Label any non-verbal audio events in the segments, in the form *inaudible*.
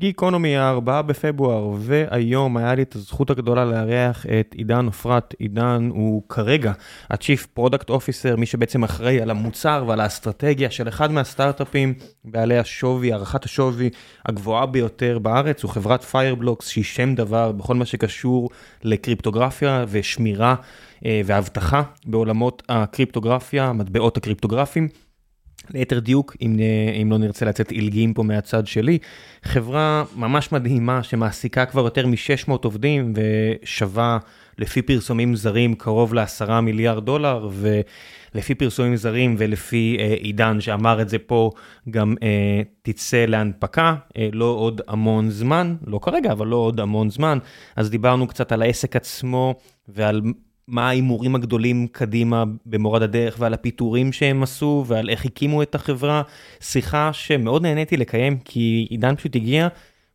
גיקונומי ה-4 בפברואר, והיום היה לי את הזכות הגדולה לארח את עידן עופרת. עידן הוא כרגע ה-Chief Product Officer, מי שבעצם אחראי על המוצר ועל האסטרטגיה של אחד מהסטארט-אפים בעלי השווי, הערכת השווי הגבוהה ביותר בארץ, הוא חברת Fireblocks, שהיא שם דבר בכל מה שקשור לקריפטוגרפיה ושמירה ואבטחה בעולמות הקריפטוגרפיה, המטבעות הקריפטוגרפיים. ליתר דיוק, אם, אם לא נרצה לצאת עילגים פה מהצד שלי, חברה ממש מדהימה שמעסיקה כבר יותר מ-600 עובדים ושווה לפי פרסומים זרים קרוב ל-10 מיליארד דולר, ולפי פרסומים זרים ולפי אה, עידן שאמר את זה פה, גם אה, תצא להנפקה, אה, לא עוד המון זמן, לא כרגע, אבל לא עוד המון זמן, אז דיברנו קצת על העסק עצמו ועל מה ההימורים הגדולים קדימה במורד הדרך ועל הפיטורים שהם עשו ועל איך הקימו את החברה. שיחה שמאוד נהניתי לקיים כי עידן פשוט הגיע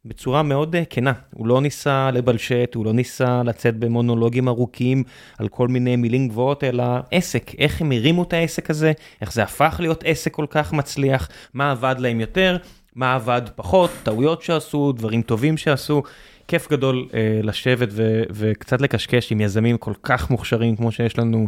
בצורה מאוד כנה. הוא לא ניסה לבלשט, הוא לא ניסה לצאת במונולוגים ארוכים על כל מיני מילים גבוהות, אלא עסק, איך הם הרימו את העסק הזה, איך זה הפך להיות עסק כל כך מצליח, מה עבד להם יותר, מה עבד פחות, טעויות שעשו, דברים טובים שעשו. כיף גדול אה, לשבת ו- וקצת לקשקש עם יזמים כל כך מוכשרים כמו שיש לנו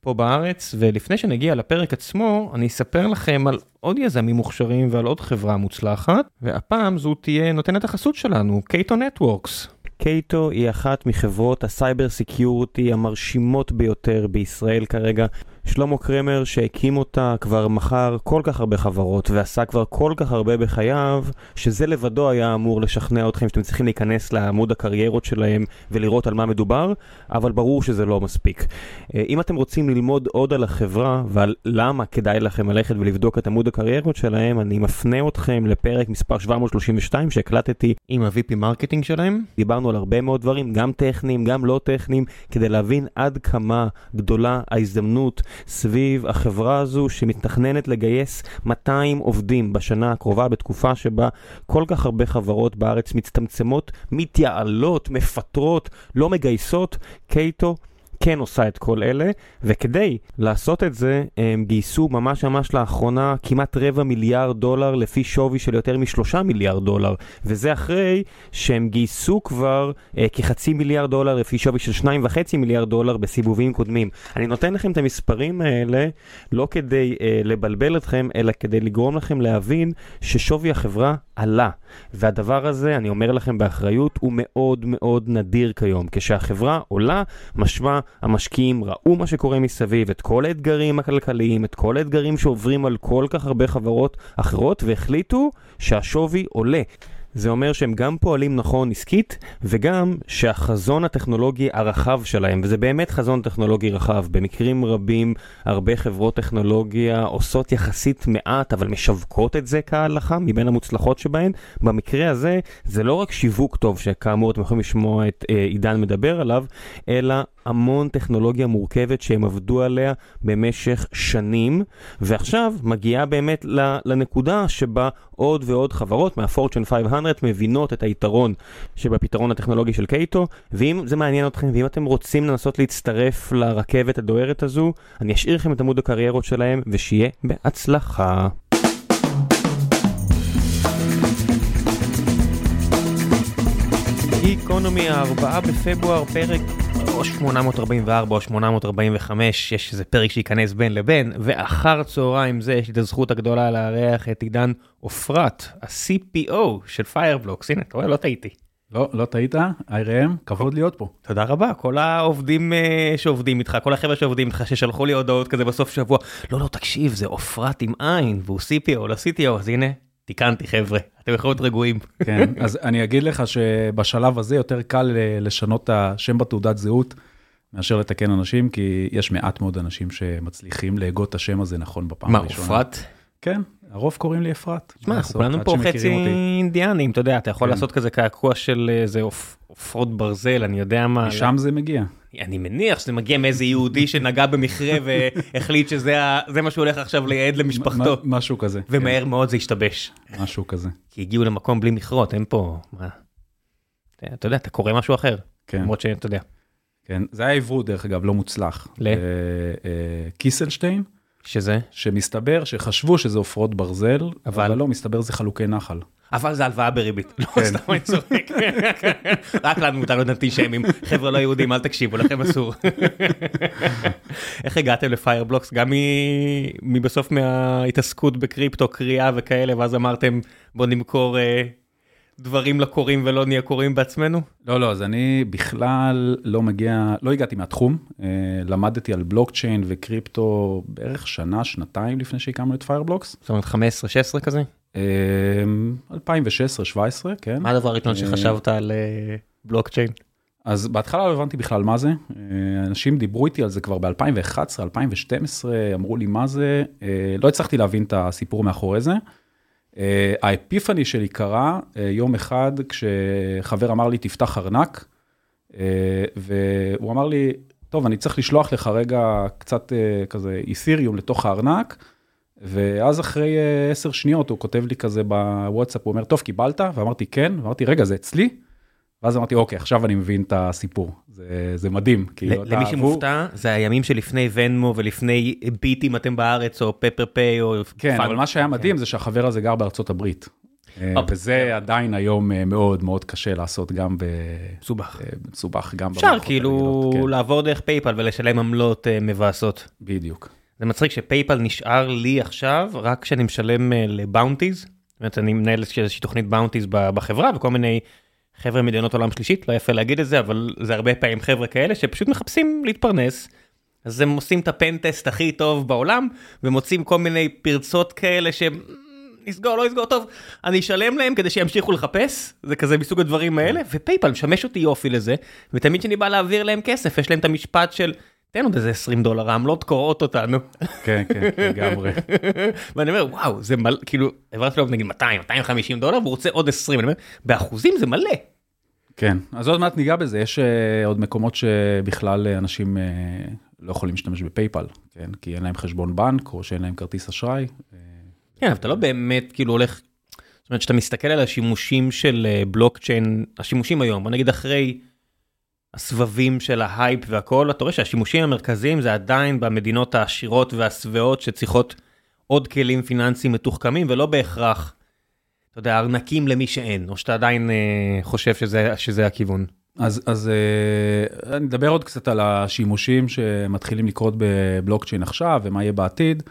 פה בארץ, ולפני שנגיע לפרק עצמו, אני אספר לכם על עוד יזמים מוכשרים ועל עוד חברה מוצלחת, והפעם זו תהיה נותנת החסות שלנו, קייטו נטוורקס. קייטו היא אחת מחברות ה cyber security המרשימות ביותר בישראל כרגע. שלמה קרמר שהקים אותה כבר מכר כל כך הרבה חברות ועשה כבר כל כך הרבה בחייו, שזה לבדו היה אמור לשכנע אתכם שאתם צריכים להיכנס לעמוד הקריירות שלהם ולראות על מה מדובר, אבל ברור שזה לא מספיק. אה, אם אתם רוצים ללמוד עוד על החברה ועל למה כדאי לכם ללכת ולבדוק את עמוד הקריירות שלהם, אני מפנה אתכם לפרק מספר 732 שהקלטתי עם ה-VP marketing שלהם. דיברנו על הרבה מאוד דברים, גם טכניים, גם לא טכניים, כדי להבין עד כמה גדולה ההזדמנות סביב החברה הזו שמתכננת לגייס 200 עובדים בשנה הקרובה בתקופה שבה כל כך הרבה חברות בארץ מצטמצמות, מתייעלות, מפטרות, לא מגייסות. קייטו כן עושה את כל אלה, וכדי לעשות את זה הם גייסו ממש ממש לאחרונה כמעט רבע מיליארד דולר לפי שווי של יותר משלושה מיליארד דולר, וזה אחרי שהם גייסו כבר אה, כחצי מיליארד דולר לפי שווי של שניים וחצי מיליארד דולר בסיבובים קודמים. אני נותן לכם את המספרים האלה לא כדי אה, לבלבל אתכם, אלא כדי לגרום לכם להבין ששווי החברה עלה. והדבר הזה, אני אומר לכם באחריות, הוא מאוד מאוד נדיר כיום. כשהחברה עולה, משמע המשקיעים ראו מה שקורה מסביב, את כל האתגרים הכלכליים, את כל האתגרים שעוברים על כל כך הרבה חברות אחרות, והחליטו שהשווי עולה. זה אומר שהם גם פועלים נכון עסקית, וגם שהחזון הטכנולוגי הרחב שלהם, וזה באמת חזון טכנולוגי רחב, במקרים רבים הרבה חברות טכנולוגיה עושות יחסית מעט, אבל משווקות את זה כהלכה, מבין המוצלחות שבהן. במקרה הזה, זה לא רק שיווק טוב, שכאמור אתם יכולים לשמוע את אה, עידן מדבר עליו, אלא המון טכנולוגיה מורכבת שהם עבדו עליה במשך שנים, ועכשיו מגיעה באמת לנקודה שבה עוד ועוד חברות מהפורצ'ן 500 מבינות את היתרון שבפתרון הטכנולוגי של קייטו, ואם זה מעניין אתכם ואם אתם רוצים לנסות להצטרף לרכבת הדוהרת הזו, אני אשאיר לכם את עמוד הקריירות שלהם, ושיהיה בהצלחה. גיקונומי, ה-4 בפברואר, פרק או 844 או 845, יש איזה פרק שייכנס בין לבין, ואחר צהריים זה יש לי את הזכות הגדולה לארח את עידן עופרת, ה-CPO של פיירבלוקס, הנה, אתה רואה, לא טעיתי. לא, לא טעית, IRM, כבוד להיות פה. תודה רבה, כל העובדים uh, שעובדים איתך, כל החבר'ה שעובדים איתך, ששלחו לי הודעות כזה בסוף שבוע, לא, לא, תקשיב, זה עופרת עם עין, והוא CPO, לא CTO, אז הנה, תיקנתי חבר'ה, אתם יכולים להיות רגועים. כן, אז אני אגיד לך שבשלב הזה יותר קל לשנות את השם בתעודת זהות, מאשר לתקן אנשים, כי יש מעט מאוד אנשים שמצליחים להגות את השם הזה נכון בפעם הראשונה. מה, אפרת? כן, הרוב קוראים לי אפרת. תשמע, אנחנו כולנו פה חצי אינדיאנים, אתה יודע, אתה יכול כן. לעשות כזה קעקוע של איזה עופרות ברזל, אני יודע מה. משם זה מגיע. אני מניח שזה מגיע מאיזה יהודי שנגע במכרה והחליט שזה מה שהוא הולך עכשיו לייעד למשפחתו. משהו כזה. ומהר כן. מאוד זה השתבש. משהו כזה. כי הגיעו למקום בלי מכרות, אין פה... מה? אתה יודע, אתה קורא משהו אחר. כן. למרות שאתה יודע. כן, זה היה עברות דרך אגב, לא מוצלח. ל? קיסלשטיין. שזה? שמסתבר שחשבו שזה עופרות ברזל, אבל- אבל לא, מסתבר זה חלוקי נחל. אבל זה הלוואה בריבית. לא, כן. סתם אני צוחק. רק לנו מותר להיות אנטישמים. חבר'ה לא יהודים, אל תקשיבו, לכם אסור. איך הגעתם לפיירבלוקס? גם מבסוף מההתעסקות בקריפטו, קריאה וכאלה, ואז אמרתם, בוא נמכור אה, דברים לקוראים ולא נהיה קוראים בעצמנו? לא, לא, אז אני בכלל לא מגיע, לא הגעתי מהתחום, אה, למדתי על בלוקצ'יין וקריפטו בערך שנה, שנתיים לפני שהקמנו את פיירבלוקס. זאת אומרת 15-16 כזה? אה, 2016-2017, כן. מה הדבר הראשון אה, שחשבת על אה, בלוקצ'יין? אז בהתחלה לא הבנתי בכלל מה זה, אה, אנשים דיברו איתי על זה כבר ב-2011, 2012, אמרו לי מה זה, אה, לא הצלחתי להבין את הסיפור מאחורי זה. אה, ה epiphany שלי קרה אה, יום אחד כשחבר אמר לי תפתח ארנק, אה, והוא אמר לי, טוב, אני צריך לשלוח לך רגע קצת כזה אית'ריום לתוך הארנק, ואז אחרי עשר שניות הוא כותב לי כזה בוואטסאפ, הוא אומר, טוב, קיבלת? ואמרתי, כן, ואמרתי, רגע, זה אצלי? ואז אמרתי, אוקיי, עכשיו אני מבין את הסיפור. זה, זה מדהים. כאילו, אתה למי עבור- שמופתע, זה הימים שלפני ונמו ולפני ביטים אתם בארץ, או פפר פיי, או... כן, פאנ- אבל מה שהיה מדהים זה שהחבר הזה גר בארצות הברית. אה. וזה עדיין היום אה, מאוד מאוד קשה לעשות גם ב... מסובך. אה, מסובך, גם אפשר כאילו כן, לעבור דרך פייפל ולשלם עמלות מבאסות. בדיוק. זה מצחיק שפייפל נשאר לי עכשיו רק כשאני משלם ל bounties. זאת אומרת, אני מנהל איזושהי תוכנית bounties בחברה וכל מיני חבר'ה מדינות עולם שלישית, לא יפה להגיד את זה, אבל זה הרבה פעמים חבר'ה כאלה שפשוט מחפשים להתפרנס. אז הם עושים את ה pentest הכי טוב בעולם ומוצאים כל מיני פרצות כאלה שהם נסגור, לא נסגור, טוב, אני אשלם להם כדי שימשיכו לחפש, זה כזה מסוג הדברים האלה, ופייפל משמש אותי יופי לזה, ותמיד כשאני בא להעביר להם כסף, יש להם את המשפט של, תן עוד איזה 20 דולר, העמלות קורעות אותנו. כן, כן, לגמרי. *laughs* ואני אומר, וואו, זה מלא, כאילו, העברתי לו נגיד 200, 250 דולר, והוא רוצה עוד 20, אני אומר, באחוזים זה מלא. כן, אז עוד מעט ניגע בזה, יש אה, עוד מקומות שבכלל אה, אנשים אה, לא יכולים להשתמש בפייפל, כן? כי אין להם חשבון בנק או שאין להם כרטיס אשראי. כן, אבל אתה לא באמת כאילו הולך, זאת אומרת, כשאתה מסתכל על השימושים של בלוקצ'יין, השימושים היום, בוא נגיד אחרי הסבבים של ההייפ והכל, אתה רואה שהשימושים המרכזיים זה עדיין במדינות העשירות והשבעות שצריכות עוד כלים פיננסיים מתוחכמים, ולא בהכרח, אתה יודע, ארנקים למי שאין, או שאתה עדיין אה, חושב שזה, שזה הכיוון. אז, אז אה, אני אדבר עוד קצת על השימושים שמתחילים לקרות בבלוקצ'יין עכשיו ומה יהיה בעתיד,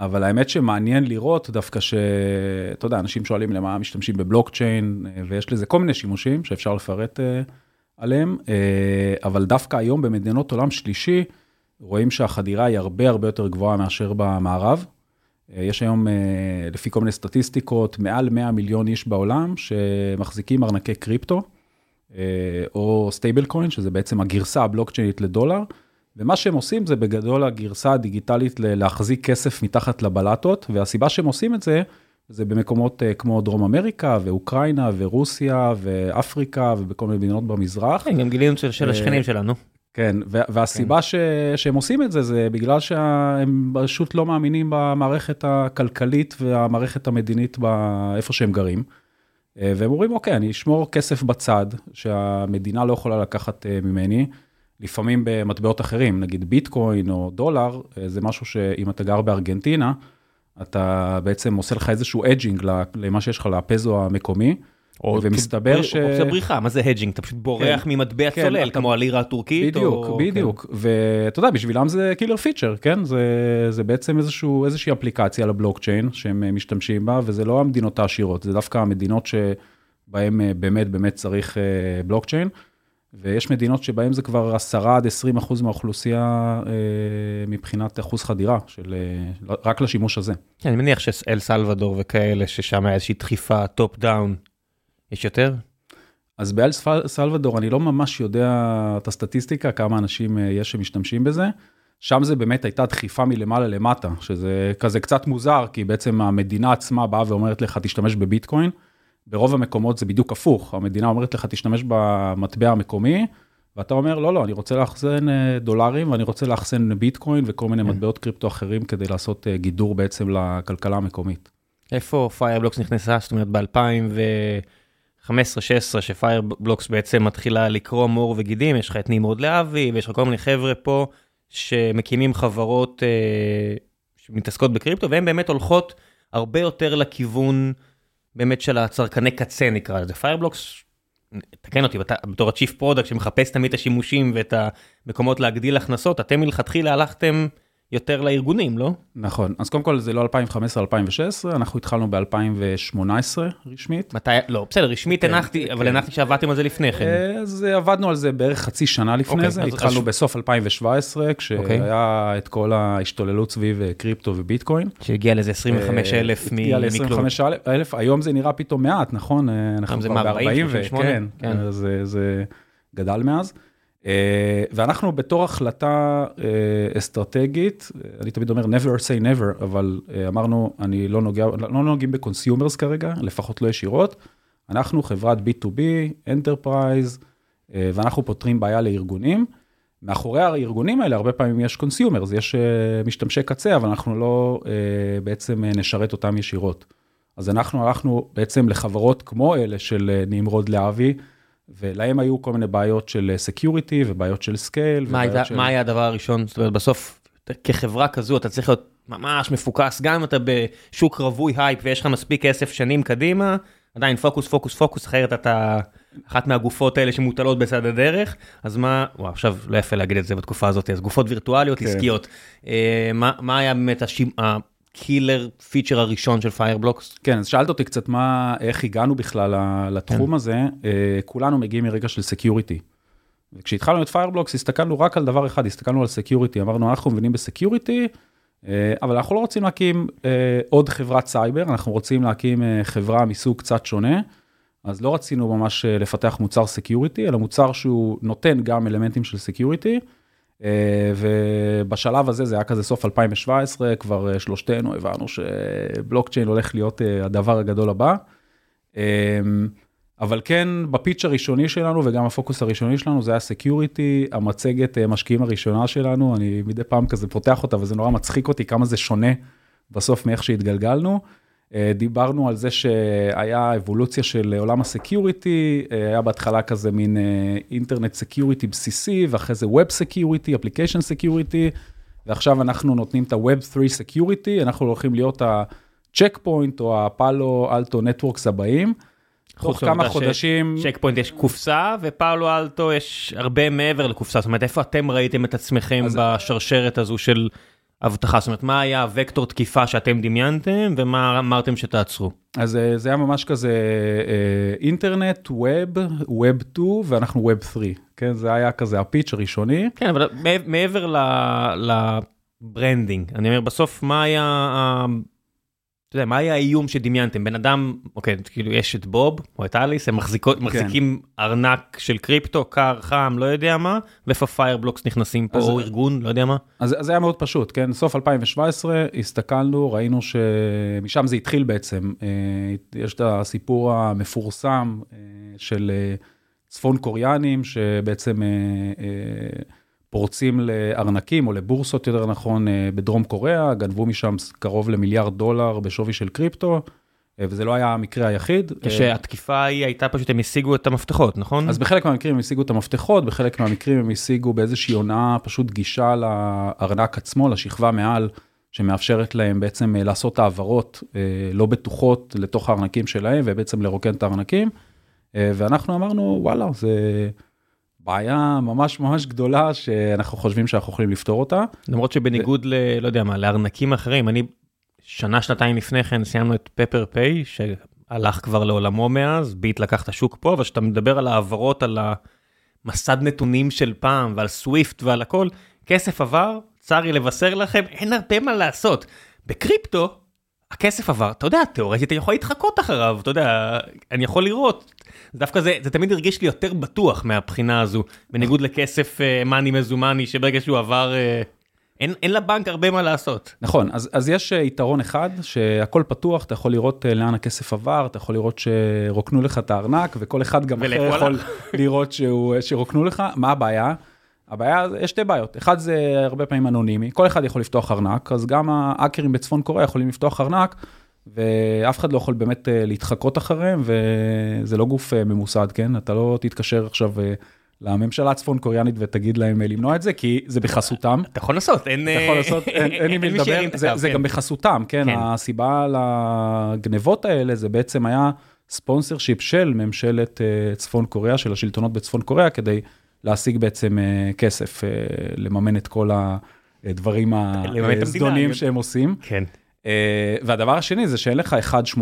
אבל האמת שמעניין לראות דווקא שאתה יודע, אנשים שואלים למה משתמשים בבלוקצ'יין, אה, ויש לזה כל מיני שימושים שאפשר לפרט אה, עליהם, אה, אבל דווקא היום במדינות עולם שלישי, רואים שהחדירה היא הרבה הרבה יותר גבוהה מאשר במערב. אה, יש היום, אה, לפי כל מיני סטטיסטיקות, מעל 100 מיליון איש בעולם שמחזיקים ארנקי קריפטו. או stable coin, שזה בעצם הגרסה הבלוקצ'יינית לדולר, ומה שהם עושים זה בגדול הגרסה הדיגיטלית להחזיק כסף מתחת לבלטה, והסיבה שהם עושים את זה, זה במקומות אה, כמו דרום אמריקה ואוקראינה ורוסיה ואפריקה ובכל מיני מדינות במזרח. כן, גם אצלנו, של, אה, השכנים שלנו. כן, וה- והסיבה ש... שהם עושים את זה, זה בגלל שהם פשוט לא מאמינים במערכת הכלכלית והמערכת המדינית באיפה שהם גרים. אה, והם אומרים, אוקיי, אני אשמור כסף בצד, שהמדינה לא יכולה לקחת ממני, לפעמים במטבעות אחרים, נגיד ביטקוין או דולר, זה משהו שאם אתה גר בארגנטינה, אתה בעצם עושה לך איזשהו hedging למה שיש לך לפסו המקומי. או ומסתבר ש... ש- אופציה בריחה, מה זה hedging? אתה פשוט בורח כן. ממטבע כן, צולל, אתה- כמו הלירה הטורקית? בדיוק, או... בדיוק. ואתה יודע, בשבילם זה killer feature, כן? זה, זה בעצם איזשהו, איזושהי אפליקציה לבלוקצ'יין שהם אה, משתמשים בה, וזה לא המדינות העשירות, זה דווקא המדינות שבהן אה, באמת באמת צריך אה, בלוקצ'יין, ויש מדינות שבהן זה כבר 10 עד 20 אחוז מהאוכלוסייה אה, מבחינת אחוז חדירה, של, אה, רק לשימוש הזה. כן, אני מניח שאל סלבדור וכאלה, ששם היה איזושהי דחיפה top down. יש יותר? אז באל סלבדור אני לא ממש יודע את הסטטיסטיקה, כמה אנשים אה, יש שמשתמשים בזה. שם זה באמת הייתה דחיפה מלמעלה למטה, שזה כזה קצת מוזר, כי בעצם המדינה עצמה באה ואומרת לך, תשתמש בביטקוין. ברוב המקומות זה בדיוק הפוך, המדינה אומרת לך, תשתמש במטבע המקומי, ואתה אומר, לא, לא, אני רוצה לאחסן אה, דולרים, ואני רוצה לאחסן ביטקוין וכל מיני מטבעות קריפטו אחרים, כדי לעשות אה, גידור בעצם לכלכלה המקומית. איפה פיירבלוקס נכנסה? זאת אומרת, ב-2015-2016, שפיירבלוקס בעצם מתחילה לקרום עור וגידים, יש לך את נמרוד להבי, ויש לך כל מיני חבר'ה פה שמקימים חברות אה, שמתעסקות בקריפטו, והן באמת הולכות הרבה יותר לכיוון באמת של הצרכני קצה נקרא לזה. פיירבלוקס, תקן אותי, בתור ה-Chief Product שמחפש תמיד את השימושים ואת המקומות להגדיל הכנסות, אתם מלכתחילה הלכתם יותר לארגונים, לא? נכון, אז קודם כל זה לא 2015-2016, אנחנו התחלנו ב-2018 רשמית. מתי, לא, בסדר, רשמית כן, הנחתי, אבל כן. הנחתי שעבדתם על זה לפני כן. אה, אז עבדנו על זה בערך חצי שנה לפני אוקיי, זה, התחלנו אז- בסוף 2017, כשהיה את כל ההשתוללות סביב אה, קריפטו וביטקוין. שהגיע לאיזה 25 אלף אה, הגיע מכלום. ל-25 אלף, היום זה נראה פתאום מעט, נכון? אנחנו כבר מה, ב-40 40, ו... 38? כן, כן. אז זה- זה גדל מאז. אה, ואנחנו בתור החלטה אה, אסטרטגית, אני תמיד אומר never say never, אבל אה, אמרנו, אני לא נוגע, לא נוגעים ב consumers כרגע, לפחות לא ישירות. אנחנו חברת B2B, Enterprise, ואנחנו פותרים בעיה לארגונים. מאחורי הארגונים האלה הרבה פעמים יש consumers, יש משתמשי קצה, אבל אנחנו לא בעצם נשרת אותם ישירות. אז אנחנו הלכנו בעצם לחברות כמו אלה של נמרוד להבי, ולהם היו כל מיני בעיות של security ובעיות של scale. מה הייתה- מה היה הדבר הראשון? זאת אומרת, בסוף, כחברה כזו, אתה צריך להיות ממש מפוקס, גם אם אתה בשוק רווי הייפ ויש לך מספיק כסף שנים קדימה, עדיין פוקוס, פוקוס, פוקוס, אחרת אתה אחת מהגופות האלה שמוטלות בצד הדרך, אז מה, וואו, עכשיו לא יפה להגיד את זה בתקופה הזאת, אז גופות וירטואליות, כן. עסקיות. אה, מה מה היה באמת השימ- ה killer feature הראשון של פיירבלוקס? כן, אז שאלת אותי קצת מה, איך הגענו בכלל לתחום כן. הזה, אה, כולנו מגיעים מרקע של security. וכשהתחלנו את פיירבלוקס הסתכלנו רק על דבר אחד, הסתכלנו על security, אמרנו אנחנו מבינים ב security, אה, אבל אנחנו לא רוצים להקים אה, עוד חברת סייבר, אנחנו רוצים להקים חברה מסוג קצת שונה, אז לא רצינו ממש לפתח מוצר security, אלא מוצר שהוא נותן גם אלמנטים של security, ובשלב הזה זה היה כזה סוף 2017, כבר אה, שלושתנו הבנו שבלוקצ'יין הולך להיות אה, הדבר הגדול הבא. אמ, אבל כן, ב pitch הראשוני שלנו וגם הפוקוס הראשוני שלנו זה היה security, המצגת אה, משקיעים הראשונה שלנו, אני מדי פעם כזה פותח אותה וזה נורא מצחיק אותי כמה זה שונה בסוף מאיך שהתגלגלנו. אה, דיברנו על זה שהיה אבולוציה של עולם ה security, אה, היה בהתחלה כזה מין internet security בסיסי, ואחרי זה Web Security, Application Security, ועכשיו אנחנו נותנים את ה-Web 3 Security, אנחנו הולכים להיות ה-check point או הפאלו אלטו נטוורקס הבאים. תוך כמה חודשים, צ'ק פוינט יש קופסה, ופאולו אלטו יש הרבה מעבר לקופסה, זאת אומרת, איפה אתם ראיתם את עצמכם אז- בשרשרת הזו של אבטחה? זאת אומרת, מה היה הוקטור תקיפה שאתם דמיינתם, ומה אמרתם שתעצרו? אז אה, זה היה ממש כזה אה, אינטרנט, web, web 2 ואנחנו web 3, כן? זה היה כזה ה pitch הראשוני. כן, אבל מעבר- ל branding, אני אומר, בסוף מה היה, אתה יודע, מה היה האיום שדמיינתם? בן אדם, אוקיי, כאילו יש את בוב או את אליס, הם מחזיקות- מחזיקים ארנק של קריפטו, קר, חם, לא יודע מה, ואיפה פיירבלוקס נכנסים פה, אז- או ארגון, לא יודע מה. אז זה היה מאוד פשוט, כן? סוף 2017 הסתכלנו, ראינו שמשם זה התחיל בעצם. אה, יש את הסיפור המפורסם אה, של אה, צפון קוריאנים, שבעצם פורצים לארנקים, או לבורסות יותר נכון, אה, בדרום קוריאה, גנבו משם קרוב למיליארד דולר בשווי של קריפטו, אה, וזה לא היה המקרה היחיד. אה, כשהתקיפה ההיא הייתה פשוט, הם השיגו את המפתחות, נכון? אז בחלק מהמקרים הם השיגו את המפתחות, בחלק מהמקרים הם השיגו באיזושהי הונאה פשוט גישה לארנק עצמו, לשכבה מעל, שמאפשרת להם בעצם לעשות העברות לא בטוחות לתוך הארנקים שלהם, ובעצם לרוקן את הארנקים. ואנחנו אמרנו, וואלה, זה בעיה ממש ממש גדולה, שאנחנו חושבים שאנחנו יכולים לפתור אותה. למרות שבניגוד ל... לא יודע מה, לארנקים אחרים, אני שנה, שנתיים לפני כן סיימנו את פפר פיי, שהלך כבר לעולמו מאז, ביט לקח את השוק פה, אבל כשאתה מדבר על העברות, על המסד נתונים של פעם, ועל סוויפט ועל הכל, כסף עבר, צר לי לבשר לכם, אין הרבה מה לעשות. בקריפטו, הכסף עבר, אתה יודע, תאורטית אני יכול להתחקות אחריו, אתה יודע, אני יכול לראות. דווקא זה, זה תמיד הרגיש לי יותר בטוח מהבחינה הזו, בניגוד לכסף מאני מזומני, שברגע שהוא עבר, אה, אין, אין לבנק הרבה מה לעשות. נכון, אז, אז יש אה, יתרון אחד, שהכל פתוח, אתה יכול לראות אה, לאן הכסף עבר, אתה יכול לראות שרוקנו לך את הארנק, וכל אחד גם אחר יכול. לראות שהוא, שרוקנו לך. מה הבעיה? הבעיה, יש שתי בעיות. אחד זה הרבה פעמים אנונימי, כל אחד יכול לפתוח ארנק, אז גם האקרים בצפון קוריאה יכולים לפתוח ארנק, ואף אחד לא יכול באמת אה, להתחקות אחריהם, וזה לא גוף אה, ממוסד, כן? אתה לא תתקשר עכשיו אה, לממשלה הצפון קוריאנית ותגיד להם למנוע את זה, כי זה בחסותם. אתה יכול לעשות, אין... אתה יכול לעשות, אין, עם מי לדבר, זה, זה גם בחסותם, כן? כן, הסיבה לגנבות האלה זה בעצם היה ספונסר שיפ של ממשלת צפון קוריאה, של השלטונות בצפון קוריאה, כדי להשיג בעצם כסף, לממן את כל הדברים הזדונים שהם עושים. כן. והדבר השני זה שאין לך 1-800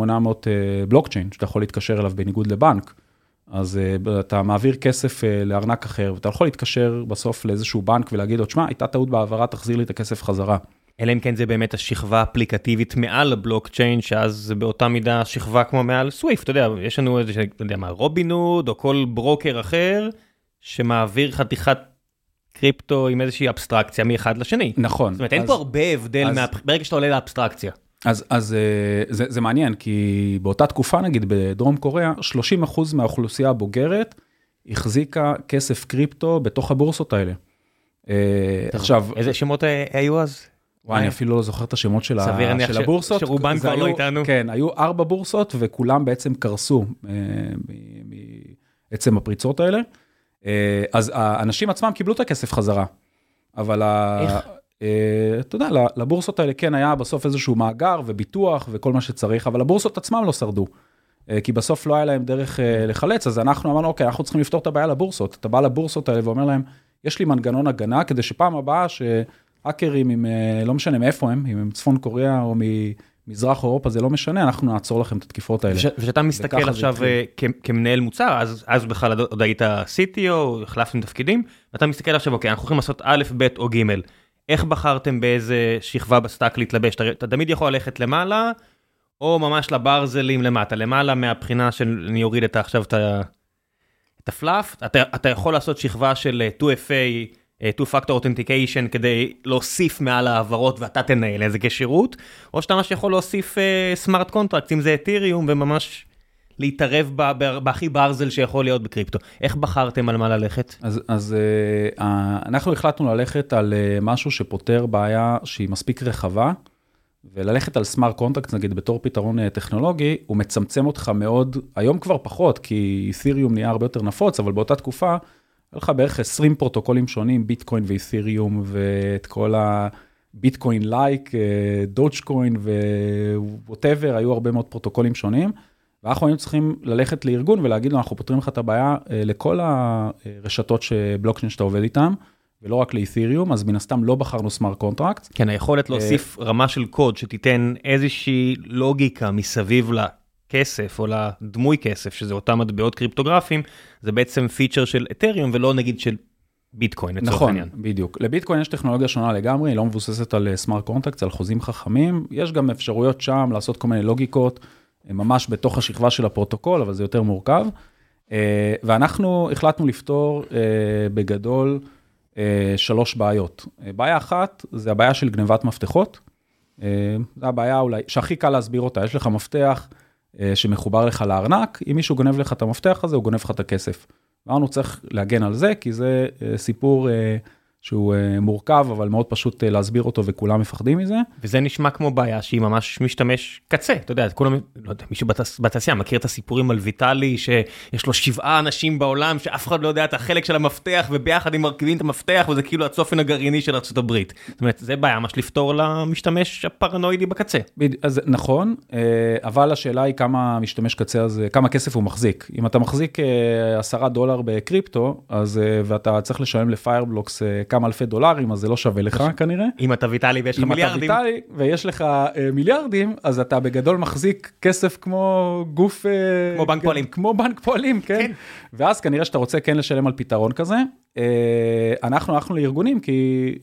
בלוקצ'יין שאתה יכול להתקשר אליו בניגוד לבנק. אז אה, אתה מעביר כסף לארנק אחר, ואתה יכול להתקשר בסוף לאיזשהו בנק ולהגיד לו, תשמע, הייתה טעות בהעברה, תחזיר לי את הכסף חזרה. אלא אם כן זה באמת השכבה האפליקטיבית מעל הבלוקצ'יין, שאז זה באותה מידה שכבה כמו מעל סוויפט, אתה יודע, יש לנו איזה, אתה יודע מה, רובינהוד, או כל ברוקר אחר, שמעביר חתיכת קריפטו עם איזושהי אבסטרקציה מאחד לשני. נכון. זאת אומרת, אז, אין פה הרבה הבדל, אז... מה... ברגע שאתה עולה לאבסטרקציה. אז, אז אה, זה, זה מעניין, כי באותה תקופה, נגיד בדרום קוריאה, 30% מהאוכלוסייה הבוגרת החזיקה כסף קריפטו בתוך הבורסות האלה. אה, עכשיו... איזה שמות היו אז? וואי, אני אפילו לא זוכר את השמות של, של הבורסות. שרובן כבר לא איתנו. כן, היו ארבע בורסות וכולם בעצם קרסו מעצם הפריצות האלה. אז האנשים עצמם קיבלו את הכסף חזרה. אבל... איך? אה, אתה יודע, לבורסות האלה כן היה בסוף איזשהו מאגר וביטוח וכל מה שצריך, אבל הבורסות עצמם לא שרדו. אה, כי בסוף לא היה להם דרך אה, לחלץ, אז אנחנו אמרנו, אוקיי, אנחנו צריכים לפתור את הבעיה לבורסות. אתה בא לבורסות האלה ואומר להם, יש לי מנגנון הגנה, כדי שפעם הבאה שהאקרים, עם, לא משנה מאיפה הם, אם הם צפון קוריאה או ממזרח אירופה, זה לא משנה, אנחנו נעצור לכם את התקיפות האלה. וכשאתה מסתכל עכשיו כמנהל מוצר, אז, אז בכלל עוד היית CTO, החלפתם תפקידים, ואתה מסתכל עכשיו, אוקיי, אנחנו הולכים לעשות א', ב' או ג'. איך בחרתם באיזה שכבה ב stack להתלבש? אתה, אתה תמיד יכול ללכת למעלה, או ממש לברזלים למטה. למעלה מהבחינה של אני אוריד את עכשיו את, את ה fluff, אתה, אתה יכול לעשות שכבה של 2FA, אה, Two Factor Authentication, כדי להוסיף מעל העברות ואתה תנהל את זה כשירות, או שאתה ממש יכול להוסיף smart אה, contract, אם זה אתיריום, וממש להתערב בהכי ברזל שיכול להיות בקריפטו. איך בחרתם על מה ללכת? אז, אז אה, אנחנו החלטנו ללכת על אה, משהו שפותר בעיה שהיא מספיק רחבה, וללכת על smart contract, נגיד בתור פתרון אה, טכנולוגי, הוא מצמצם אותך מאוד, היום כבר פחות, כי אית'ריום נהיה הרבה יותר נפוץ, אבל באותה תקופה, היה לך בערך 20 פרוטוקולים שונים, ביטקוין ואית'ריום, ואת כל הביטקוין like, דוג'קוין ו whatever, היו הרבה מאוד פרוטוקולים שונים. ואנחנו היינו צריכים ללכת לארגון ולהגיד לו, אנחנו פותרים לך את הבעיה אה, לכל הרשתות שבלוקצ'יין שאתה עובד איתן, ולא רק לאת'יריום, אז מן הסתם לא בחרנו smart contract. כן, היכולת אה, להוסיף רמה של קוד שתיתן איזושהי לוגיקה מסביב לכסף או לדמוי כסף, שזה אותם מטבעות קריפטוגרפיים, זה בעצם feature של את'יריום ולא נגיד של ביטקוין לצורך נכון, העניין. נכון, בדיוק. לביטקוין יש טכנולוגיה שונה לגמרי, היא לא מבוססת על smart contract, על חוזים חכמים. יש גם אפשרויות שם לעשות כל מיני לוגיקות. ממש בתוך השכבה של הפרוטוקול, אבל זה יותר מורכב. אה, ואנחנו החלטנו לפתור אה, בגדול אה, שלוש בעיות. בעיה אחת, זה הבעיה של גנבת מפתחות. זו הבעיה אולי, שהכי קל להסביר אותה, יש לך מפתח שמחובר לך לארנק, אם מישהו גונב לך את המפתח הזה, הוא גונב לך את הכסף. אמרנו, צריך להגן על זה, כי זה סיפור שהוא uh, מורכב, אבל מאוד פשוט uh, להסביר אותו וכולם מפחדים מזה. וזה נשמע כמו בעיה שהיא ממש משתמש קצה, אתה יודע, כולם, לא יודע, מישהו בתעשייה מכיר את הסיפורים על ויטלי, שיש לו שבעה אנשים בעולם שאף אחד לא יודע את החלק של המפתח, וביחד הם מרכיבים את המפתח, וזה כאילו הצופן הגרעיני של ארה"ב. זאת אומרת, זה בעיה ממש לפתור למשתמש הפרנואידי בקצה. אז נכון, uh, אבל השאלה היא כמה משתמש קצה הזה, כמה כסף הוא מחזיק. אם אתה מחזיק עשרה דולר בקריפטו, אז, ואתה צריך לשלם לפיירבלוקס כמה אלפי דולרים, אז זה לא שווה לך כנראה. אם אתה ויטלי ויש לך מיליארדים. אם אתה ויטלי ויש לך אה, מיליארדים, אז אתה בגדול מחזיק כסף כמו גוף... אה, כמו בנק פועלים. כמו בנק פועלים, כן. כן. ואז כנראה שאתה רוצה כן לשלם על פתרון כזה. אה, אנחנו הלכנו לארגונים, כי...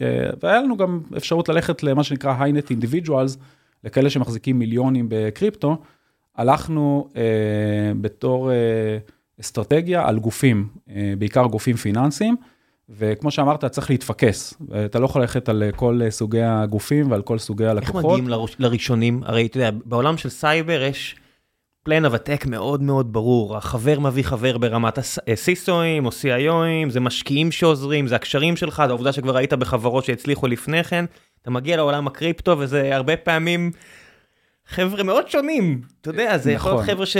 והיה לנו גם אפשרות ללכת למה שנקרא high net individuals, לכאלה שמחזיקים מיליונים בקריפטו. הלכנו בתור אסטרטגיה על גופים, בעיקר גופים פיננסיים. וכמו שאמרת, צריך להתפקס. אתה לא יכול ללכת על כל סוגי הגופים ועל כל סוגי הלקוחות. איך מגיעים לראשונים? הרי אתה יודע, בעולם של סייבר יש פלן הוותק מאוד מאוד ברור. החבר מביא חבר ברמת הסיסואים או CIOים, זה משקיעים שעוזרים, זה הקשרים שלך, זה העובדה שכבר היית בחברות שהצליחו לפני כן. אתה מגיע לעולם הקריפטו וזה הרבה פעמים חבר'ה מאוד שונים, אתה יודע, זה יכול להיות נכון. חבר'ה ש...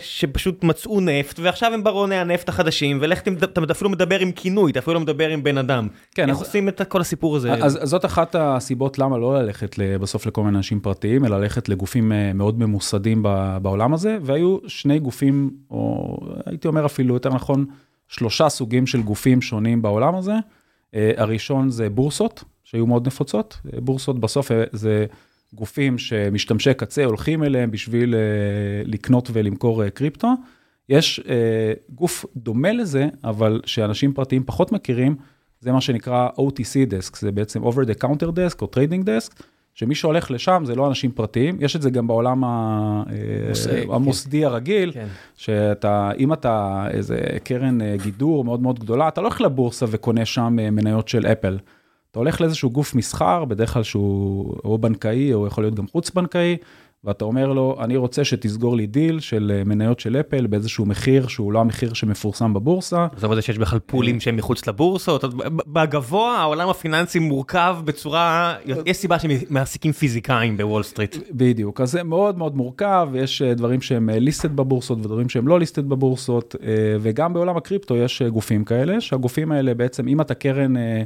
שפשוט מצאו נפט, ועכשיו הם ברוני הנפט החדשים, ולך אתה אפילו מדבר עם כינוי, אתה אפילו לא מדבר עם בן אדם. כן, איך אז- עושים את כל הסיפור הזה? אז, אז זאת אחת הסיבות למה לא ללכת בסוף לכל מיני אנשים פרטיים, אלא ללכת לגופים אה, מאוד ממוסדים בעולם הזה, והיו שני גופים, או הייתי אומר אפילו יותר נכון, שלושה סוגים של גופים שונים בעולם הזה. אה, הראשון זה בורסות, שהיו מאוד נפוצות. אה, בורסות בסוף זה גופים שמשתמשי קצה הולכים אליהם בשביל אה, לקנות ולמכור אה, קריפטו. יש אה, גוף דומה לזה, אבל שאנשים פרטיים פחות מכירים, זה מה שנקרא OTC Desk, זה בעצם Over the Counter Desk או Trading Desk, שמי שהולך לשם זה לא אנשים פרטיים, יש את זה גם בעולם אה, מוסדי, המוסדי הרגיל, כן. שאתה, אם אתה איזה קרן גידור מאוד מאוד גדולה, אתה לא הולך לבורסה וקונה שם מניות של אפל. אתה הולך לאיזשהו גוף מסחר, בדרך כלל שהוא או בנקאי או יכול להיות גם חוץ בנקאי, ואתה אומר לו, אני רוצה שתסגור לי דיל של אה, מניות של אפל באיזשהו מחיר שהוא לא המחיר שמפורסם בבורסה. עזוב את זה שיש בכלל פולים שהם מחוץ לבורסות, בגדול העולם הפיננסי מורכב בצורה, יש סיבה שמעסיקים פיזיקאים בוול סטריט. בדיוק, אז זה מאוד מאוד מורכב, יש אה, דברים שהם listed בבורסות ודברים שהם לא listed בבורסות, אה, וגם בעולם הקריפטו יש אה, גופים כאלה, שהגופים האלה בעצם, אם אתה קרן אה,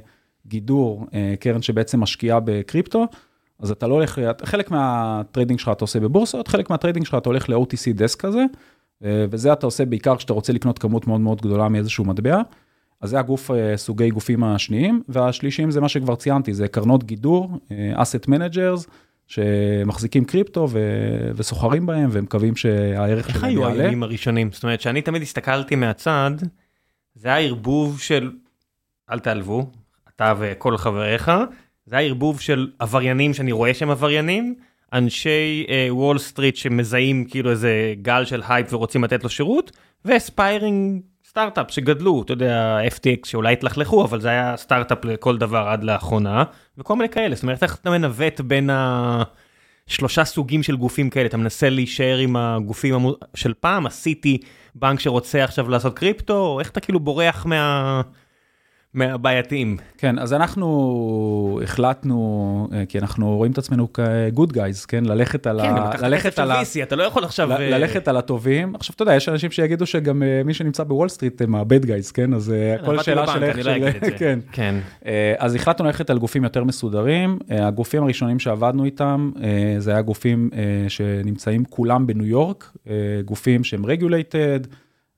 גידור, אה, קרן שבעצם משקיעה בקריפטו, אז אתה לא הולך, חלק מה trading שלך אתה עושה בבורסות, חלק מה trading שלך אתה הולך ל-OTC desk כזה, אה, וזה אתה עושה בעיקר כשאתה רוצה לקנות כמות מאוד מאוד גדולה מאיזשהו מטבע. אז זה הגוף, אה, סוגי גופים השניים, והשלישיים זה מה שכבר ציינתי, זה קרנות גידור, asset managers, שמחזיקים קריפטו ו- וסוחרים בהם ומקווים שהערך איך שלהם היו יעלה. הימים הראשונים? זאת אומרת שאני תמיד הסתכלתי מהצד, זה היה ערבוב של, אל תעלבו, אתה וכל חבריך, זה היה ערבוב של עבריינים שאני רואה שהם עבריינים, אנשי וול סטריט שמזהים כאילו איזה גל של הייפ ורוצים לתת לו שירות, ו aspiring סטארט-אפ שגדלו, אתה יודע, FTX שאולי התלכלכו, אבל זה היה סטארט-אפ לכל דבר עד לאחרונה, וכל מיני כאלה, זאת אומרת איך אתה מנווט בין ה... שלושה סוגים של גופים כאלה, אתה מנסה להישאר עם הגופים המו- של פעם, עשיתי בנק שרוצה עכשיו לעשות קריפטו, או איך אתה כאילו בורח מה... מהבעייתיים. כן, אז אנחנו החלטנו, אה, כי אנחנו רואים את עצמנו כ-good guys, כן? ללכת על כן, ה... אבל אתה ללכת על ה... VC, אתה לא יכול עכשיו... ל- אה, ללכת על הטובים. עכשיו, אתה יודע, יש אנשים שיגידו שגם אה, מי שנמצא בוול סטריט הם ה-bad guys, כן? אז כן, הכל עבדתי שאלה בבנק, של איך לא זה. *laughs* כן. כן. אז החלטנו ללכת על גופים יותר מסודרים. הגופים הראשונים שעבדנו איתם, זה היה גופים שנמצאים כולם בניו יורק, גופים שהם regulated.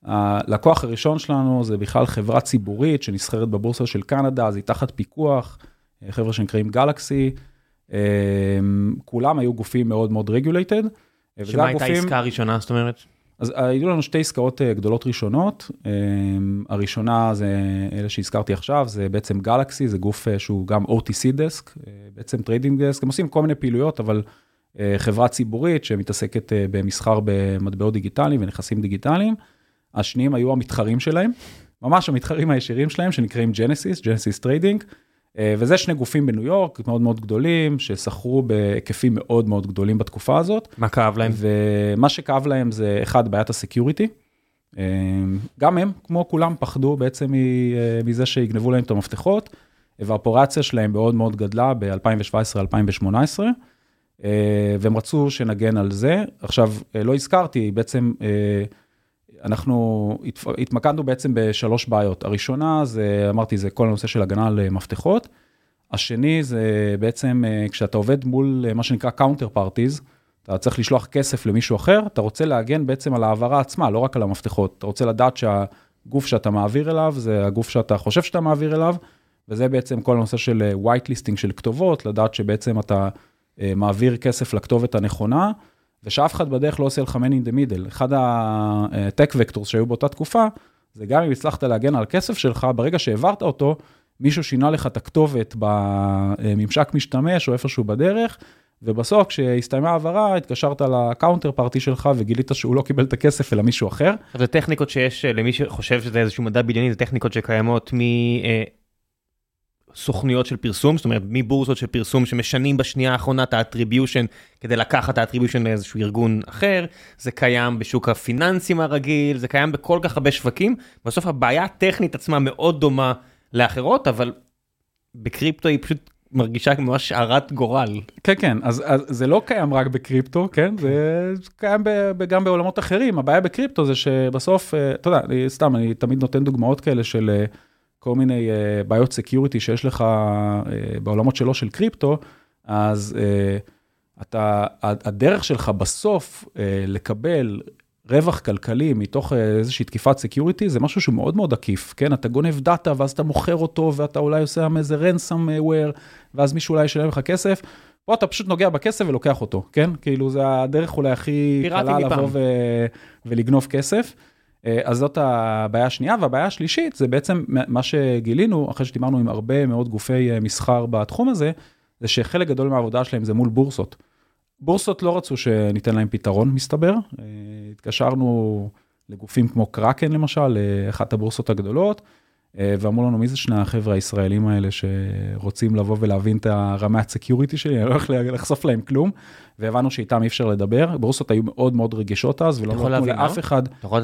הלקוח הראשון שלנו זה בכלל חברה ציבורית שנסחרת בבורסה של קנדה, אז היא תחת פיקוח, חבר'ה שנקראים Galaxy. אה, כולם היו גופים מאוד מאוד regulated. שמה הייתה העסקה הראשונה, זאת אומרת? אז היו לנו שתי עסקאות אה, גדולות ראשונות. אה, הראשונה זה אלה שהזכרתי עכשיו, זה בעצם Galaxy, זה גוף אה, שהוא גם OTC desk, אה, בעצם trading desk, הם עושים כל מיני פעילויות, אבל חברה ציבורית שמתעסקת במסחר במטבעות דיגיטליים ונכסים דיגיטליים. השניים היו המתחרים שלהם, ממש המתחרים הישירים שלהם, שנקראים Genesis, Genesis Trading. וזה שני גופים בניו יורק מאוד מאוד גדולים, שסחרו בהיקפים מאוד מאוד גדולים בתקופה הזאת. מה כאב להם? ומה שכאב להם זה אחד, בעיית ה security. אה, גם הם, כמו כולם, פחדו בעצם אה, מזה שיגנבו להם את המפתחות, והאופרציה שלהם מאוד מאוד גדלה ב-2017-2018, אה, והם רצו שנגן על זה. עכשיו, לא הזכרתי, בעצם אנחנו התמקדנו בעצם בשלוש בעיות. הראשונה זה, אמרתי, זה כל הנושא של הגנה על אה, מפתחות. השני זה בעצם אה, כשאתה עובד מול אה, מה שנקרא counter parties, אתה צריך לשלוח כסף למישהו אחר, אתה רוצה להגן בעצם על ההעברה עצמה, לא רק על המפתחות. אתה רוצה לדעת שהגוף שאתה מעביר אליו זה הגוף שאתה חושב שאתה מעביר אליו, וזה בעצם כל הנושא של white listing של כתובות, לדעת שבעצם אתה מעביר כסף לכתובת הנכונה, ושאף אחד בדרך לא עושה לך man in middle. אחד ה-tech vectors שהיו באותה תקופה, זה גם אם הצלחת להגן על כסף שלך, ברגע שהעברת אותו, מישהו שינה לך את הכתובת בממשק משתמש או איפשהו בדרך, ובסוף כשהסתיימה העברה, התקשרת ל counterparty שלך וגילית שהוא לא קיבל את הכסף אלא מישהו אחר. זה טכניקות שיש, אה, למי שחושב שזה איזשהו מדע בדיוני, זה טכניקות שקיימות מסוכנויות של פרסום, זאת אומרת, מבורסות של פרסום שמשנים בשנייה האחרונה את ה attribution כדי לקחת את ה attribution לאיזשהו ארגון אחר, זה קיים בשוק הפיננסים הרגיל, זה קיים בכל כך הרבה שווקים, בסוף הבעיה הטכנית עצמה מאוד דומה לאחרות, אבל בקריפטו היא פשוט מרגישה ממש הרת גורל. כן, כן, אז, אז זה לא קיים רק בקריפטו, כן? זה קיים ב, ב, גם בעולמות אחרים. הבעיה בקריפטו זה שבסוף, אה, אתה יודע, סתם, אני תמיד נותן דוגמאות כאלה של אה, כל מיני אה, בעיות security שיש לך אה, בעולמות שלא של קריפטו, אז אה, אתה, הדרך שלך בסוף אה, לקבל רווח כלכלי מתוך איזושהי תקיפת security זה משהו שהוא מאוד מאוד עקיף, כן? אתה גונב דאטה ואז אתה מוכר אותו ואתה אולי עושה איזה ransomware ואז מישהו אולי ישלם לך כסף. פה אתה פשוט נוגע בכסף ולוקח אותו, כן? כאילו זה הדרך אולי הכי קלה לבוא ו... ולגנוב כסף. אה, אז זאת הבעיה השנייה, והבעיה השלישית זה בעצם מה שגילינו, אחרי שדיברנו עם הרבה מאוד גופי אה, מסחר בתחום הזה, זה שחלק גדול מהעבודה שלהם זה מול בורסות. בורסות לא רצו שניתן להם פתרון, מסתבר. אה, התקשרנו לגופים כמו קראקן למשל, אחת הבורסות הגדולות, ואמרו לנו, מי זה שני החבר'ה הישראלים האלה שרוצים לבוא ולהבין את הרמת security שלי, אני לא הולך לחשוף להם כלום, והבנו שאיתם אי אפשר לדבר, בורסות היו מאוד מאוד רגישות אז, ולא נתנו לאף אחד. אתה יכול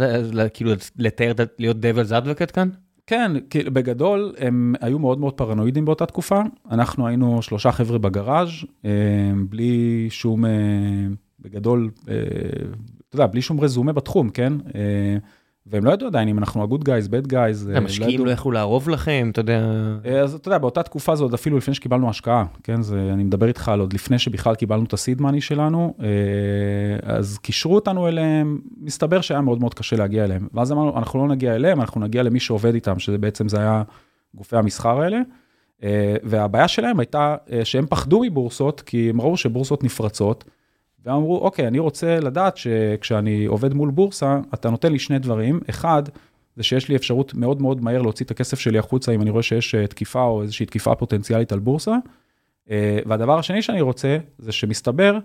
כאילו לתאר, להיות devil's advocate כאן? כן, בגדול הם היו מאוד מאוד פרנואידים באותה תקופה, אנחנו היינו שלושה חבר'ה בגראז', אה, בלי שום, אה, בגדול, אתה יודע, בלי שום רזומה בתחום, כן? והם לא ידעו עדיין אם אנחנו guys, bad guys. אה, המשקיעים לא, לא יכלו לערוב לכם, אתה יודע. אה, אז אתה יודע, באותה תקופה זה עוד אפילו לפני שקיבלנו השקעה, כן? זה, אני מדבר איתך על עוד לפני שבכלל קיבלנו את ה-seed money שלנו, אה, אז קישרו אותנו אליהם, מסתבר שהיה מאוד מאוד קשה להגיע אליהם. ואז אמרנו, אנחנו לא נגיע אליהם, אנחנו נגיע למי שעובד איתם, שזה בעצם זה היה גופי המסחר האלה. והבעיה שלהם הייתה שהם פחדו מבורסות, כי הם ראו שבורסות נפרצות. והם אמרו, אוקיי, אני רוצה לדעת שכשאני עובד מול בורסה, אתה נותן לי שני דברים. אחד, זה שיש לי אפשרות מאוד מאוד מהר להוציא את הכסף שלי החוצה, אם אני רואה שיש אה, תקיפה או איזושהי תקיפה פוטנציאלית על בורסה. אה, והדבר השני שאני רוצה, זה שמסתבר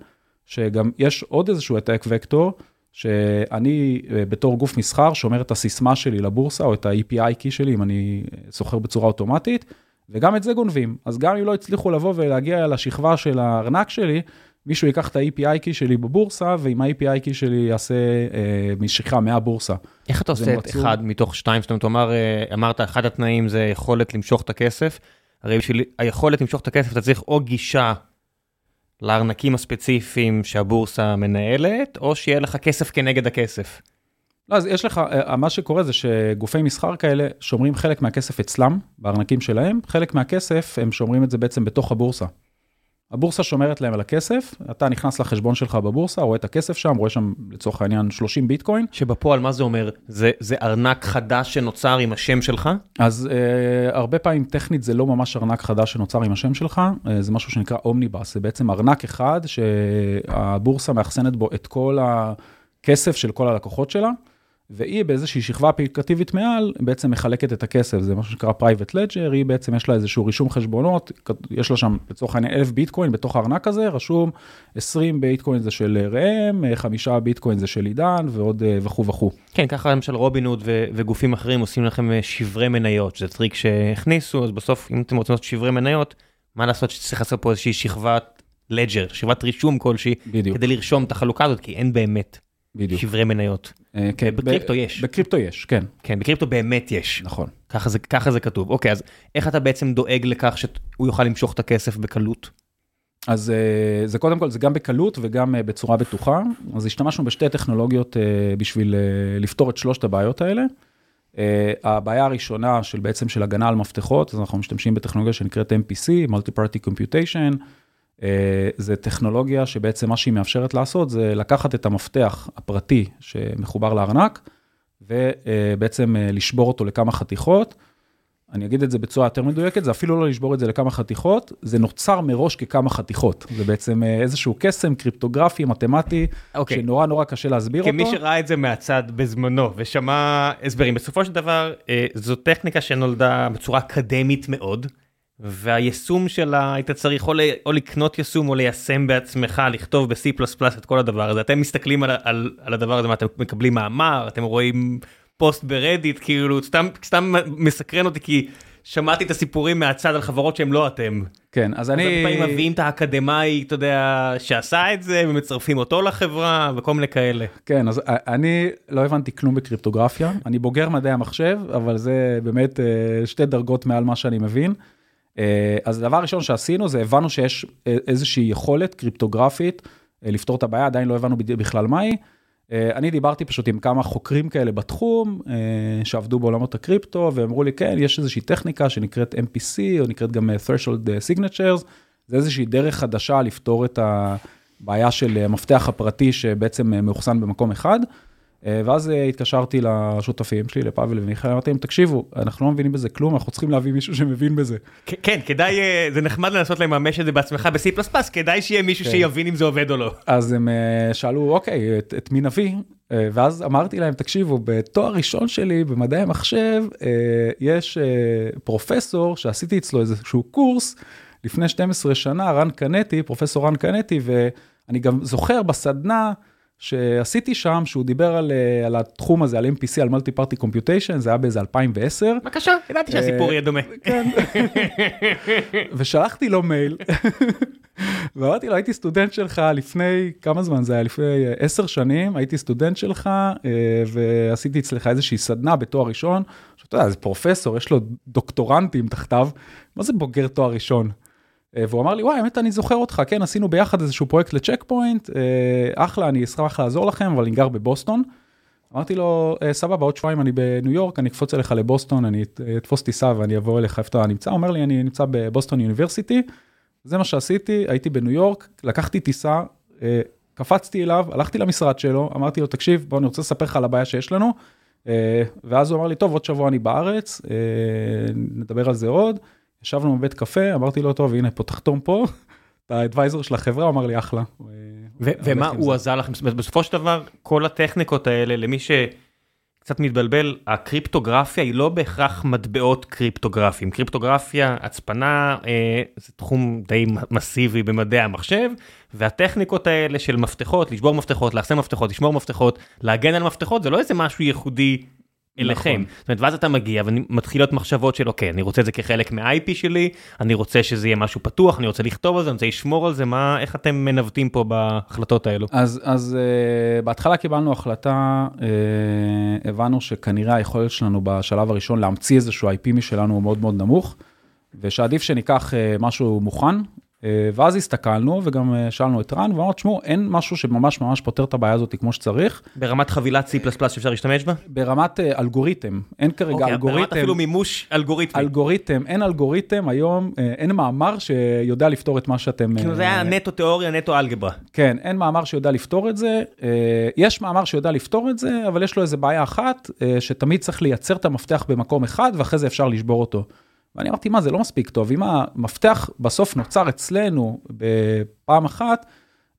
שגם יש עוד איזשהו העתק וקטור, שאני אה, בתור גוף מסחר שומר את הסיסמה שלי לבורסה, או את ה-EPI key שלי, אם אני סוחר בצורה אוטומטית, וגם את זה גונבים. אז גם אם לא הצליחו לבוא ולהגיע לשכבה של הארנק שלי, מישהו ייקח את ה-API key שלי בבורסה, ועם ה-API key שלי יעשה אה, משיכה מהבורסה. איך אתה עושה את מצור... אחד מתוך שתיים? זאת אומרת, אמר, אה, אמרת, אחד התנאים זה יכולת למשוך את הכסף. הרי בשביל היכולת למשוך את הכסף, אתה צריך או גישה לארנקים הספציפיים שהבורסה מנהלת, או שיהיה לך כסף כנגד הכסף. לא, אז יש לך, אה, מה שקורה זה שגופי מסחר כאלה שומרים חלק מהכסף אצלם, בארנקים שלהם, חלק מהכסף הם שומרים את זה בעצם בתוך הבורסה. הבורסה שומרת להם על הכסף, אתה נכנס לחשבון שלך בבורסה, רואה את הכסף שם, רואה שם לצורך העניין 30 ביטקוין. שבפועל מה זה אומר? זה, זה ארנק חדש שנוצר עם השם שלך? אז אה, הרבה פעמים טכנית זה לא ממש ארנק חדש שנוצר עם השם שלך, אה, זה משהו שנקרא אומניבאס, זה בעצם ארנק אחד שהבורסה מאחסנת בו את כל הכסף של כל הלקוחות שלה. והיא באיזושהי שכבה אפליקטיבית מעל, בעצם מחלקת את הכסף, זה משהו שנקרא private ledger, היא בעצם יש לה איזשהו רישום חשבונות, יש לה שם לצורך העניין אלף ביטקוין בתוך הארנק הזה, רשום 20 ביטקוין זה של ראם, 5 ביטקוין זה של עידן ועוד אה, וכו' וכו'. כן, ככה למשל רובינוד וגופים אחרים עושים לכם אה, שברי מניות, שזה טריק שהכניסו, אז בסוף אם אתם רוצים לעשות שברי מניות, מה לעשות שצריך לעשות פה איזושהי שכבת ledger, שכבת רישום כלשהי, בדיוק. כדי לרשום את החלוקה הזאת, כי אין באמת. בדיוק. שברי מניות. אה, כן, בקריפטו יש. בקריפטו יש, כן. כן, בקריפטו באמת יש. נכון. ככה זה, ככה זה כתוב. אוקיי, אז איך אתה בעצם דואג לכך שהוא יוכל למשוך את הכסף בקלות? אז אה, זה קודם כל, זה גם בקלות וגם אה, בצורה בטוחה. אז השתמשנו בשתי טכנולוגיות בשביל לפתור את שלושת הבעיות האלה. הבעיה הראשונה של בעצם של הגנה על מפתחות, אז אנחנו משתמשים בטכנולוגיה שנקראת MPC, Multi-Party Computation. אה, זה טכנולוגיה שבעצם מה שהיא מאפשרת לעשות זה לקחת את המפתח הפרטי שמחובר לארנק, ובעצם אה, לשבור אותו לכמה חתיכות. אני אגיד את זה בצורה יותר מדויקת, זה אפילו לא לשבור את זה לכמה חתיכות, זה נוצר מראש ככמה חתיכות. זה בעצם אה, איזשהו קסם קריפטוגרפי, מתמטי, okay. אוקיי. שנורא נורא קשה להסביר כמי אותו. כמי שראה את זה מהצד בזמנו ושמע הסברים, בסופו של דבר זו טכניקה שנולדה בצורה אקדמית מאוד. והיישום שלה היית צריך או, או לקנות יישום או ליישם בעצמך לכתוב ב-C++ את כל הדבר הזה אתם מסתכלים על, על, על הדבר הזה מה אתם מקבלים מאמר אתם רואים פוסט ברדיט כאילו סתם סתם מסקרן אותי כי שמעתי את הסיפורים מהצד על חברות שהם לא אתם. כן אז, אז אני... הרבה פעמים מביאים את האקדמאי אתה יודע שעשה את זה ומצרפים אותו לחברה וכל מיני כאלה. כן אז אני לא הבנתי כלום בקריפטוגרפיה אני בוגר מדעי המחשב אבל זה באמת אה, שתי דרגות מעל מה שאני מבין. אה, אז הדבר הראשון שעשינו זה הבנו שיש אה, איזושהי יכולת קריפטוגרפית אה, לפתור את הבעיה, עדיין לא הבנו בכלל מהי. אני דיברתי פשוט עם כמה חוקרים כאלה בתחום, שעבדו בעולמות הקריפטו, ואמרו לי, כן, יש איזושהי טכניקה שנקראת MPC, או נקראת גם threshold signatures, זה איזושהי דרך חדשה לפתור את הבעיה של המפתח הפרטי שבעצם מאוחסן במקום אחד. אה, ואז אה, התקשרתי לשותפים שלי, לפאבל ומיכאל, אמרתי להם, תקשיבו, אנחנו לא מבינים בזה כלום, אנחנו צריכים להביא מישהו שמבין בזה. כן, כדאי, אה, זה נחמד לנסות לממש את זה בעצמך ב-C++, כדאי שיהיה מישהו כן. שיבין אם זה עובד או לא. אז הם שאלו, אוקיי, את, את מי נביא? ואז אמרתי להם, תקשיבו, בתואר ראשון שלי במדעי המחשב, יש פרופסור שעשיתי אצלו איזשהו קורס לפני 12 שנה, רן קנטי, פרופסור רן קנטי, ואני גם זוכר בסדנה, שעשיתי שם, שהוא דיבר על, אה, על התחום הזה, על MPC, על מולטי פארטי קומפיוטיישן, זה היה באיזה 2010. בבקשה, ידעתי שהסיפור יהיה דומה. כן. *laughs* ושלחתי לו מייל, *laughs* ואמרתי לו, הייתי סטודנט שלך לפני, כמה זמן זה היה? לפני אה, עשר שנים, הייתי סטודנט שלך, אה, ועשיתי אצלך איזושהי סדנה בתואר ראשון. עכשיו, אתה יודע, זה פרופסור, יש לו דוקטורנטים תחתיו, מה זה בוגר תואר ראשון? אה, והוא אמר לי, וואי, האמת, אני זוכר אותך, כן, עשינו ביחד איזשהו פרויקט ל Check Point, אה, אחלה, אני אשמח לעזור לכם, אבל אני גר בבוסטון. אמרתי לו, אה, סבבה, עוד שבועיים אני בניו יורק, אני אקפוץ אליך לבוסטון, אני אתפוס טיסה ואני אבוא אליך איפה אתה נמצא. הוא אומר לי, אני נמצא בבוסטון יוניברסיטי. זה מה שעשיתי, הייתי בניו יורק, לקחתי טיסה, קפצתי אליו, הלכתי למשרד שלו, אמרתי לו, תקשיב, בוא, אני רוצה לספר לך על הבעיה שיש לנו. ואז הוא אמר לי, טוב, עוד שבוע אני בארץ, נדבר על זה עוד. ישבנו בבית קפה, אמרתי לו, טוב, הנה פה, תחתום פה, *laughs* אתה האדוויזר של החברה, אמר לי, אחלה. ומה הוא עזר לכם? בסופו של דבר, כל הטכניקות האלה, למי שקצת מתבלבל, הקריפטוגרפיה היא לא בהכרח מטבעות קריפטוגרפיים. קריפטוגרפיה, הצפנה, אה, זה תחום די מסיבי במדעי המחשב, והטכניקות האלה של מפתחות, לשבור מפתחות, לאחסן מפתחות, לשמור מפתחות, להגן על מפתחות, זה לא איזה משהו ייחודי אליכם. נכון. זאת אומרת, ואז אתה מגיע ומתחילות מחשבות של אוקיי, אני רוצה את זה כחלק מה-IP שלי, אני רוצה שזה יהיה משהו פתוח, אני רוצה לכתוב על זה, אני רוצה לשמור על זה, מה, איך אתם מנווטים פה בהחלטות האלו? אז, אז uh, בהתחלה קיבלנו החלטה, uh, הבנו שכנראה היכולת שלנו בשלב הראשון להמציא איזשהו IP משלנו הוא מאוד מאוד נמוך, ושעדיף שניקח uh, משהו מוכן, ואז הסתכלנו וגם אה, שאלנו את רן ואמרנו, תשמעו, אין משהו שממש ממש פותר את הבעיה הזאת כמו שצריך. ברמת חבילת C++ שאפשר להשתמש בה? ברמת אה, אלגוריתם, אין כרגע אוקיי, אלגוריתם. ברמת אפילו מימוש אלגוריתמי. אלגוריתם, אין אלגוריתם היום, אין מאמר שיודע לפתור את מה שאתם... כאילו זה היה נטו תיאוריה, נטו אלגברה. כן, אין מאמר שיודע לפתור את זה. יש מאמר שיודע לפתור את זה, אבל יש לו איזה בעיה אחת, שתמיד צריך לייצר את המפתח במקום אחד ואחרי זה אפשר לשבור אותו. ואני אמרתי, מה, זה לא מספיק טוב, אם המפתח בסוף נוצר אצלנו בפעם אחת,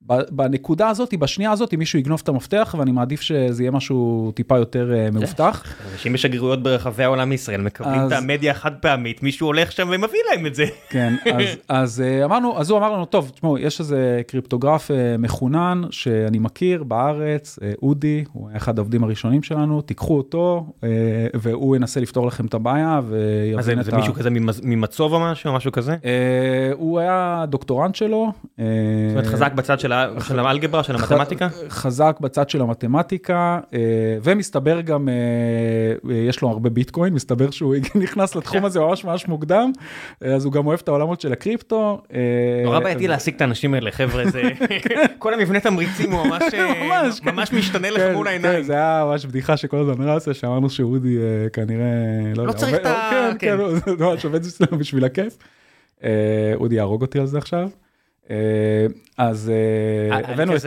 בנקודה הזאת, בשנייה הזאת, אם מישהו יגנוב את המפתח, ואני מעדיף שזה יהיה משהו טיפה יותר אה, מאובטח. אנשים בשגרירויות ברחבי העולם מישראל מקבלים את המדיה החד פעמית, מישהו הולך שם ומביא להם את זה. כן, *laughs* אז אה, אמרנו, אז הוא אמר לנו, טוב, תשמעו, יש איזה קריפטוגרף אה, מחונן שאני מכיר בארץ, אודי, הוא היה אחד העובדים הראשונים שלנו, תיקחו אותו, והוא ינסה לפתור לכם את הבעיה, ויבין את ה... זה מישהו כזה ממצוב או משהו, משהו כזה? הוא היה דוקטורנט שלו. זאת אומרת, חזק בצד של של האלגברה, של המתמטיקה? חזק בצד של המתמטיקה, אה, ומסתבר גם, אה, אה, יש לו הרבה ביטקוין, מסתבר שהוא *laughs* נכנס לתחום כן. הזה ממש ממש מוקדם, אז הוא גם אוהב את העולמות של הקריפטו. נורא בעייתי להשיג את האנשים האלה, חבר'ה, זה... *laughs* כל המבנה תמריצים הוא ממש *laughs* כן. משתנה לך כן, מול העיניים. זה היה ממש בדיחה שכל הזמן רצה, שאמרנו שאודי כנראה, לא, לא צריך את ה... כן, כן, הוא ממש עובד בשביל הכיף. אודי יהרוג אותי על זה עכשיו. אה, אז אה, אה, הבאנו את.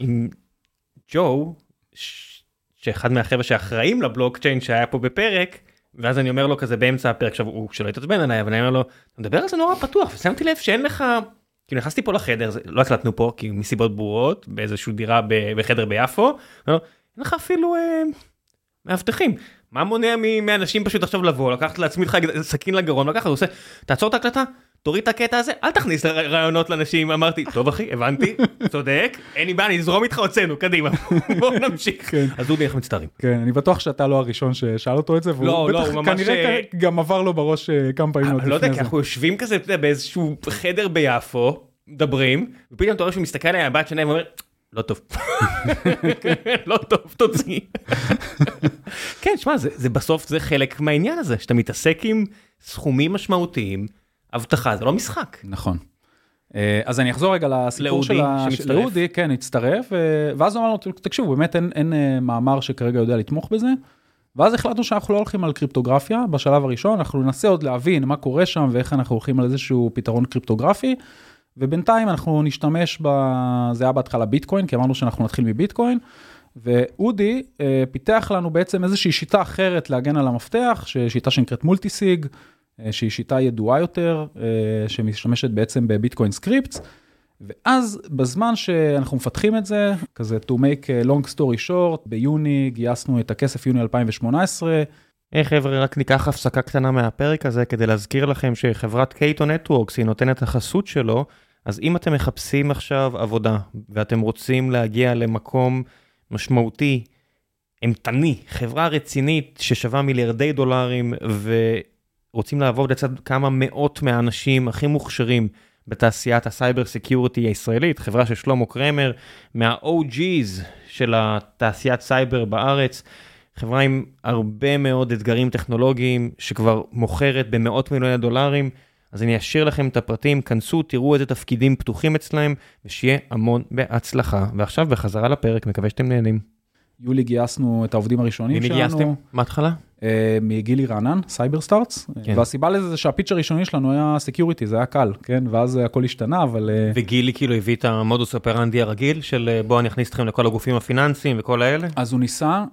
עם ג'ו, שאחד מהחבר'ה שאחראים לבלוקצ'יין שהיה פה בפרק, ואז אני אומר לו כזה באמצע הפרק, עכשיו הוא שלא יתעצבן עליי, אבל אני אומר לו, אתה מדבר על זה נורא פתוח, ושמתי לב שאין לך, כאילו נכנסתי פה לחדר, לא הקלטנו פה, כי מסיבות ברורות, באיזושהי דירה בחדר ביפו, אין לך אפילו מאבטחים. מה מונע מאנשים פשוט עכשיו לבוא, לקחת לעצמי סכין לגרון, לקחת, הוא עושה, תעצור את ההקלטה, תוריד את הקטע הזה, אל תכניס רעיונות לאנשים, אמרתי, טוב אחי, הבנתי, צודק, אין לי בעיה, אני אזרום איתך, הוצאנו, קדימה, *laughs* בואו נמשיך. כן. אז דודי, איך מצטערים? כן, אני בטוח שאתה לא הראשון ששאל אותו את זה, והוא לא, לא, בטח כנראה גם עבר לו בראש אה, כמה פעמים עוד לפני זה. לא יודע, כי אנחנו יושבים כזה באיזשהו חדר ביפו, מדברים, ופתאום אתה רואה שהוא מסתכל עליי, הבת שלהם ואומר, לא טוב. *laughs* לא טוב, תוציא. *laughs* כן, שמע, זה, זה בסוף זה חלק מהעניין הזה, שאתה מתעסק עם סכומים משמעותיים, הבטחה זה לא משחק. נכון. אה, אז אני אחזור רגע לסיפור של ה... שמצטרף. לאודי, כן, הצטרף, אה, ואז הוא אמר לנו, תקשיבו, באמת אין, אין אה, מאמר שכרגע יודע לתמוך בזה. ואז החלטנו שאנחנו לא הולכים על קריפטוגרפיה בשלב הראשון, אנחנו ננסה עוד להבין מה קורה שם ואיך אנחנו הולכים על איזשהו פתרון קריפטוגרפי. ובינתיים אנחנו נשתמש ב... זה היה בהתחלה ביטקוין, כי אמרנו שאנחנו נתחיל מביטקוין. ואודי אה, פיתח לנו בעצם איזושהי שיטה אחרת להגן על המפתח, שיטה שנקראת multisig, שהיא שיטה ידועה יותר, אה, שמשתמשת בעצם בביטקוין scripts. ואז בזמן שאנחנו מפתחים את זה, כזה to make long story short, ביוני גייסנו את הכסף יוני 2018, היי חבר'ה, רק ניקח הפסקה קטנה מהפרק הזה כדי להזכיר לכם שחברת Cato Networks היא נותנת החסות שלו, אז אם אתם מחפשים עכשיו עבודה ואתם רוצים להגיע למקום משמעותי, אימתני, חברה רצינית ששווה מיליארדי דולרים ורוצים לעבוד לצד כמה מאות מהאנשים הכי מוכשרים בתעשיית ה cyber security הישראלית, חברה של שלמה קרמר, מה-OG's של התעשיית סייבר בארץ. חברה עם הרבה מאוד אתגרים טכנולוגיים שכבר מוכרת במאות מיליוני דולרים, אז אני אשאיר לכם את הפרטים, כנסו, תראו איזה תפקידים פתוחים אצלהם, ושיהיה המון בהצלחה. ועכשיו בחזרה לפרק, מקווה שאתם נהנים. יולי גייסנו את העובדים הראשונים ממי שלנו. גייסתם? מההתחלה? אה, מגילי רענן, Cyberstarts, כן. והסיבה לזה זה שה pitch הראשוני שלנו היה security, זה היה קל, כן, ואז הכל השתנה, אבל אה, וגילי כאילו הביא את המודוס אופרנדי הרגיל של אה, בואו אני אכניס אתכם לכל הגופים הפיננסיים וכל האלה? אז הוא ניסה,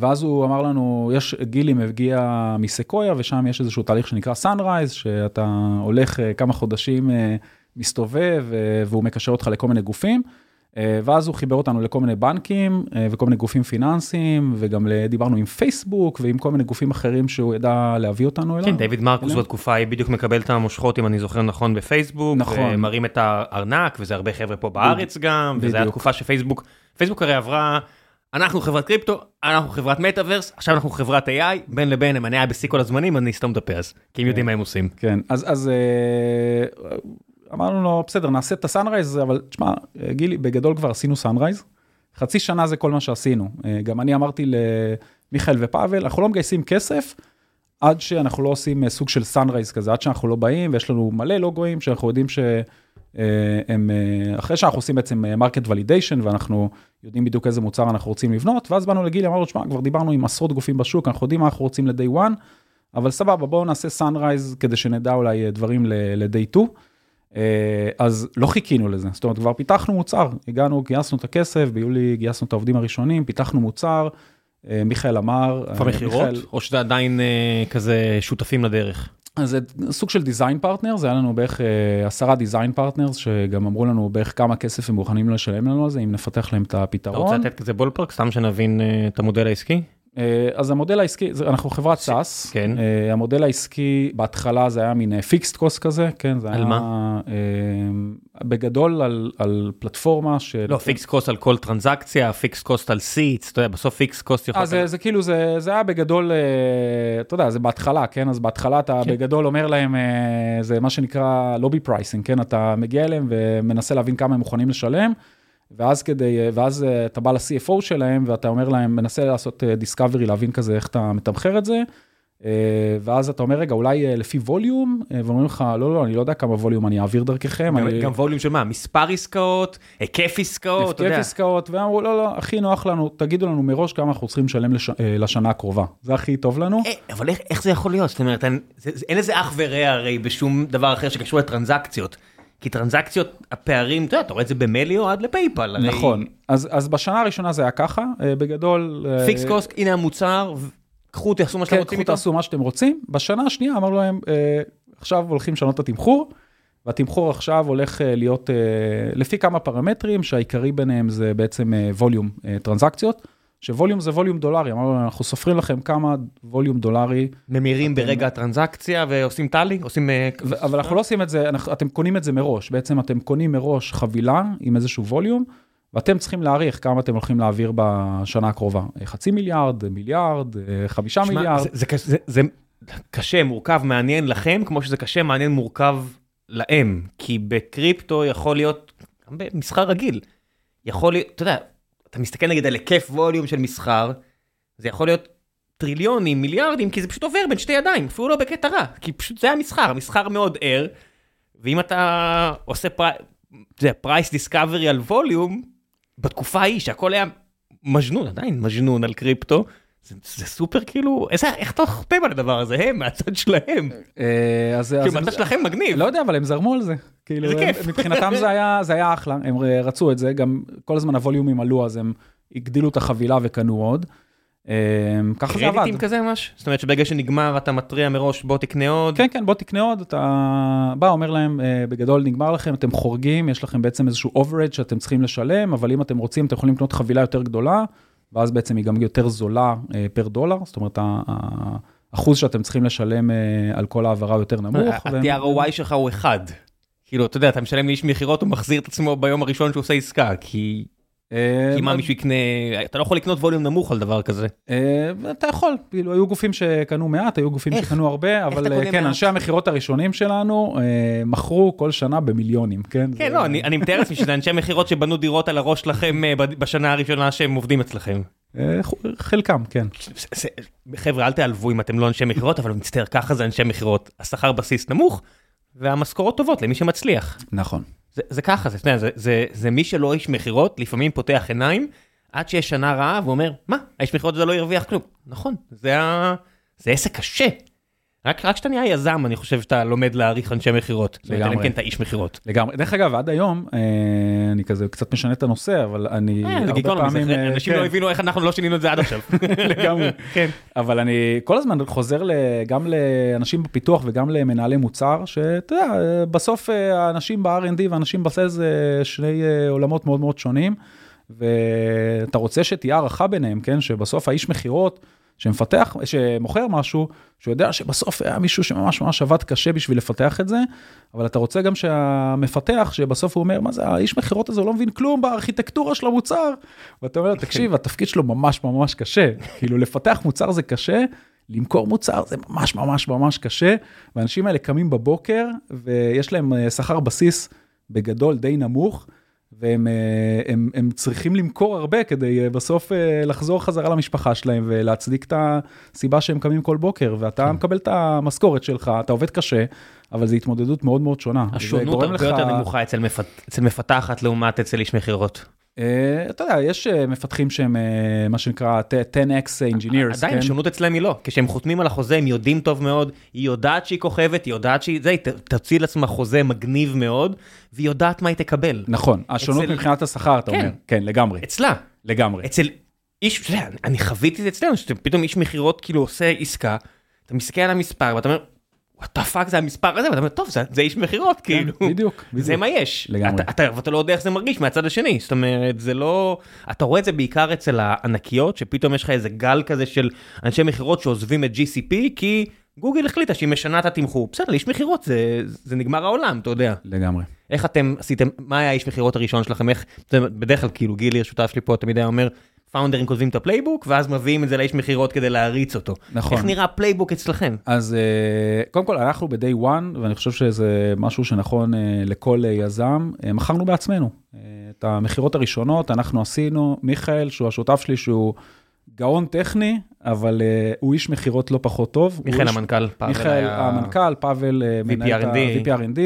ואז הוא אמר לנו, יש, גילי מגיע מסקויה, ושם יש איזשהו תהליך שנקרא Sunrise, שאתה הולך כמה חודשים, מסתובב, והוא מקשר אותך לכל מיני גופים. אה, ואז הוא חיבר אותנו לכל מיני בנקים אה, וכל מיני גופים פיננסיים, וגם דיברנו עם פייסבוק ועם כל מיני גופים אחרים שהוא ידע להביא אותנו אליו. כן, דיוויד מרקוס. בתקופה ההיא בדיוק מקבל את המושכות, אם אני זוכר נכון, בפייסבוק. נכון. ומראים את הארנק, וזה הרבה חבר'ה פה בארץ גם, היה בדיוק. תקופה שפייסבוק, פייסבוק הרי עברה, אנחנו חברת קריפטו, אנחנו חברת מטאוורס, עכשיו אנחנו חברת AI, בין לבין, אם אני היה בשיא כל הזמנים, אני אסתום את הפה אז, כי הם יודעים מה הם עושים. כן, אז, אז אה, אמרנו לו, בסדר, נעשה את ה Sunrise, אבל תשמע, אה, גילי, בגדול כבר עשינו Sunrise. חצי שנה זה כל מה שעשינו. אה, גם אני אמרתי למיכאל ופאבל, אנחנו לא מגייסים כסף עד שאנחנו לא עושים אה, סוג של Sunrise כזה, עד שאנחנו לא באים, ויש לנו מלא לוגויים שאנחנו יודעים שהם, אחרי שאנחנו עושים בעצם אה, market validation, ואנחנו יודעים בדיוק איזה מוצר אנחנו רוצים לבנות, ואז באנו לגילי, אמרנו, תשמע, כבר דיברנו עם עשרות גופים בשוק, אנחנו יודעים מה אנחנו רוצים ל-day אבל סבבה, בואו נעשה Sunrise כדי שנדע אולי אה, דברים ל-day 2. אה, אז לא חיכינו לזה, זאת אומרת, כבר פיתחנו מוצר, הגענו, גייסנו את הכסף, ביולי גייסנו את העובדים הראשונים, פיתחנו מוצר, אה, מיכאל אמר, אה, מכירות? מיכאל- או שזה עדיין כזה שותפים לדרך? אז זה סוג של design partner, זה היה לנו בערך עשרה design partners, שגם אמרו לנו בערך כמה כסף הם מוכנים לשלם לנו על זה, אם נפתח להם את אתה רוצה הפתרון. לתת כזה ballpark, סתם שנבין את המודל העסקי? אה, אז המודל העסקי, אנחנו חברת SaaS, כן. אה, המודל העסקי בהתחלה זה היה מין fixed cost כזה, כן, זה על היה, מה? אה, בגדול על, על פלטפורמה של... לא, פיקס cost על כל טרנזקציה, fixed cost על seats, אתה יודע, בסוף fixed cost יכול... אה, זה, זה כאילו, זה, זה היה בגדול, אה, אתה יודע, זה בהתחלה, כן? אז בהתחלה אתה כן. בגדול אומר להם, אה, זה מה שנקרא לובי pricing, כן? אתה מגיע אליהם ומנסה להבין כמה הם מוכנים לשלם, ואז כדי, אה, ואז אה, אתה בא ל-CFO שלהם ואתה אומר להם, מנסה לעשות אה, discovery, להבין כזה איך אתה מתמחר את זה, אה, ואז אתה אומר, רגע, אולי אה, לפי volume, אה, ואומרים לך, לא, לא, אני לא יודע כמה volume אני אעביר דרככם. גם- אני... גם volume של מה? מספר עסקאות, היקף עסקאות, היקף יודע. עסקאות, ואמרו, לא, לא, הכי נוח לנו, תגידו לנו מראש כמה אנחנו צריכים לשלם לש... אה, לשנה הקרובה. זה הכי טוב לנו. אה, אבל איך, איך זה יכול להיות? זאת אומרת, אין, זה, זה, אין לזה אח ורע הרי בשום דבר אחר שקשור לטרנזקציות. כי טרנזקציות, הפערים, אתה יודע, אתה רואה את זה במליו עד ל-PayPal. הרי נכון. אז, אז בשנה הראשונה זה היה ככה, אה, בגדול... אה, fixed cost, הנה המוצר, קחו, תעשו מה שאתם כן, רוצים קחו איתו. תעשו מה שאתם רוצים. בשנה השנייה אמרנו להם, אה, עכשיו הולכים לשנות את התמחור, והתמחור עכשיו הולך אה, להיות אה, לפי כמה פרמטרים, שהעיקרי ביניהם זה בעצם ווליום טרנזקציות, שווליום זה ווליום דולרי, אמרנו אנחנו סופרים לכם כמה ווליום דולרי ממירים ברגע הטרנזקציה ועושים טלי, עושים... אה, ו- אבל אנחנו לא עושים את זה, אנחנו, אתם קונים את זה מראש, בעצם אתם קונים מראש חבילה עם איזשהו ווליום, ואתם צריכים להעריך כמה אתם הולכים להעביר בשנה הקרובה. אה, חצי מיליארד, מיליארד, אה, חמישה שמע, מיליארד. זה, זה, זה, זה קשה, מורכב, מעניין לכם, כמו שזה קשה, מעניין, מורכב להם. כי בקריפטו יכול להיות, גם במסחר רגיל, יכול להיות, אתה יודע, אתה מסתכל נגיד על היקף volume של מסחר, זה יכול להיות טריליונים, מיליארדים, כי זה פשוט עובר בין שתי ידיים, אפילו לא בקטע רע, כי פשוט זה המסחר, המסחר מאוד ער, ואם אתה עושה price discovery על volume, בתקופה ההיא שהכל היה מג'נון, עדיין מג'נון על קריפטו, זה, זה סופר כאילו, איזה, איך אתה חותם על הדבר הזה, הם מהצד שלהם. אה, אז כאילו מהצד שלכם מגניב. לא יודע, אבל הם זרמו על זה. כאילו, זה הם- כיף. מבחינתם זה היה, זה היה אחלה, הם רצו את זה, גם כל הזמן הווליומים עלו, אז הם הגדילו את החבילה וקנו עוד. אה, ככה זה עבד. קרדיטים כזה ממש? זאת אומרת שברגע שנגמר אתה מתריע מראש בוא תקנה עוד? כן, כן, בוא תקנה עוד, אתה בא, אומר להם, אה, בגדול נגמר לכם, אתם חורגים, יש לכם בעצם איזשהו overage שאתם צריכים לשלם, אבל אם אתם רוצים, אתם יכולים לקנות חבילה יותר גדולה, ואז בעצם היא גם יותר זולה אה, פר דולר, זאת אומרת, האחוז שאתם צריכים לשלם אה, על כל העברה יותר נמוך. ה-ROI שלך הוא אחד. כאילו אתה יודע אתה משלם לאיש מכירות הוא מחזיר את עצמו ביום הראשון שהוא עושה עסקה כי אה, כי מה מישהו יקנה אתה לא יכול לקנות ווליום נמוך על דבר כזה. אה, אתה יכול, כאילו, היו גופים שקנו מעט, היו גופים? שקנו הרבה, אבל אה, כן? אנשי המכירות הראשונים שלנו מכרו כל שנה במיליונים, כן? כן לא אני מתאר לעצמי שזה אנשי מכירות שבנו דירות על הראש שלכם בשנה הראשונה שהם עובדים אצלכם. חלקם, כן. חבר'ה אל תיעלבו אם אתם לא אנשי מכירות אבל מצטער ככה זה אנשי מכירות השכר בסיס נמוך והמשכורות טובות למי שמצליח. נכון. זה, זה ככה, זה, יודע, זה, זה, זה מי שלא איש מכירות, לפעמים פותח עיניים, עד שיש שנה רעה ואומר, מה, האיש מכירות הזה לא ירוויח כלום. נכון, זה, ה... זה עסק קשה. רק כשאתה נהיה יזם, אני חושב שאתה לומד להעריך אנשי מכירות. אומרת, אלא אם לגמרי. כן אתה איש מכירות. לגמרי. דרך אגב, עד היום, אה, אני כזה קצת משנה את הנושא, אבל אני אה, הרבה פעמים... אה, אנשים כן, לא הבינו איך אנחנו לא שינינו את זה עד עכשיו. *laughs* לגמרי. כן. אבל אני כל הזמן חוזר גם לאנשים בפיתוח וגם למנהלי מוצר, שאתה יודע, בסוף האנשים ב-R&D ואנשים בסל זה שני עולמות מאוד מאוד שונים, ואתה רוצה שתהיה הערכה ביניהם, כן? שבסוף האיש מכירות שמפתח, שמוכר משהו, שהוא יודע שבסוף היה מישהו שממש ממש עבד קשה בשביל לפתח את זה, אבל אתה רוצה גם שהמפתח, שבסוף הוא אומר, מה זה, האיש מכירות הזה הוא לא מבין כלום בארכיטקטורה של המוצר. ואתה אומר, תקשיב, התפקיד שלו ממש ממש קשה. כאילו, לפתח מוצר זה קשה, למכור מוצר זה ממש ממש ממש קשה, והאנשים האלה קמים בבוקר, ויש להם אה, שכר בסיס בגדול די נמוך. והם אה, הם, הם צריכים למכור הרבה כדי אה, בסוף אה, לחזור חזרה למשפחה שלהם ולהצדיק את הסיבה שהם קמים כל בוקר, ואתה מקבל את המשכורת שלך, אתה עובד קשה, אבל זו התמודדות מאוד מאוד שונה. השונות הרבה יותר נמוכה אצל מפת- אצל מפתחת לעומת אצל איש מכירות. אה, אתה יודע, יש אה, מפתחים שהם אה, מה שנקרא 10x engineers, עדיין כן? השונות אצלם היא לא, כשהם חותמים על החוזה הם יודעים טוב מאוד, היא יודעת שהיא כוכבת, היא יודעת שהיא, זה, היא תוציא לעצמה חוזה מגניב מאוד, והיא יודעת מה היא תקבל. נכון, השונות אצל- מבחינת השכר, אתה כן. אומר. כן, לגמרי, אצלה, לגמרי. אצל איש, אתה יודע, אני חוויתי את זה אצלנו, שפתאום איש מכירות כאילו עושה עסקה, אתה מסתכל על המספר ואתה אומר, the fuck זה המספר הזה, ואתה אומר, טוב, זה, זה איש מכירות, כאילו. כן, בדיוק, זה בדיוק. מה יש. לגמרי. אתה, אתה, לא יודע איך זה מרגיש מהצד השני, זאת אומרת, זה לא... אתה רואה את זה בעיקר אצל הענקיות, שפתאום יש לך איזה גל כזה של אנשי מכירות שעוזבים את GCP, כי גוגל החליטה שהיא משנה את התמחור. בסדר, איש מכירות זה, זה נגמר העולם, אתה יודע. לגמרי. איך אתם עשיתם, מה היה האיש מכירות הראשון שלכם, איך, בדרך כלל כאילו גילי השותף שלי פה תמיד היה אומר, founderים כותבים את ה-playbook, ואז מביאים את זה לאיש מכירות כדי להריץ אותו. נכון. איך נראה ה-playbook אצלכם? אז אה, קודם כל, אנחנו ב-day one, ואני חושב שזה משהו שנכון אה, לכל אה, יזם, מכרנו בעצמנו. את המכירות הראשונות אנחנו עשינו, מיכאל, שהוא השותף שלי, שהוא גאון טכני, אבל הוא איש מכירות לא פחות טוב. מיכאל המנכ"ל, פאבל מיכאל היה- המנכ"ל, פאבל מנהל את VP ה-VP R&D.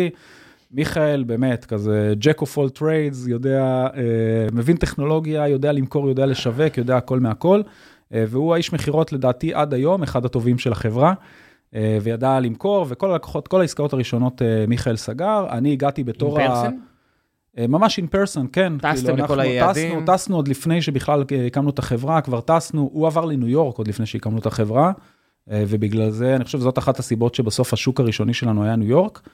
מיכאל באמת כזה jack of all trades, יודע, אה, מבין טכנולוגיה, יודע למכור, יודע לשווק, יודע הכל מהכל, אה, והוא האיש מכירות לדעתי עד היום, אחד הטובים של החברה, אה, וידע למכור, וכל הלקוחות, כל העסקאות הראשונות אה, מיכאל סגר, אני הגעתי בתור ה... אה, ממש in person, כן. טסתם כאילו, לכל היעדים? טסנו, טסנו עוד לפני שבכלל אה, הקמנו את החברה, כבר טסנו, הוא עבר לניו יורק עוד לפני שהקמנו את החברה, אה, ובגלל זה, אני חושב שזאת אחת הסיבות שבסוף השוק הראשוני שלנו היה ניו יורק,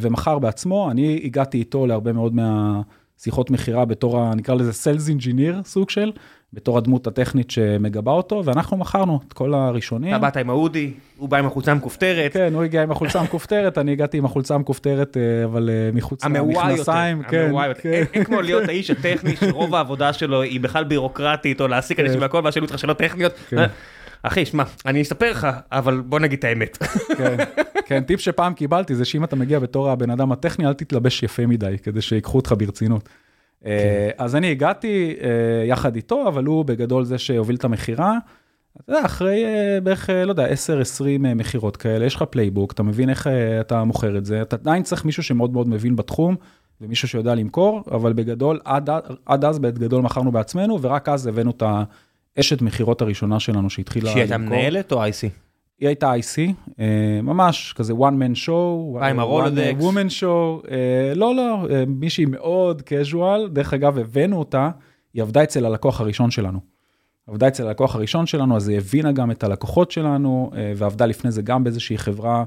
ומכר בעצמו, אני הגעתי איתו להרבה מאוד מהשיחות מכירה בתור, ה- נקרא לזה Sales Engineer סוג של, בתור הדמות הטכנית שמגבה אותו, ואנחנו מכרנו את כל הראשונים. אתה באת עם האודי, הוא בא עם החולצה המכופתרת. כן, הוא הגיע עם החולצה המכופתרת, אני הגעתי עם החולצה המכופתרת, אה, אבל אה, מחוץ המעוואי יותר, למכנסיים, כן, המעוואי יותר. כן. אין- אין כמו להיות האיש הטכני שרוב העבודה שלו היא בכלל בירוקרטית או להעסיק אנשים כן. והכל ואז שאלו אותך שאלות טכניות. כן. אחי שמע אני אספר לך אבל בוא נגיד את האמת. כן, כן, טיפ שפעם קיבלתי זה שאם אתה מגיע בתור הבן אדם הטכני, אל תתלבש יפה מדי, כדי שיקחו אותך ברצינות. אה, אז אני הגעתי אה, יחד איתו, אבל הוא בגדול זה שהוביל את המכירה. אתה יודע, אחרי אה, בערך, לא יודע, 10-20 אה, מכירות כאלה, יש לך playbook, אתה מבין איך אתה מוכר את זה, אתה עדיין צריך מישהו שמאוד מאוד מבין בתחום, ומישהו שיודע למכור, אבל בגדול, עד, עד אז בגדול מכרנו בעצמנו, ורק אז הבאנו את האשת מכירות הראשונה שלנו שהתחילה שהיא הייתה מנהלת או IC? היא הייתה IC, אה, ממש כזה one man show, עם הרולודקס. woman show, אה, לא, לא, אה, מישהי מאוד casual, דרך אגב, הבאנו אותה, היא עבדה אצל הלקוח הראשון שלנו. עבדה אצל הלקוח הראשון שלנו, אז היא הבינה גם את הלקוחות שלנו, אה, ועבדה לפני זה גם באיזושהי חברה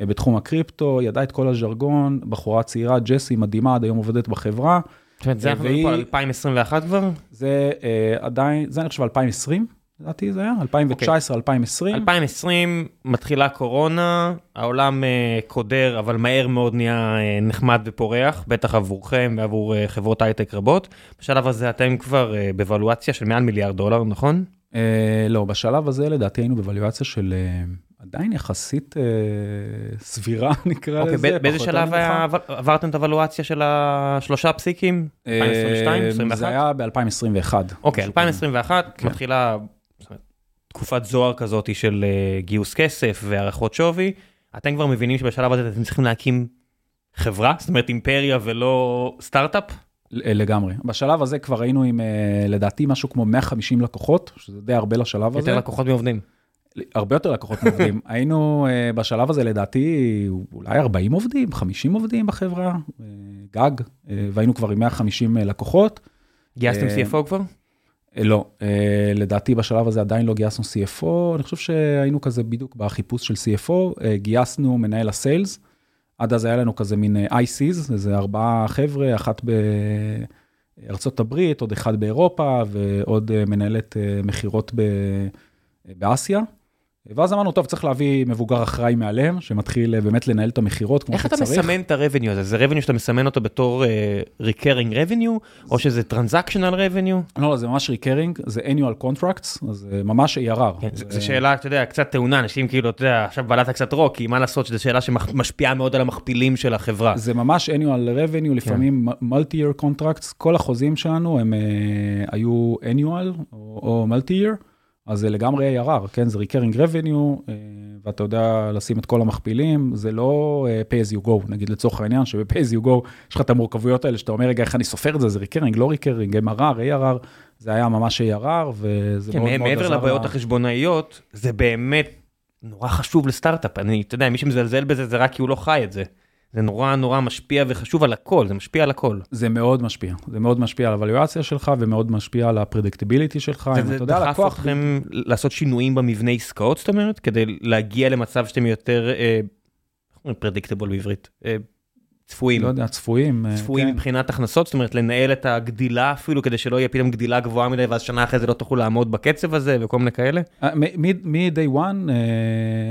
אה, בתחום הקריפטו, ידעה את כל הז'רגון, בחורה צעירה, ג'סי, מדהימה, עד היום עובדת בחברה. זאת אומרת, זה אנחנו מדברים פה על 2021 כבר? זה אה, עדיין, זה אני חושב 2020, לדעתי זה היה, 2019, 2020. 2020 מתחילה קורונה, העולם אה, קודר, אבל מהר מאוד נהיה אה, נחמד ופורח, בטח עבורכם ועבור חברות הייטק רבות. בשלב הזה אתם כבר בוולואציה של מעל מיליארד דולר, נכון? לא, בשלב הזה לדעתי היינו בוולואציה של עדיין יחסית אה, סבירה, *laughs* נקרא אוקיי, לזה. ב- באיזה יותר שלב היה-. עבר- עברתם את הוולואציה של השלושה פסיקים? 2022? אה, 21? זה היה ב-2021. אוקיי, 2021 כן. מתחילה תקופת זוהר כזאת של אה, גיוס כסף והערכות שווי. אתם כבר מבינים שבשלב הזה אתם צריכים להקים חברה, זאת אומרת אימפריה ולא סטארט-אפ? לגמרי. בשלב הזה כבר היינו עם, אה, לדעתי, משהו כמו 150 לקוחות, שזה די הרבה לשלב הזה. יותר לקוחות מעובדים. הרבה יותר לקוחות עובדים. *laughs* היינו אה, בשלב הזה, לדעתי, אולי 40 עובדים, 50 עובדים בחברה, אה, גג, אה, והיינו כבר עם 150 לקוחות. גייסתם CFO כבר? לא, לדעתי בשלב הזה עדיין לא גייסנו CFO, אני חושב שהיינו כזה בדיוק בחיפוש של CFO, גייסנו מנהל הסיילס, עד אז היה לנו כזה מין ICs, איזה ארבעה חבר'ה, אחת בארצות הברית, עוד אחד באירופה, ועוד מנהלת מכירות ב- באסיה. ואז אמרנו, טוב, צריך להביא מבוגר אחראי מעליהם, שמתחיל אה, באמת לנהל את המכירות כמו איך אתה שצריך. מסמן את ה-revenue הזה? זה revenue שאתה מסמן אותו בתור אה, recurring revenue, או שזה transactional revenue? לא, לא, זה ממש recurring, זה annual contracts, אז זה ממש ARR. כן, זו שאלה, אתה יודע, קצת טעונה, אנשים כאילו, אתה יודע, עכשיו בלעת קצת רוק, כי מה לעשות שזו שאלה שמשפיעה מאוד על המכפילים של החברה. זה ממש annual revenue, לפעמים multi-year contracts, כל החוזים שלנו הם uh, היו annual או, או multi-year, אז זה לגמרי ARR, כן, זה recurring revenue, uh, ואתה יודע לשים את כל המכפילים, זה לא uh, pay as you go, נגיד לצורך העניין, שב-pay as you go, יש לך את המורכבויות האלה, שאתה אומר, רגע, איך אני סופר את זה, זה recurring, לא recurring, MRR, ARR, זה היה ממש ARR, וזה כן, מאוד מאוד מעבר עזר לבעיות לה- החשבונאיות, זה באמת נורא חשוב לסטארט-אפ. אני, אתה יודע, מי שמזלזל בזה זה רק כי הוא לא חי את זה. זה נורא נורא משפיע וחשוב על הכל, זה משפיע על הכל. זה מאוד משפיע, זה מאוד משפיע על הוואליואציה שלך, ומאוד משפיע על הפרדקטיביליטי שלך. יודע, דחף לקוח- אתכם לעשות שינויים במבנה עסקאות, זאת אומרת, כדי להגיע למצב שאתם יותר, אה, פרדיקטבול בעברית, אה, צפויים. לא יודע, צפויים. אה, צפויים כן. מבחינת הכנסות, זאת אומרת לנהל את הגדילה אפילו כדי שלא יהיה פתאום גדילה גבוהה מדי ואז שנה אחרי זה לא תוכלו לעמוד בקצב הזה וכל מיני כאלה. אה, מ-day one אה,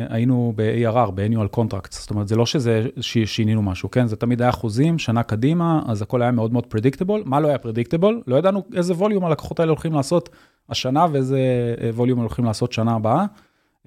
היינו ב-ARR, ב-annual contracts, זאת אומרת, זה לא שזה ששינינו משהו, כן? זה תמיד היה אחוזים, שנה קדימה, אז הכל היה מאוד מאוד predictable. מה לא היה predictable? לא ידענו איזה ווליום הלקוחות האלה הולכים לעשות השנה ואיזה volume הולכים לעשות שנה הבאה.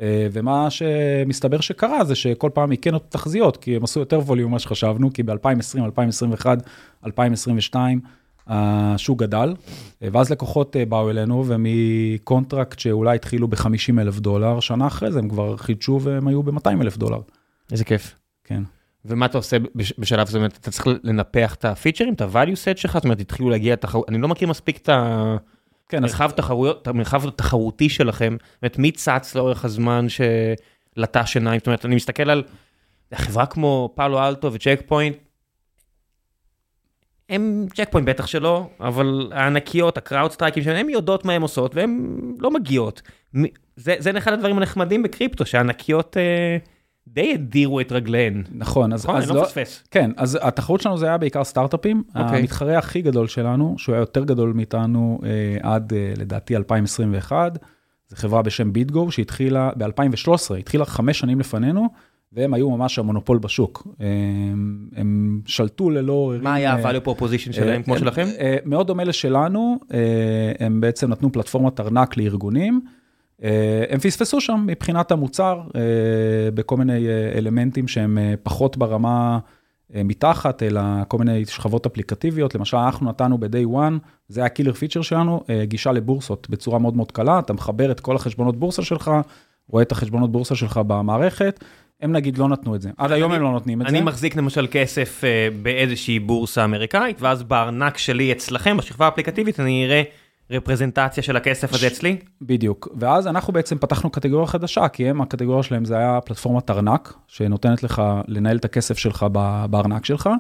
אה, ומה שמסתבר שקרה זה שכל פעם היכינו את התחזיות, כי הם עשו יותר volume ממה שחשבנו, כי ב-2020, 2021, 2022, השוק גדל, אה, ואז לקוחות אה, באו אלינו, ומ-contract שאולי התחילו ב-50 אלף דולר, שנה אחרי זה הם כבר חידשו והם היו ב-200 אלף דולר. איזה כיף. כן. ומה אתה עושה בש- בשלב? זאת אומרת, אתה צריך לנפח את הפיצ'רים, את ה-value set שלך, זאת אומרת, התחילו להגיע תחרות, אני לא מכיר מספיק את כן, אז המרחב תחרויות, את המרחב התחרותי שלכם, זאת אומרת, מי צץ לאורך הזמן שלטש עיניים, זאת אומרת, אני מסתכל על חברה כמו פאלו אלטו וצ'ק פוינט, הם, צ'ק פוינט בטח שלא, אבל הענקיות, ה-CrowdStrikeים שלהם, הן יודעות מה הן עושות והן לא מגיעות. זה, זה אחד הדברים הנחמדים בקריפטו, שהענקיות אה, די הדירו את רגליהן. נכון, אז, נכון, אני אז לא לא, מפספס. כן, אז התחרות שלנו זה היה בעיקר סטארט-אפים. אוקיי. המתחרה הכי גדול שלנו, שהוא היה יותר גדול מאיתנו אה, עד אה, לדעתי 2021, זו חברה בשם ביטגו, שהתחילה ב-2013, התחילה חמש שנים לפנינו, והם היו ממש המונופול בשוק. הם, הם שלטו ללא. מה היה אה, ה-value proposition שלהם, כמו אה, שלכם? אה, מאוד דומה לשלנו, אה, הם בעצם נתנו פלטפורמת ארנק לארגונים. אה, הם פספסו שם מבחינת המוצר, אה, בכל מיני אה, אלמנטים שהם פחות ברמה מתחת, אלא כל מיני שכבות אפליקטיביות. למשל, אנחנו נתנו ב-day one, זה היה קילר פיצ'ר שלנו, גישה לבורסות בצורה מאוד מאוד קלה, אתה מחבר את כל החשבונות בורסה שלך, רואה את החשבונות בורסה שלך במערכת, הם נגיד לא נתנו את זה, עד היום הם לא נותנים את אני זה. אני מחזיק למשל כסף באיזושהי בורסה אמריקאית, ואז בארנק שלי אצלכם, בשכבה האפליקטיבית, אני אראה רפרזנטציה של הכסף הזה אצלי. בדיוק, ואז אנחנו בעצם פתחנו קטגוריה חדשה, כי הם, הקטגוריה שלהם זה היה פלטפורמת ארנק, שנותנת לך לנהל את הכסף שלך בארנק שלך.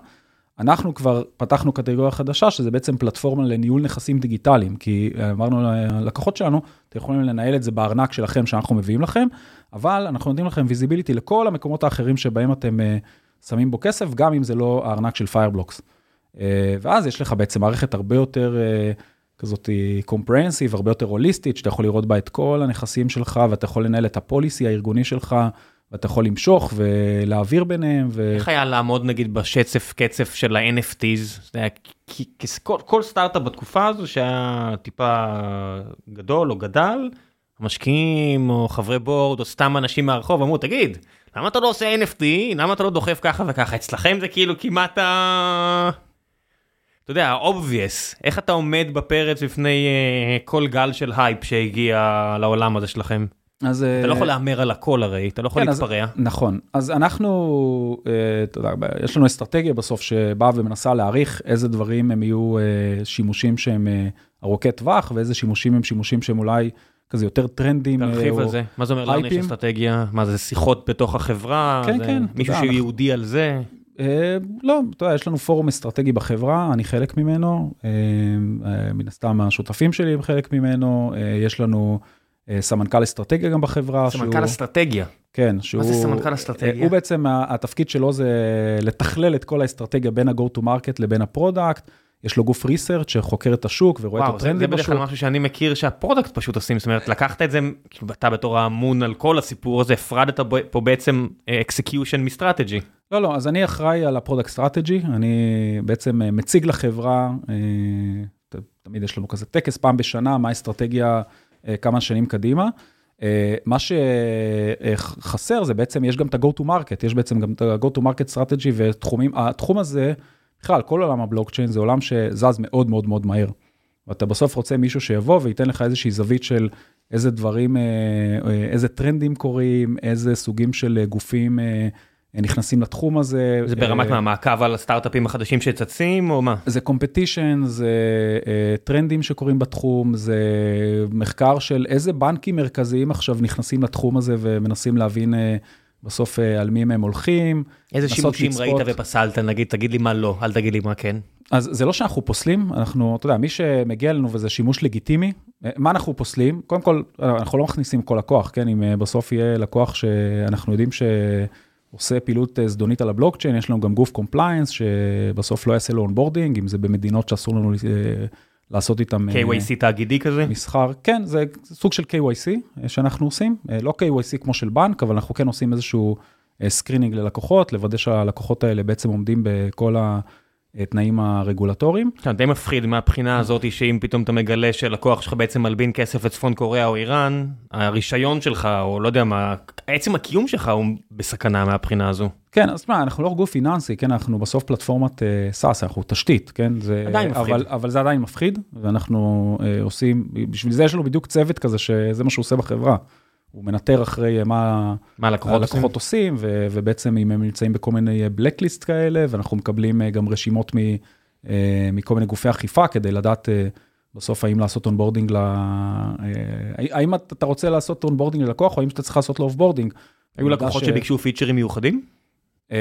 אנחנו כבר פתחנו קטגוריה חדשה, שזה בעצם פלטפורמה לניהול נכסים דיגיטליים, כי אמרנו ללקוחות שלנו, אתם יכולים לנהל את זה בארנק שלכם שאנחנו מביאים לכם, אבל אנחנו נותנים לכם visibility לכל המקומות האחרים שבהם אתם uh, שמים בו כסף, גם אם זה לא הארנק של פיירבלוקס. Uh, ואז יש לך בעצם מערכת הרבה יותר uh, כזאת comprehensive, הרבה יותר הוליסטית, שאתה יכול לראות בה את כל הנכסים שלך, ואתה יכול לנהל את ה-policy הארגוני שלך. ואתה יכול למשוך ולהעביר ביניהם. ו... איך היה לעמוד נגיד בשצף קצף של ה-NFTs? היה, כל, כל סטארט-אפ בתקופה הזו שהיה טיפה גדול או גדל, משקיעים או חברי בורד או סתם אנשים מהרחוב אמרו תגיד למה אתה לא עושה NFT למה אתה לא דוחף ככה וככה אצלכם זה כאילו כמעט ה... אתה יודע, obvious, איך אתה עומד בפרץ בפני uh, כל גל של הייפ שהגיע לעולם הזה שלכם? אז... אתה לא יכול להמר על הכל הרי, אתה לא יכול כן, להתפרע. אז, נכון, אז אנחנו, uh, אתה יודע, יש לנו אסטרטגיה בסוף שבאה ומנסה להעריך איזה דברים הם יהיו uh, שימושים שהם uh, ארוכי טווח, ואיזה שימושים הם שימושים שהם אולי כזה יותר טרנדים. תרחיב על זה, מה זה אומר לנו יש אסטרטגיה? מה זה שיחות בתוך החברה? כן, כן. מישהו שהוא ייעודי על זה? לא, אתה יודע, יש לנו פורום אסטרטגי בחברה, אני חלק ממנו, מן הסתם השותפים שלי הם חלק ממנו, יש לנו סמנכ"ל אסטרטגיה גם בחברה. סמנכ"ל אסטרטגיה? כן, שהוא... מה זה סמנכ"ל אסטרטגיה? הוא בעצם, התפקיד שלו זה לתכלל את כל האסטרטגיה בין ה-go to market לבין ה product. יש לו גוף research שחוקר את השוק ורואה וואו, את הטרנדים בשוק. זה בדרך כלל משהו שאני מכיר שה product פשוט עושים, זאת אומרת, לקחת את זה, כאילו אתה בתור האמון על כל הסיפור הזה, הפרדת פה בעצם execution מ strategy. לא, לא, אז אני אחראי על ה product strategy, אני בעצם מציג לחברה, תמיד יש לנו כזה טקס פעם בשנה, מה האסטרטגיה כמה שנים קדימה. מה שחסר זה בעצם, יש גם את ה-go to market, יש בעצם גם את ה-go to market strategy ותחומים, התחום הזה, בכלל, כל עולם הבלוקצ'יין זה עולם שזז מאוד מאוד מאוד מהר. ואתה בסוף רוצה מישהו שיבוא וייתן לך איזושהי זווית של איזה דברים, איזה טרנדים קורים, איזה סוגים של גופים נכנסים לתחום הזה. זה ברמת מה, מעקב על הסטארט-אפים החדשים שצצים או מה? זה קומפטישן, זה טרנדים שקורים בתחום, זה מחקר של איזה בנקים מרכזיים עכשיו נכנסים לתחום הזה ומנסים להבין בסוף על מי הם הולכים. איזה שימושים ראית ופסלת, נגיד, תגיד לי מה לא, אל תגיד לי מה כן. אז זה לא שאנחנו פוסלים, אנחנו, אתה יודע, מי שמגיע אלינו וזה שימוש לגיטימי, מה אנחנו פוסלים? קודם כל, אנחנו לא מכניסים כל לקוח, כן? אם בסוף יהיה לקוח שאנחנו יודעים ש... עושה פעילות זדונית על הבלוקצ'יין, יש לנו גם גוף compliance, שבסוף לא יעשה לו onboarding, אם זה במדינות שאסור לנו לעשות איתם... KYC תאגידי כזה? מסחר, כן, זה סוג של KYC שאנחנו עושים, לא KYC כמו של בנק, אבל אנחנו כן עושים איזשהו screening ללקוחות, לוודא שהלקוחות האלה בעצם עומדים בכל ה... תנאים הרגולטוריים. כן, די מפחיד מהבחינה הזאת שאם פתאום אתה מגלה שלקוח שלך בעצם מלבין כסף לצפון קוריאה או איראן, הרישיון שלך, או לא יודע מה, עצם הקיום שלך הוא בסכנה מהבחינה הזו. כן, אז מה, אנחנו לא גוף פיננסי, כן, אנחנו בסוף פלטפורמת SaaS, אנחנו תשתית, כן? זה, עדיין מפחיד. אבל, אבל זה עדיין מפחיד, ואנחנו uh, עושים, בשביל זה יש לנו בדיוק צוות כזה, שזה מה שהוא עושה בחברה. הוא מנטר אחרי מה, מה הלקוחות עושים, עושים ו, ובעצם אם הם נמצאים בכל מיני blacklist כאלה, ואנחנו מקבלים גם רשימות מ, מכל מיני גופי אכיפה כדי לדעת בסוף האם לעשות onboarding, ל... האם אתה רוצה לעשות onboarding ללקוח, או האם אתה צריך לעשות לו offboarding. היו לקוחות ש... שביקשו פיצ'רים מיוחדים? Uh,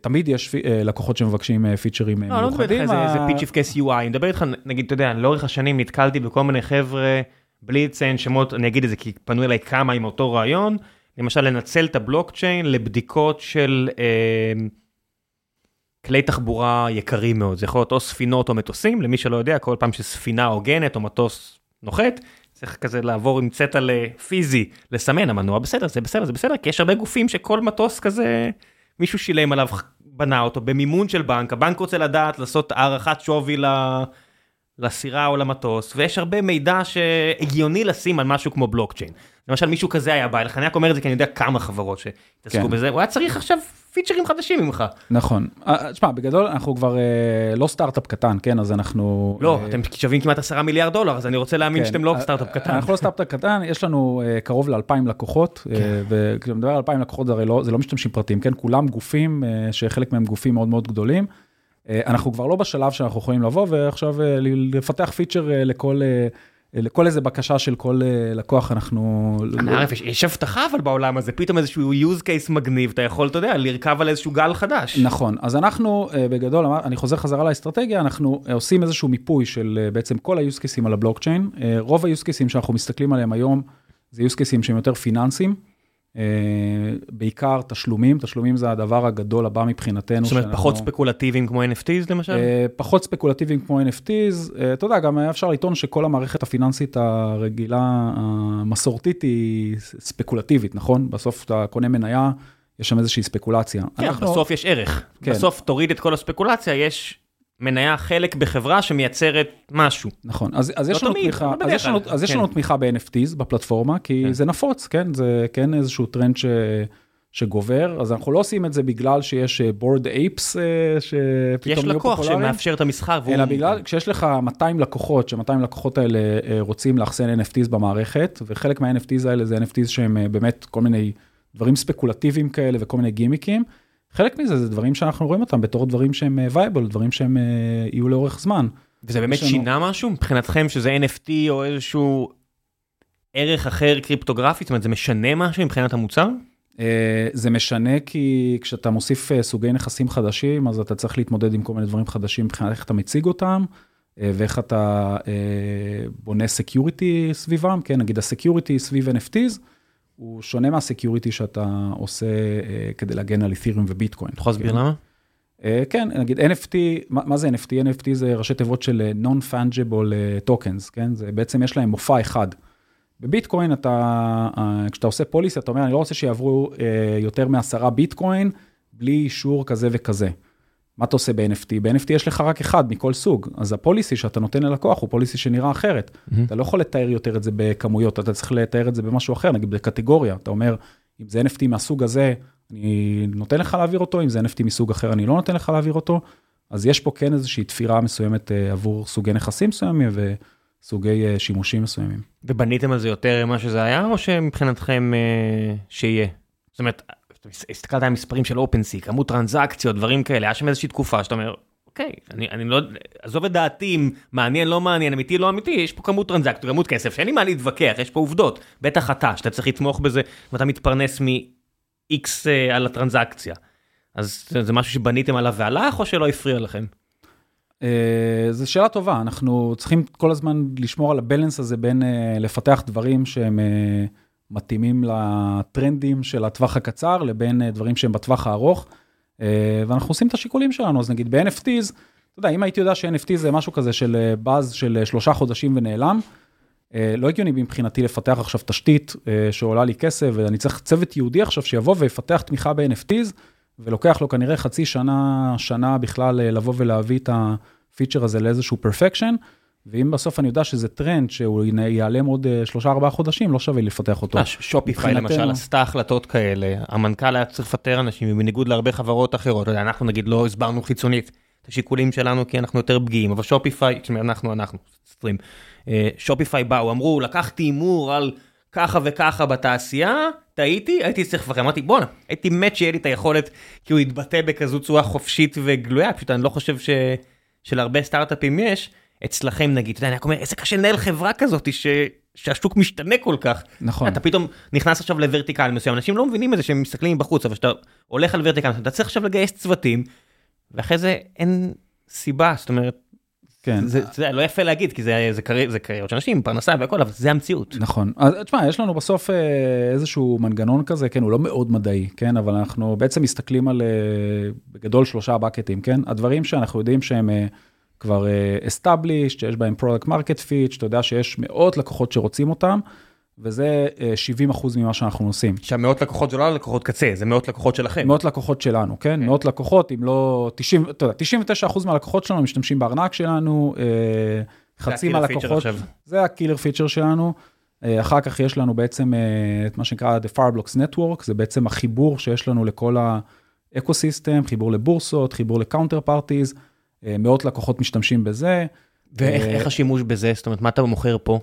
תמיד יש uh, לקוחות שמבקשים uh, פיצ'רים לא, מיוחדים. לא, לא מדבר איתך, זה feature קייס UI, אני מדבר איתך, נגיד, אתה יודע, לאורך השנים נתקלתי בכל מיני חבר'ה, בלי לציין שמות, אני אגיד את זה כי פנו אליי כמה עם אותו רעיון, למשל לנצל את הבלוקצ'יין לבדיקות של אה, כלי תחבורה יקרים מאוד, זה יכול להיות או ספינות או מטוסים, למי שלא יודע, כל פעם שספינה הוגנת או מטוס נוחת, צריך כזה לעבור עם צטע פיזי, לסמן המנוע, בסדר, זה בסדר, זה בסדר, כי יש הרבה גופים שכל מטוס כזה, מישהו שילם עליו, בנה אותו במימון של בנק, הבנק רוצה לדעת לעשות הערכת שווי ל... לסירה או למטוס, ויש הרבה מידע שהגיוני לשים על משהו כמו בלוקצ'יין. למשל מישהו כזה היה בא אליך, אני רק אומר את זה כי אני יודע כמה חברות שהתעסקו כן. בזה, הוא היה צריך עכשיו פיצ'רים חדשים ממך. נכון. אה, תשמע, בגדול אנחנו כבר אה, לא סטארט-אפ קטן, כן? אז אנחנו... לא, אה, אתם שווים כמעט 10 מיליארד דולר, אז אני רוצה להאמין כן, שאתם לא אה, סטארט-אפ קטן. אנחנו לא סטארט-אפ קטן, יש לנו אה, קרוב ל-2,000 לקוחות, כן. אה, וכשאני מדבר על 2,000 לקוחות זה הרי לא, זה לא משתמשים פרטיים, כן? כולם גופים, אה, שחלק מהם גופים מאוד מאוד גדולים. אה, אנחנו כבר לא בשלב שאנחנו יכולים לבוא ועכשיו אה, לפתח פיצ'ר אה, לכל, לכל איזה בקשה של כל לקוח, אנחנו... אני ערף, יש- יש הבטחה אבל בעולם הזה, פתאום איזשהו use case מגניב, אתה יכול, אתה יודע, לרכב על איזשהו גל חדש. נכון, אז אנחנו בגדול, אני חוזר חזרה לאסטרטגיה, אנחנו עושים איזשהו מיפוי של בעצם כל ה-use cases על הבלוקצ'יין. רוב ה-use cases שאנחנו מסתכלים עליהם היום, זה use cases שהם יותר פיננסיים, בעיקר תשלומים, תשלומים זה הדבר הגדול הבא מבחינתנו. זאת אומרת, שאנחנו- פחות ספקולטיביים כמו NFTs למשל? אה, פחות ספקולטיביים כמו NFTs, אה, אתה יודע, גם היה אפשר לטעון שכל המערכת הפיננסית הרגילה, המסורתית, היא ספקולטיבית, נכון? בסוף אתה קונה מניה, יש שם איזושהי ספקולציה. כן, אנחנו- בסוף יש ערך. כן. בסוף תוריד את כל הספקולציה, יש מניה חלק בחברה שמייצרת משהו. נכון, אז, אז יש לא לנו תמיד, תמיכה, אבל אז יש לנו, אז יש כן. לנו תמיכה ב-NFTs בפלטפורמה, כי כן. זה נפוץ, כן? זה כן איזשהו טרנד ש, שגובר, אז אנחנו לא עושים את זה בגלל שיש Bored Apes שפתאום יש נהיו לקוח פופולריים, שמאפשר את המסחר, והוא... אלא בגלל, כשיש לך 200 לקוחות, ש-200 לקוחות האלה אה, רוצים לאחסן NFTs במערכת, וחלק מה-NFTs האלה זה NFTs שהם אה, באמת כל מיני דברים ספקולטיביים כאלה וכל מיני גימיקים. חלק מזה זה דברים שאנחנו רואים אותם בתור דברים שהם viable, דברים שהם אה, יהיו לאורך זמן. וזה באמת לנו- שינה משהו מבחינתכם שזה NFT או איזשהו ערך אחר קריפטוגרפי? זאת אומרת, זה משנה משהו מבחינת המוצר? אה, זה משנה כי כשאתה מוסיף אה, סוגי נכסים חדשים, אז אתה צריך להתמודד עם כל מיני דברים חדשים מבחינת איך אתה מציג אותם, אה, ואיך אתה אה, בונה security סביבם, כן, נגיד ה security סביב NFTs, הוא שונה מהסקיוריטי שאתה עושה אה, כדי להגן על אית'ריום וביטקוין. אתה יכול להסביר כן. למה? אה, כן, נגיד NFT, מה, מה זה NFT? NFT זה ראשי תיבות של אה, Non-Fungible Tokens, כן? זה בעצם יש להם מופע אחד. בביטקוין אתה, כשאתה עושה פוליסי, אתה אומר, אני לא רוצה שיעברו יותר מעשרה ביטקוין בלי אישור כזה וכזה. מה אתה עושה ב-NFT? ב-NFT יש לך רק אחד מכל סוג, אז הפוליסי שאתה נותן ללקוח הוא פוליסי שנראה אחרת. אתה לא יכול לתאר יותר את זה בכמויות, אתה צריך לתאר את זה במשהו אחר, נגיד בקטגוריה. אתה אומר, אם זה NFT מהסוג הזה, אני נותן לך להעביר אותו, אם זה NFT מסוג אחר, אני לא נותן לך להעביר אותו. אז יש פה כן איזושהי תפירה מסוימת אה, עבור סוגי נכסים מסוימים וסוגי אה, שימושים מסוימים. ובניתם על זה יותר ממה שזה היה, או שמבחינתכם אה, שיהיה? זאת אומרת, הסתכלת על המספרים של אופנסי, כמות טרנזקציות, דברים כאלה, היה שם איזושהי תקופה שאתה אומר, אוקיי, אני, אני לא, עזוב את דעתי אם מעניין, לא מעניין, אמיתי, לא אמיתי, יש פה כמות טרנזקציות, כמות כסף, שאין לי מה להתווכח, יש פה עובדות. בטח אתה, שאתה צריך לתמוך בזה, ואתה מתפרנס מ-X אה, על הטרנזקציה. אז זה, זה משהו שבניתם עליו והלך, או שלא הפריע לכם? אה, זו שאלה טובה, אנחנו צריכים כל הזמן לשמור על הבלנס הזה בין אה, לפתח דברים שהם אה, מתאימים לטרנדים של הטווח הקצר, לבין אה, דברים שהם בטווח הארוך, אה, ואנחנו עושים את השיקולים שלנו, אז נגיד ב-NFTs, אתה יודע, אם הייתי יודע ש-NFT זה משהו כזה של באז של אה, שלושה חודשים ונעלם, לא הגיוני מבחינתי לפתח עכשיו תשתית שעולה לי כסף, ואני צריך צוות ייעודי עכשיו שיבוא ויפתח תמיכה ב-NFTs, ולוקח לו כנראה חצי שנה, שנה בכלל לבוא ולהביא את הפיצ'ר הזה לאיזשהו perfection, ואם בסוף אני יודע שזה טרנד שהוא ייעלם עוד אה, שלושה ארבעה חודשים, לא שווה לפתח אותו. אה, Shopify למשל עשתה החלטות כאלה, המנכ"ל היה צריך לפטר אנשים, ובניגוד להרבה חברות אחרות, אנחנו נגיד לא הסברנו חיצונית את השיקולים שלנו כי אנחנו יותר פגיעים, אבל שופיפיי, אנחנו, אנחנו, סטרים, אה, שופיפיי באו, אמרו, לקחתי הימור על ככה וככה בתעשייה, טעיתי, הייתי צריך לפחד, אמרתי בואנה, הייתי מת שיהיה לי את היכולת, כי הוא יתבטא בכזו צורה חופשית וגלויה, פשוט אני לא חושב ש... שלהרבה סטארט-אפים יש, אצלכם נגיד, אתה יודע, אני רק אומר, איזה קשה לנהל חברה כזאת ש... שהשוק משתנה כל כך. נכון. אתה פתאום נכנס עכשיו לוורטיקל מסוים, אנשים לא מבינים את זה שהם מסתכלים מבחוץ, אבל כשאתה הולך על ורטיקל, אתה צריך עכשיו לגייס צוותים, ואחרי זה אין סיבה, זאת אומרת, כן. זה, זה לא יפה להגיד, כי זה, זה, קרי, זה קריירות של אנשים, פרנסה והכל, אבל זה המציאות. נכון. אז תשמע, יש לנו בסוף אה, איזשהו מנגנון כזה, כן, הוא לא מאוד מדעי, כן, אבל אנחנו בעצם מסתכלים על, אה, בגדול, שלושה בקטים, כן? הדברים שאנחנו יודעים שהם אה, כבר אה, established, שיש בהם product market fit, שאתה יודע שיש מאות לקוחות שרוצים אותם, וזה אה, 70% ממה שאנחנו עושים. עכשיו מאות לקוחות זה לא לקוחות קצה, זה מאות לקוחות שלכם. מאות לקוחות שלנו, כן? מאות לקוחות, אם לא 90, אתה יודע, 99% מהלקוחות שלנו משתמשים בארנק שלנו, אה, חצי מהלקוחות. זה הקילר פיצ'ר שלנו. אחר כך יש לנו בעצם את מה שנקרא The Fireblocks Network, זה בעצם החיבור שיש לנו לכל ה ecosystem, חיבור לבורסות, חיבור ל counterparties, מאות לקוחות משתמשים בזה. ואיך אה, איך השימוש בזה? זאת אומרת, מה אתה מוכר פה?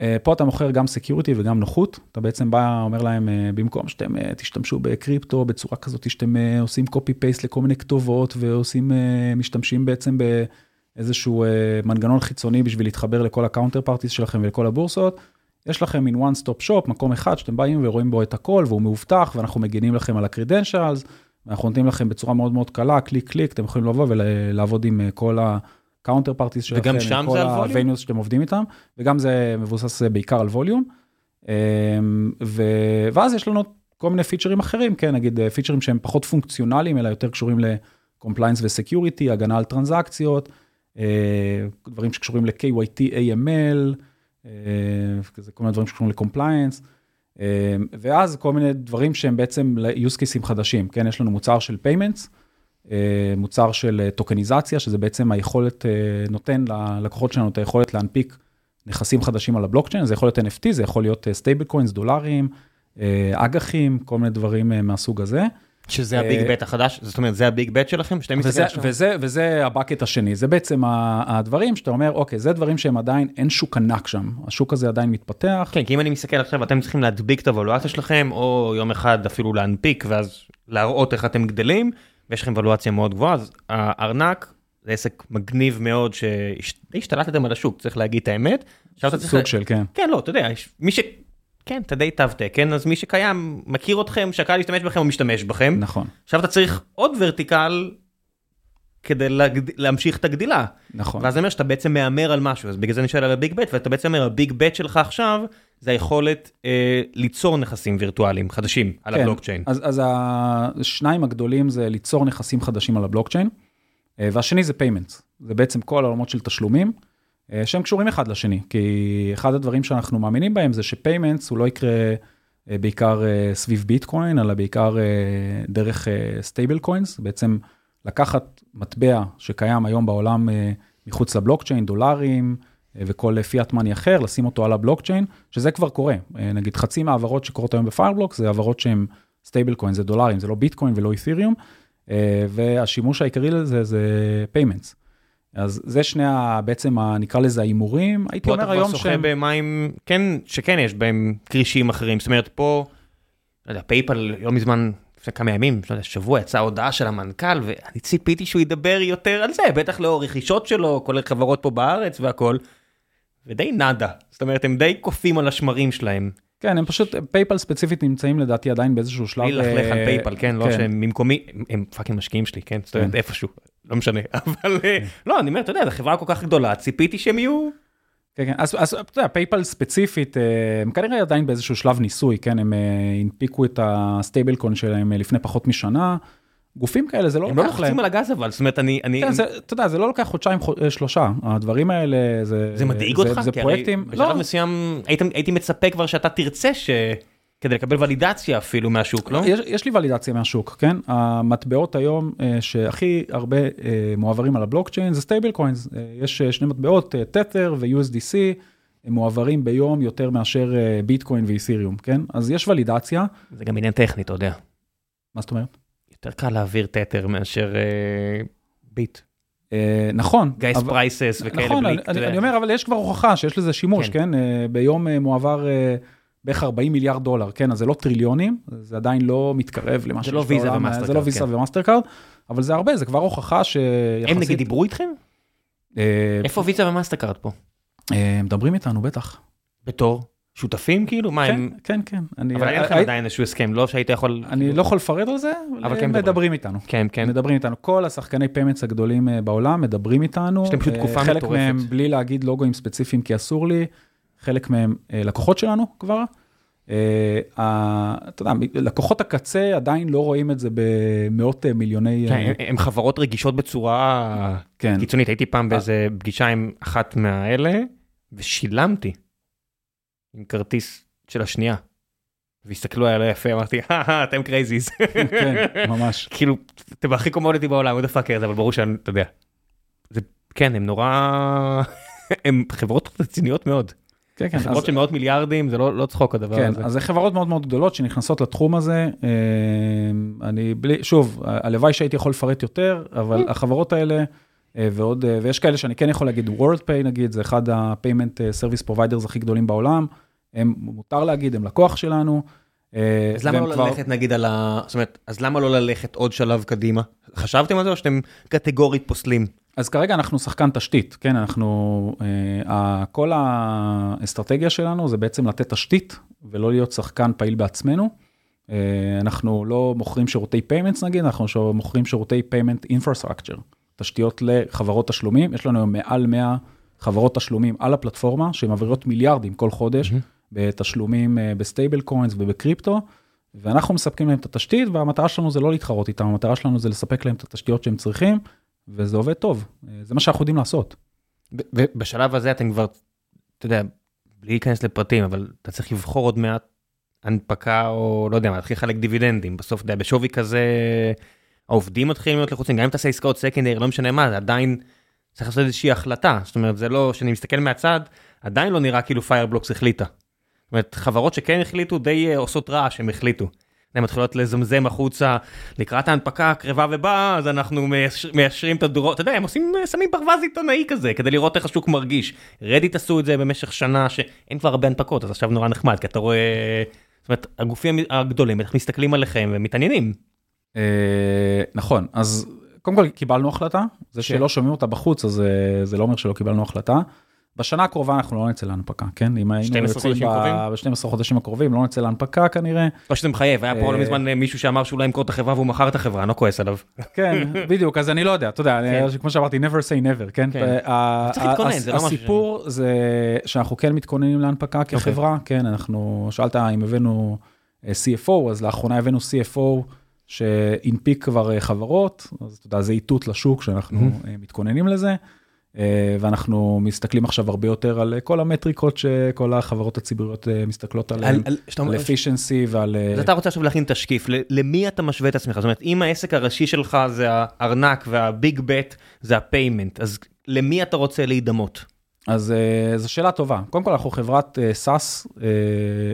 אה, פה אתה מוכר גם security וגם נוחות, אתה בעצם בא, אומר להם, אה, במקום שאתם אה, תשתמשו בקריפטו בצורה כזאת שאתם אה, עושים paste לכל מיני כתובות ועושים, אה, משתמשים בעצם באיזשהו אה, מנגנון חיצוני בשביל להתחבר לכל ה counterparties שלכם ולכל הבורסות, יש לכם מין one stop shop, מקום אחד שאתם באים ורואים בו את הכל והוא מאובטח ואנחנו מגינים לכם על ה-credentials, ואנחנו נותנים לכם בצורה מאוד מאוד קלה, קליק קליק, אתם יכולים לבוא ולעבוד עם אה, כל ה counterparties שלכם, וגם שם כל זה על volume? ה-venues שאתם עובדים איתם, וגם זה מבוסס אה, בעיקר על volume. אמ, ו... ואז יש לנו כל מיני פיצ'רים אחרים, כן, נגיד אה, פיצ'רים שהם פחות פונקציונליים, אלא יותר קשורים ל-compliance ו-security, הגנה על טרנזקציות, אה, דברים שקשורים ל-KYT, AML, אה, כזה כל מיני דברים שקשורים ל-compliance, אה, ואז כל מיני דברים שהם בעצם ל-use cases חדשים, כן, יש לנו מוצר של payments, אה, מוצר של אה, טוקניזציה, שזה בעצם היכולת, אה, נותן ללקוחות שלנו את היכולת להנפיק נכסים חדשים על הבלוקצ'יין, זה יכול להיות NFT, זה יכול להיות stablecoins, דולרים, אה, אג"חים, כל מיני דברים אה, מהסוג הזה. שזה ה big אה, bet החדש, זאת אומרת, זה ה big bet שלכם? שאתם מסתכלים עכשיו? וזה, וזה ה bucket השני, זה בעצם הדברים שאתה אומר, אוקיי, זה דברים שהם עדיין, אין שוק ענק שם, השוק הזה עדיין מתפתח. כן, כי אם אני מסתכל עכשיו, אתם צריכים להדביק את הוולואציה שלכם, או יום אחד אפילו להנפיק, ואז להראות איך אתם גדלים, ויש לכם וולואציה מאוד גבוהה, אז הארנק זה עסק מגניב מאוד, שהשתלטתם על השוק, צריך להגיד את האמת. סוג של, כן. כן, לא, אתה יודע, מי ש... כן, אתה די תו תקן, אז מי שקיים, מכיר אתכם, שקל להשתמש בכם או משתמש בכם. נכון, עכשיו אתה צריך עוד ורטיקל כדי להגד... להמשיך את הגדילה. נכון. ואז זה אומר שאתה בעצם מהמר על משהו, אז בגלל זה אני שואל על ה big bet, ואתה בעצם אומר, ה big bet שלך עכשיו, זה היכולת אה, ליצור נכסים וירטואליים חדשים על כן, הבלוקצ'יין. אז, אז השניים הגדולים זה ליצור נכסים חדשים על הבלוקצ'יין, אה, והשני זה payments, זה בעצם כל העולמות של תשלומים, שהם קשורים אחד לשני, כי אחד הדברים שאנחנו מאמינים בהם זה ש payments הוא לא יקרה אה, בעיקר אה, סביב ביטקוין, אלא בעיקר אה, דרך stablecoins, בעצם לקחת מטבע שקיים היום בעולם אה, מחוץ לבלוקצ'יין, דולרים אה, וכל fiat money אחר, לשים אותו על הבלוקצ'יין, שזה כבר קורה. אה, נגיד חצי מהעברות שקורות היום בפיירבלוקס זה העברות שהן stablecoin, זה דולרים, זה לא ביטקוין ולא אית'ריום, אה, והשימוש העיקרי לזה זה payments. אז זה שני, ה- בעצם, ה- נקרא לזה ההימורים, הייתי פה אתה אומר כבר היום שוחה. במים, כן, שכן יש בהם כרישים אחרים, זאת אומרת פה, לא יודע, פייפל לא מזמן, לפני כמה ימים, לא יודע, שבוע יצאה הודעה של המנכ"ל, ואני ציפיתי שהוא ידבר יותר על זה, בטח לאור רכישות שלו, כולל חברות פה בארץ והכל, ודי נאדה, זאת אומרת הם די קופאים על השמרים שלהם. כן, הם פשוט, פייפל ספציפית נמצאים לדעתי עדיין באיזשהו שלב... בלי ללכלך על אה, פייפל, כן, לא שהם ממקומי, הם- הם fucking משקיעים שלי, כן, זאת אומרת כן. איפשהו, לא משנה, *laughs* אבל אה, לא, אני אומר, אתה יודע, זו חברה כל כך גדולה, ציפיתי שהם יהיו, כן, כן, אז, אז אתה יודע, פייפל ספציפית, אה, הם כנראה עדיין באיזשהו שלב ניסוי, כן, הם אה, הנפיקו את ה stable coin שלהם לפני פחות משנה. גופים כאלה, זה לא הם לא לוקח להם... לוחצים על הגז אבל, זאת אומרת, אני, אני, כן, זה, אתה יודע, זה לא לוקח חודשיים, חו- שלושה. הדברים האלה, זה... זה מדאיג זה, אותך? זה פרויקטים... בשלב לא, מסוים הייתי, הייתי מצפה כבר שאתה תרצה ש... כדי לקבל ולידציה אפילו מהשוק, לא? יש, יש לי ולידציה מהשוק, כן? המטבעות היום אה, שהכי הרבה אה, מועברים על הבלוקצ'יין זה stable coins. אה, יש אה, שני מטבעות, תתר ו-USDC, הם מועברים ביום יותר מאשר אה, ביטקוין ואית'ריום, כן? אז יש ולידציה. זה גם עניין טכני, אתה יודע. מה זאת אומרת? יותר קל להעביר תתר מאשר אה, ביט. אה, נכון. gas prices וכאלה. נכון, אני, אומר, אבל יש כבר הוכחה שיש לזה שימוש, כן. כן? אה, ביום אה, מועבר אה, בערך 40 מיליארד דולר, כן? אז זה לא טריליונים, זה עדיין לא מתקרב למה זה שיש לא ויזה בעולם, אה, זה ומאסטרקארד, לא ויזה כן. ומאסטרקארד, אבל זה הרבה, זה כבר הוכחה שיחסית... הם נגיד דיברו איתכם? אה, איפה ויזה ומאסטרקארד פה? אה, מדברים איתנו, בטח. בתור שותפים כאילו? מה כן, הם... כן, כן. אני, אבל אין לכם הי- עדיין איזשהו הסכם, לא שהיית יכול... אני לא יכול לפרט על זה, אבל כן מדברים. איתנו. כן, כן. מדברים איתנו. כל השחקני payments הגדולים אה, בעולם מדברים איתנו. יש להם פשוט אה, תקופה חלק מטורפת. מהם בלי להגיד לוגוים ספציפיים כי אסור לי, חלק מהם אה, לקוחות שלנו כבר. אה, אתה יודע, לקוחות הקצה עדיין לא רואים את זה במאות אה, מיליוני... כן, הם- הם חברות רגישות בצורה כן. קיצונית. הייתי פעם באיזה פגישה עם אחת מהאלה, ושילמתי עם כרטיס של השנייה. והסתכלו עליי יפה, אמרתי, "אה, אתם crazies. כן, ממש. *laughs* כאילו, אתם הכי commodity בעולם, what the fuck is, אבל ברור שאני, אתה יודע. זה, כן, הם נורא... *laughs* הן חברות רציניות מאוד. כן, כן. חברות אז- של מאות מיליארדים, זה לא לא צחוק הדבר כן, הזה. אז זה חברות מאוד מאוד גדולות שנכנסות לתחום הזה. אה, אני בלי, שוב, הלוואי שהייתי יכול לפרט יותר, אבל החברות האלה, אה, ועוד, אה, ויש כאלה שאני כן יכול להגיד, WorldPay נגיד, זה אחד ה-payment אה, service providers הכי גדולים בעולם. הם, מותר להגיד, הם לקוח שלנו. אז למה לא כבר- ללכת נגיד על ה... זאת אומרת, אז למה לא ללכת עוד שלב קדימה? חשבתם על זה או שאתם קטגורית פוסלים? אז כרגע אנחנו שחקן תשתית, כן, אנחנו, אה, כל האסטרטגיה שלנו זה בעצם לתת תשתית ולא להיות שחקן פעיל בעצמנו. אה, אנחנו לא מוכרים שירותי payments נגיד, אנחנו מוכרים שירותי payment infrastructure, תשתיות לחברות תשלומים, יש לנו היום מעל 100 חברות תשלומים על הפלטפורמה שמעבירות מיליארדים כל חודש בתשלומים אה, ב stable coins ובקריפטו. ואנחנו מספקים להם את התשתית והמטרה שלנו זה לא להתחרות איתם, המטרה שלנו זה לספק להם את התשתיות שהם צריכים. וזה עובד טוב, אה, זה מה שאנחנו יודעים לעשות. ובשלב הזה אתם כבר, אתה יודע, בלי להיכנס לפרטים, אבל אתה צריך לבחור עוד מעט הנפקה או לא יודע להתחיל לחלק דיבידנדים. בסוף, אתה יודע, בשווי כזה, העובדים מתחילים להיות לחוצים, גם אם תעשה עסקאות secondary, לא משנה מה, זה עדיין צריך לעשות איזושהי החלטה. זאת אומרת, זה לא, כשאני מסתכל מהצד, עדיין לא נראה כאילו פיירבלוקס החליטה. זאת אומרת, חברות שכן החליטו, די אה, עושות רעש שהם החליטו. הן מתחילות לזמזם החוצה לקראת ההנפקה הקרבה ובאה, אז אנחנו מיישר- מיישרים את השורות, אתה יודע, הם עושים, שמים ברווז עיתונאי כזה, כדי לראות איך השוק מרגיש. רדיט עשו את זה במשך שנה, שאין כבר הרבה הנפקות, אז עכשיו נורא נחמד, כי אתה רואה, זאת אומרת, הגופים הגדולים בטח מסתכלים עליכם ומתעניינים. אה, נכון, אז קודם כל קיבלנו החלטה, זה כן. שלא שומעים אותה בחוץ, אז אה, זה לא אומר שלא קיבלנו החלטה. בשנה הקרובה אנחנו לא נצא להנפקה, כן? אם היינו 12 יוצאים חודשים קרובים? ב-12 חודשים הקרובים, לא נצא להנפקה כנראה. לא שזה מחייב, היה פה לא אה, מזמן אה, מישהו שאמר שהוא לא ימכור את החברה והוא מכר את החברה, אני לא כועס עליו. כן, *laughs* בדיוק, אז אני לא יודע, אתה יודע, אני- כמו שאמרתי, never say never, כן? כן. ה- צריך להתכונן, הס- זה לא משהו הסיפור זה שאנחנו כן מתכוננים להנפקה כחברה, כן, אנחנו, שאלת אם הבאנו אה, CFO, אז לאחרונה הבאנו CFO שהנפיק כבר אה, חברות, אז אתה יודע, זה איתות לשוק שאנחנו אה, מתכוננים לזה. אה, ואנחנו מסתכלים עכשיו הרבה יותר על אה, כל המטריקות שכל החברות הציבוריות אה, מסתכלות עליהן, על- אומר- על efficiency ועל... אז אתה רוצה עכשיו להכין תשקיף, למי אתה משווה את עצמך? זאת אומרת, אם העסק הראשי שלך זה הארנק והביג בט זה ה payment, אז למי אתה רוצה להידמות? אז זו שאלה טובה. קודם כל אנחנו חברת uh,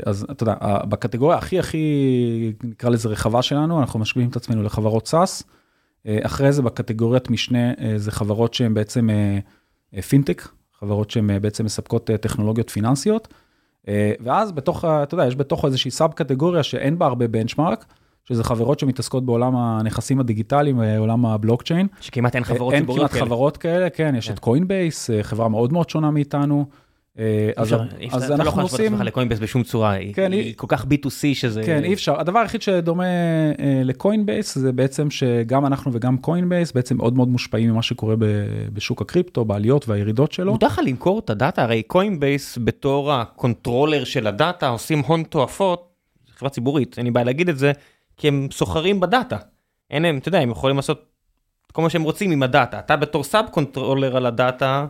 אז אתה יודע, בקטגוריה הכי הכי, נקרא לזה רחבה שלנו, אנחנו משווים את עצמנו לחברות SaaS. Uh, אחרי זה בקטגוריית משנה uh, זה חברות שהן בעצם uh, פינטק, חברות שהן בעצם מספקות טכנולוגיות פיננסיות. ואז בתוך, אתה יודע, יש בתוך איזושהי sub קטגוריה שאין בה הרבה benchmark, שזה חברות שמתעסקות בעולם הנכסים הדיגיטליים, אה, עולם הבלוקצ'יין. שכמעט אין חברות אין ציבוריות כמעט חברות כאלה, כן, יש כן. את קוינבייס, אה, חברה מאוד מאוד שונה מאיתנו. אה, אז אז אתה לא יכול להשוות את עצמך לקוינבייס בשום צורה, כן, היא היא- כל כך B2C שזה... כן, אי אפשר. הדבר היחיד שדומה אה, לקוינבייס זה בעצם שגם אנחנו וגם קוינבייס בעצם מאוד מאוד מושפעים ממה שקורה ב- בשוק הקריפטו, בעליות והירידות שלו. מותר לך למכור את הדאטה, הרי קוינבייס בתור ה controller של הדאטה עושים הון תועפות, חברה ציבורית, אין לי בעיה להגיד את זה, כי הם סוחרים בדאטה. אין להם, אתה יודע, הם יכולים לעשות כל מה שהם רוצים עם הדאטה. אתה בתור sub controller על הדאטה,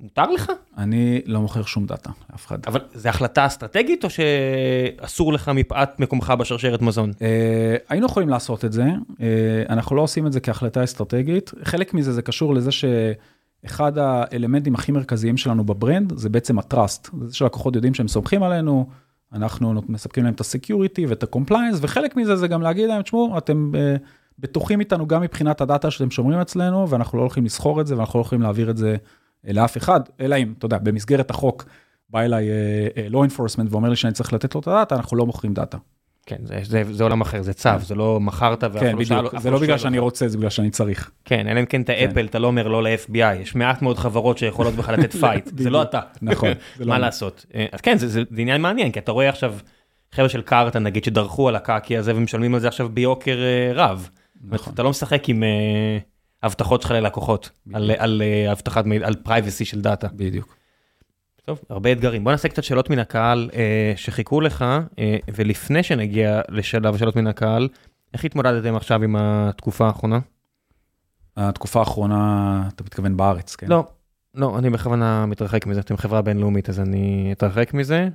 מותר לך? אני לא מוכר שום דאטה לאף אחד. אבל זו החלטה אסטרטגית או שאסור לך מפאת מקומך בשרשרת מזון? אה, היינו יכולים לעשות את זה, אה, אנחנו לא עושים את זה כהחלטה אסטרטגית. חלק מזה זה קשור לזה שאחד האלמנטים הכי מרכזיים שלנו ב brand זה בעצם ה trust. זה שלקוחות יודעים שהם סומכים עלינו, אנחנו מספקים להם את ה security ואת ה compliance, וחלק מזה זה גם להגיד להם, תשמעו, אתם אה, בטוחים איתנו גם מבחינת הדאטה שאתם שומרים אצלנו, ואנחנו לא הולכים לסחור את זה ואנחנו לא הולכים להעביר את זה לאף אחד, אלא אם, אתה יודע, במסגרת החוק. בא אליי אה, law enforcement ואומר לי שאני צריך לתת לו את הדאטה, אנחנו לא מוכרים דאטה. כן, זה, זה, זה עולם אחר, זה צו, זה לא מכרת ואף כן, לא שאל- בדיוק, אף זה לא בגלל שואל שאני. רוצה, זה בגלל שאני צריך. כן, אלא אם כן אתה אפל, אתה לא אומר לא ל-FBI, יש מעט מאוד חברות שיכולות בכלל לתת *laughs* fight, זה לא אתה. נכון, *laughs* לא מה. לעשות? אה, אז כן, זה, זה, זה עניין מעניין, כי אתה רואה עכשיו חבר'ה של קארטה נגיד שדרכו על הקקי הזה ומשלמים על זה עכשיו ביוקר רב. נכון. אתה לא משחק עם הבטחות שלך ללקוחות, על, על אה, הבטחת מידע, על privacy של דאטה. בדיוק. טוב, הרבה אתגרים. בוא נעשה קצת שאלות מן הקהל אה, שחיכו לך, אה, ולפני שנגיע לשלב השאלות מן הקהל, איך התמודדתם עכשיו עם התקופה האחרונה? התקופה האחרונה, אתה מתכוון בארץ, כן? לא, לא, אני בכוונה מתרחק מזה, אתם חברה בינלאומית אז אני אתרחק מזה.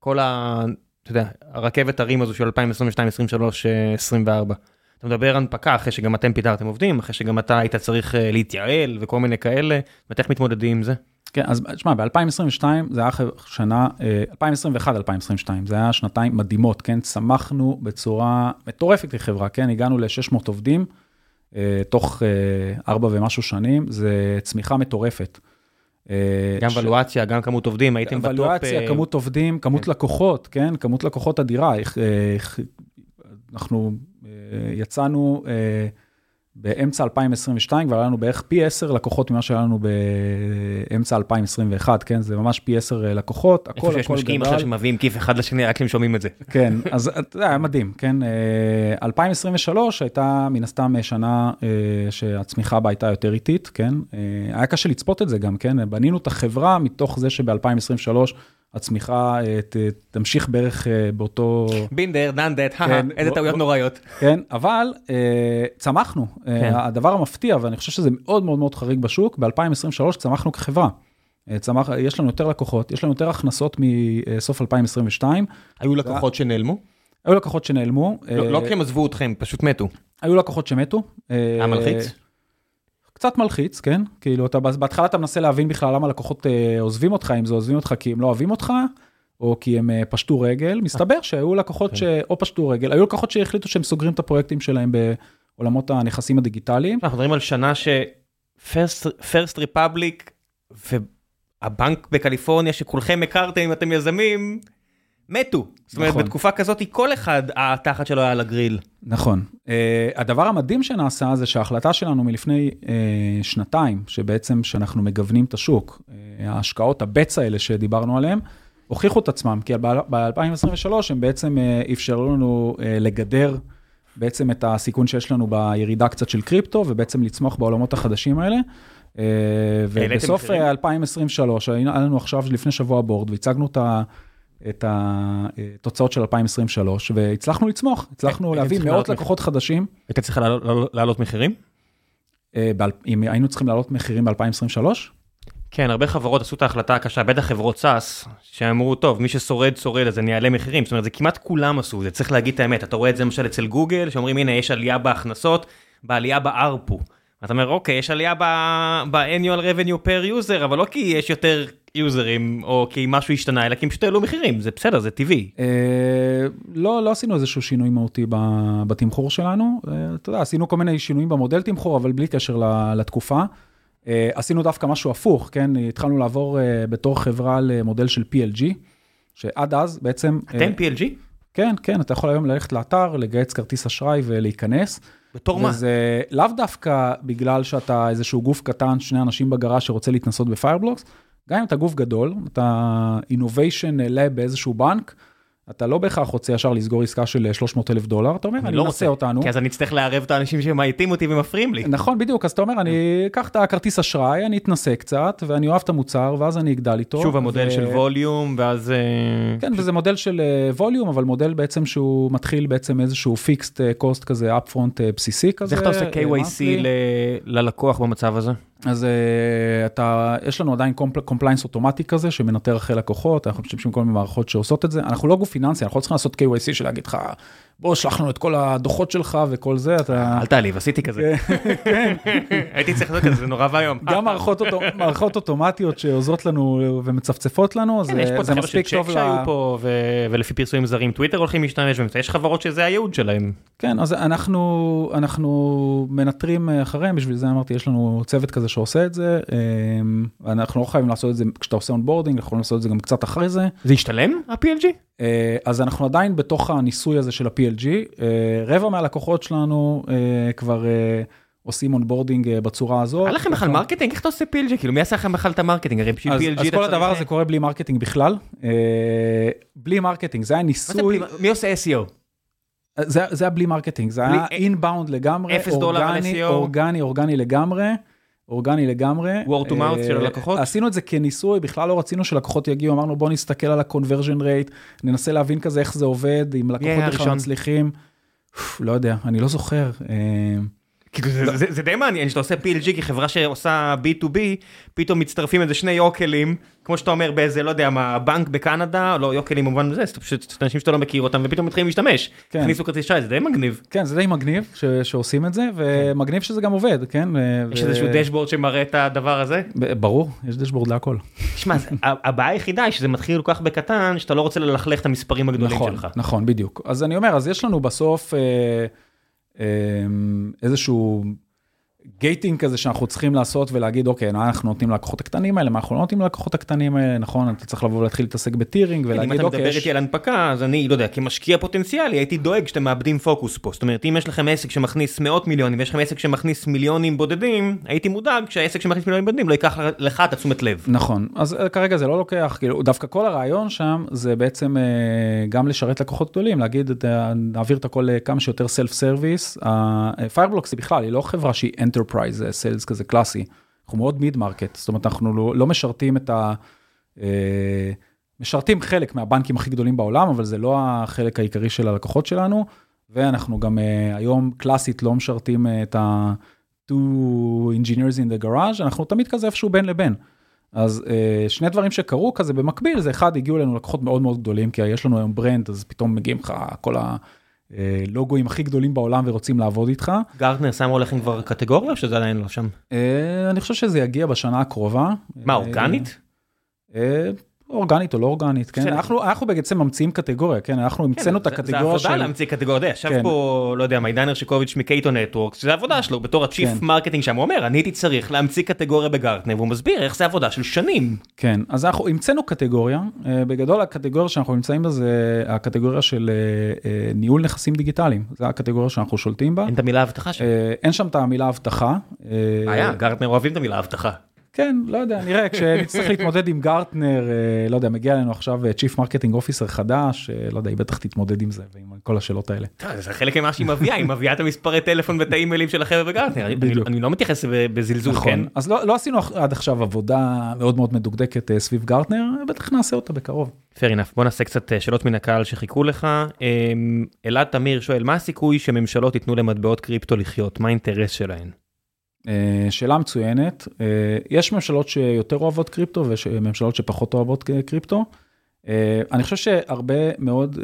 כל ה... אתה יודע, הרכבת הרים הזו של 2022, 2023, 2024. אתה מדבר הנפקה אחרי שגם אתם פיטרתם עובדים, אחרי שגם אתה היית צריך אה, להתייעל וכל מיני כאלה, ואתה איך מתמודדים עם זה? כן, אז תשמע, ב-2022 זה היה שנה, 2021-2022, זה היה שנתיים מדהימות, כן? צמחנו בצורה מטורפת כחברה, כן? הגענו ל-600 עובדים תוך ארבע ומשהו שנים, זה צמיחה מטורפת. גם ולואציה, גם כמות עובדים, הייתם בטופ... ולואציה, כמות עובדים, כמות כן. לקוחות, כן? כמות לקוחות אדירה. אנחנו יצאנו באמצע 2022, כבר היה לנו בערך פי 10 לקוחות ממה שהיה לנו באמצע 2021, כן? זה ממש פי 10 לקוחות, הכל, הכל גדל. איפה שיש משקיעים עכשיו שמביאים כיף אחד לשני, רק כשהם שומעים את זה. *laughs* כן, אז זה היה מדהים, כן? 2023 הייתה מן הסתם שנה שהצמיחה בה הייתה יותר איטית, כן? היה קשה לצפות את זה גם, כן? בנינו את החברה מתוך זה שב-2023, הצמיחה ת, תמשיך בערך באותו... been there, done that, כן, איזה טעויות נוראיות. כן, אבל צמחנו. כן. הדבר המפתיע, ואני חושב שזה מאוד מאוד מאוד חריג בשוק, ב-2023 צמחנו כחברה. צמח, יש לנו יותר לקוחות, יש לנו יותר הכנסות מסוף 2022. היו לקוחות ו... שנעלמו? היו לקוחות שנעלמו. לא, לא כי הם עזבו אתכם, פשוט מתו. היו לקוחות שמתו. היה מלחיץ? קצת מלחיץ, כן? כאילו, אתה, בהתחלה אתה מנסה להבין בכלל למה לקוחות אה, עוזבים אותך, אם זה עוזבים אותך כי הם לא אוהבים אותך, או כי הם אה, פשטו רגל. מסתבר שהיו לקוחות כן. שאו פשטו רגל, היו לקוחות שהחליטו שהם סוגרים את הפרויקטים שלהם בעולמות הנכסים הדיגיטליים. אנחנו מדברים על שנה ש-First Republic והבנק בקליפורניה שכולכם הכרתם אם אתם יזמים, מתו. זאת אומרת, נכון. בתקופה כזאת כל אחד התחת שלו היה על הגריל. נכון. Uh, הדבר המדהים שנעשה זה שההחלטה שלנו מלפני uh, שנתיים, שבעצם שאנחנו מגוונים את השוק, uh, ההשקעות הבץ האלה שדיברנו עליהן, הוכיחו את עצמם, כי ב-2023 הם בעצם uh, אפשרו לנו uh, לגדר בעצם את הסיכון שיש לנו בירידה קצת של קריפטו, ובעצם לצמוח בעולמות החדשים האלה. Uh, ובסוף 2023, היה לנו עכשיו לפני שבוע בורד, והצגנו את ה... את התוצאות של 2023, והצלחנו לצמוח, הצלחנו להביא מאות לקוחות חדשים. היית צריך להעלות מחירים? אה, אם היינו צריכים להעלות מחירים ב-2023? כן, הרבה חברות עשו את ההחלטה הקשה, בטח חברות סאס, שאמרו, טוב, מי ששורד, שורד, אז אני אעלה מחירים. זאת אומרת, זה כמעט כולם עשו, זה צריך להגיד את האמת. אתה רואה את זה למשל אצל גוגל, שאומרים, הנה, יש עלייה בהכנסות, בעלייה בארפו. אתה אומר, אוקיי, יש עלייה ב-annual revenue per user, אבל לא כי יש יותר יוזרים, או כי משהו השתנה, אלא כי הם פשוט העלו מחירים, זה בסדר, זה טבעי. אה, לא, לא עשינו איזשהו שינוי מהותי בתמחור שלנו. אה, אתה יודע, עשינו כל מיני שינויים במודל תמחור, אבל בלי קשר לתקופה. אה, עשינו דווקא משהו הפוך, כן? התחלנו לעבור בתור חברה למודל של PLG, שעד אז בעצם... אתם PLG? כן, כן, אתה יכול היום ללכת לאתר, לגייס כרטיס אשראי ולהיכנס. בתור מה? וזה לאו דווקא בגלל שאתה איזשהו גוף קטן, שני אנשים בגראז' שרוצה להתנסות בפיירבלוקס, גם אם אתה גוף גדול, אתה innovation lab באיזשהו בנק, אתה לא בהכרח רוצה ישר לסגור עסקה של 300 אלף דולר, אתה אומר, אני, אני לא רוצה אותנו. כי אז אני אצטרך לערב את האנשים שמאייתים אותי ומפריעים לי. נכון, בדיוק, אז אתה אומר, אני אקח את הכרטיס אשראי, אני אתנסה קצת, ואני אוהב את המוצר, ואז אני אגדל איתו. שוב המודל ו... של ווליום, ואז... אה, כן, וזה מודל של ווליום, אבל מודל בעצם שהוא מתחיל בעצם איזשהו פיקסט קוסט כזה, אפפרונט אה, בסיסי כזה. איך אתה עושה KYC ללקוח במצב הזה? אז uh, אתה, יש לנו עדיין compliance אוטומטי כזה שמנטר אחרי לקוחות, אנחנו משתמשים בכל מיני מערכות שעושות את זה. אנחנו לא גוף פיננסי, אנחנו לא צריכים לעשות KYC של להגיד לך, בוא, שלח לנו את כל הדוחות שלך וכל זה, אתה... אל תעליב, עשיתי כזה. כן. הייתי צריך לעשות כזה, זה נורא ואיום. גם מערכות אוטומטיות שעוזרות לנו ומצפצפות לנו, זה מספיק טוב ל... יש פה חבר'ה של צ'ק שהיו פה, ולפי פרסומים זרים, טוויטר הולכים להשתמש, יש חברות שזה הייעוד שלהם. כן, אז אנחנו מנטרים אחריהם, בשביל זה אמרתי, יש לנו צוות כזה שעושה את זה, אמ, אנחנו לא חייבים לעשות את זה כשאתה עושה onboarding, אנחנו יכולים לעשות את זה גם קצת אחרי זה. זה ישתלם, ה-PLG? אה, אז אנחנו עדיין בתוך הניסוי הזה של ה-PLG, אה, רבע מהלקוחות שלנו אה, כבר עושים onboarding בצורה הזאת. היה לכם בכלל marketing? איך אתה עושה PLG? כאילו מי עשה לכם בכלל את ה marketing? הרי בשביל PLG... אז כל הדבר הזה קורה בלי marketing בכלל. בלי marketing, זה היה ניסוי... מי עושה SEO? זה היה בלי מרקטינג, זה היה inbound לגמרי, אורגני, אורגני, אורגני לגמרי. אורגני לגמרי. word to mouth של הלקוחות? עשינו את זה כניסוי, בכלל לא רצינו שלקוחות יגיעו, אמרנו בוא נסתכל על ה-conversion rate, ננסה להבין כזה איך זה עובד, אם לקוחות בכלל מצליחים. לא יודע, אני לא זוכר. כאילו, זה- זה- זה די מעניין שאתה עושה PLG כחברה שעושה B2B, פתאום מצטרפים איזה שני יוקלים, כמו שאתה אומר באיזה, לא יודע מה, בנק בקנדה, לא יוקלים במובן הזה, זה פשוט אנשים שאתה לא מכיר אותם, ופתאום מתחילים להשתמש. כן. הכניסו כרטיס אשראי, זה די מגניב. כן, זה די מגניב ש- שעושים את זה, ומגניב שזה גם עובד, כן? יש ו- איזשהו דשבורד שמראה את הדבר הזה? ברור, יש דשבורד להכל. *laughs* ה- הבעיה היחידה היא שזה מתחיל כל כך בקטן, שאתה לא רוצה ללכלך את המספרים הגדולים נכון, שלך. נכון, בדיוק. אז אני אומר, אז יש לנו בסוף אה, איזשהו gating כזה שאנחנו צריכים לעשות ולהגיד, אוקיי, אנחנו נותנים ללקוחות הקטנים האלה, מה אנחנו לא נותנים ללקוחות הקטנים האלה, נכון, אתה צריך לבוא ולהתחיל להתעסק ב tiering אם ולהגיד, אתה אוקיי, מדבר יש... איתי על הנפקה, אז אני, לא יודע, כמשקיע פוטנציאלי, הייתי דואג שאתם מאבדים פוקוס פה. זאת אומרת, אם יש לכם עסק שמכניס מאות מיליונים, ויש לכם עסק שמכניס מיליונים בודדים, הייתי מודאג שהעסק שמכניס מיליונים בודדים לא ייקח לך את התשומת לב. נכון, אז אה, כרגע זה לא לוקח, כאילו, דווקא כל הרעיון שם זה בעצם אה, גם לשרת לקוחות גדולים, להגיד, אה, נעביר את הכל לכמה שיותר self service. פיירבלוקס היא בכלל, היא לא חברה שהיא enterprise sales כזה קלאסי, אנחנו מאוד mid market, זאת אומרת, אנחנו לא, לא משרתים את ה... אה, משרתים חלק מהבנקים הכי גדולים בעולם, אבל זה לא החלק העיקרי של הלקוחות שלנו, ואנחנו גם אה, היום קלאסית לא משרתים אה, את ה... two engineers in the garage, אנחנו תמיד כזה איפשהו בין לבין. אז אה, שני דברים שקרו כזה במקביל, זה אחד, הגיעו אלינו לקוחות מאוד מאוד גדולים, כי יש לנו היום brand, אז פתאום מגיעים לך כל הלוגויים הכי גדולים בעולם ורוצים לעבוד איתך. גרטנר שמו לכם כבר קטגוריה או שזה עדיין לא שם? אה, אני חושב שזה יגיע בשנה הקרובה. מה, אה, אורגנית? אורגנית או לא אורגנית, כן? אנחנו, אנחנו בעצם ממציאים קטגוריה, כן? אנחנו המצאנו את כן, הקטגוריה זה עבודה להמציא קטגוריה, ישב כן. פה, לא יודע, מעידן הרשקוביץ' מקייטו נטוורקס, זה עבודה שלו בתור ה chief כן. marketing שם, הוא אומר, אני הייתי צריך להמציא קטגוריה בגרטנר, והוא מסביר איך זה עבודה של שנים. כן, אז אנחנו המצאנו קטגוריה, אה, בגדול הקטגוריה שאנחנו נמצאים בה זה הקטגוריה של אה, אה, ניהול נכסים דיגיטליים, זו הקטגוריה שאנחנו שולטים בה. אין את המילה אבטחה שם. אין שם את המילה אבטחה. בעיה, גרטנר אוהבים את המילה אבטחה. כן, לא יודע, נראה, כשנצטרך להתמודד עם גרטנר, אה, לא יודע, מגיע אלינו עכשיו chief marketing officer חדש, אה, לא יודע, היא בטח תתמודד עם זה ועם כל השאלות האלה. זה חלק ממה שהיא מביאה, היא מביאה את המספרי טלפון ואת האימיילים של החבר'ה בגרטנר, אני- לא מתייחס בזלזול, כן? נכון, אז לא לא עשינו עד עכשיו עבודה מאוד מאוד מדוקדקת אה, סביב גרטנר, בטח נעשה אותה בקרוב. fair enough, בוא נעשה קצת שאלות מן הקהל שחיכו לך. אמ, אלעד תמיר שואל, מה הסיכוי שממשלות ייתנו למטבעות קריפטו לחיות? מה האינטרס שלהן? אה, שאלה מצוינת, אה, יש ממשלות שיותר אוהבות קריפטו ויש ממשלות שפחות אוהבות קריפטו. אה, אני חושב שהרבה מאוד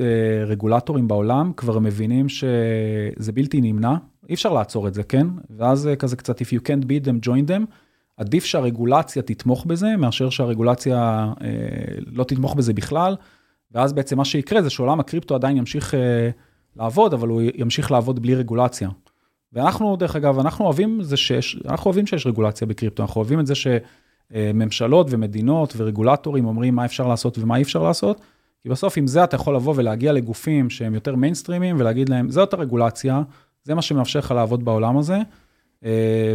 רגולטורים בעולם כבר מבינים שזה בלתי נמנע, אי אפשר לעצור את זה, כן? ואז כזה קצת, if you can't beat them, join them. עדיף שהרגולציה תתמוך בזה, מאשר שהרגולציה לא תתמוך בזה בכלל. ואז בעצם מה שיקרה זה שעולם הקריפטו עדיין ימשיך לעבוד, אבל הוא ימשיך לעבוד בלי רגולציה. ואנחנו, דרך אגב, אנחנו אוהבים זה שיש, אנחנו אוהבים שיש רגולציה בקריפטו, אנחנו אוהבים את זה שממשלות ומדינות ורגולטורים אומרים מה אפשר לעשות ומה אי אפשר לעשות, כי בסוף עם זה אתה יכול לבוא ולהגיע לגופים שהם יותר מיינסטרימים ולהגיד להם, זאת הרגולציה, זה מה שמאפשר לך לעבוד בעולם הזה,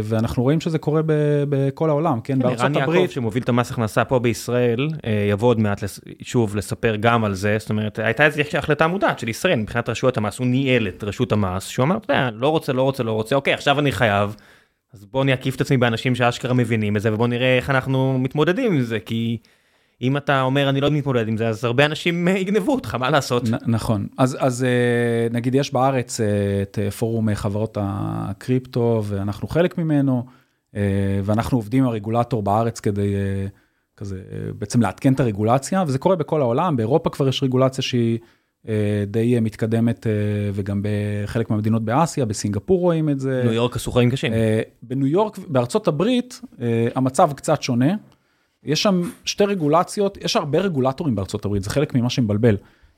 ואנחנו רואים שזה קורה בכל העולם, כן, בארצות ערן יעקב הברית. שמוביל את המס הכנסה פה בישראל אה, יבוא עוד מעט שוב לספר גם על זה זאת אומרת הייתה איזושהי החלטה מודעת של ישראל מבחינת רשויות המס הוא ניהל את רשות המס שהוא אמר אתה יודע לא רוצה לא רוצה לא רוצה אוקיי עכשיו אני חייב. אז בוא אני אקיף את עצמי באנשים שאשכרה מבינים את זה ובוא נראה איך אנחנו מתמודדים עם זה כי אם אתה אומר אני לא מתמודד עם זה אז הרבה אנשים אה, יגנבו אותך מה לעשות. נכון, אז, אז אה, נגיד יש בארץ אה, את פורום חברות הקריפטו ואנחנו חלק ממנו, ואנחנו עובדים עם הרגולטור בארץ כדי כזה בעצם לעדכן את הרגולציה, וזה קורה בכל העולם, באירופה כבר יש רגולציה שהיא די מתקדמת, וגם בחלק מהמדינות באסיה, בסינגפור רואים את זה. ניו יורק עשו חיים קשים. בניו יורק, בארצות הברית, המצב קצת שונה. יש שם שתי רגולציות, יש הרבה רגולטורים בארצות הברית, זה חלק ממה שמבלבל.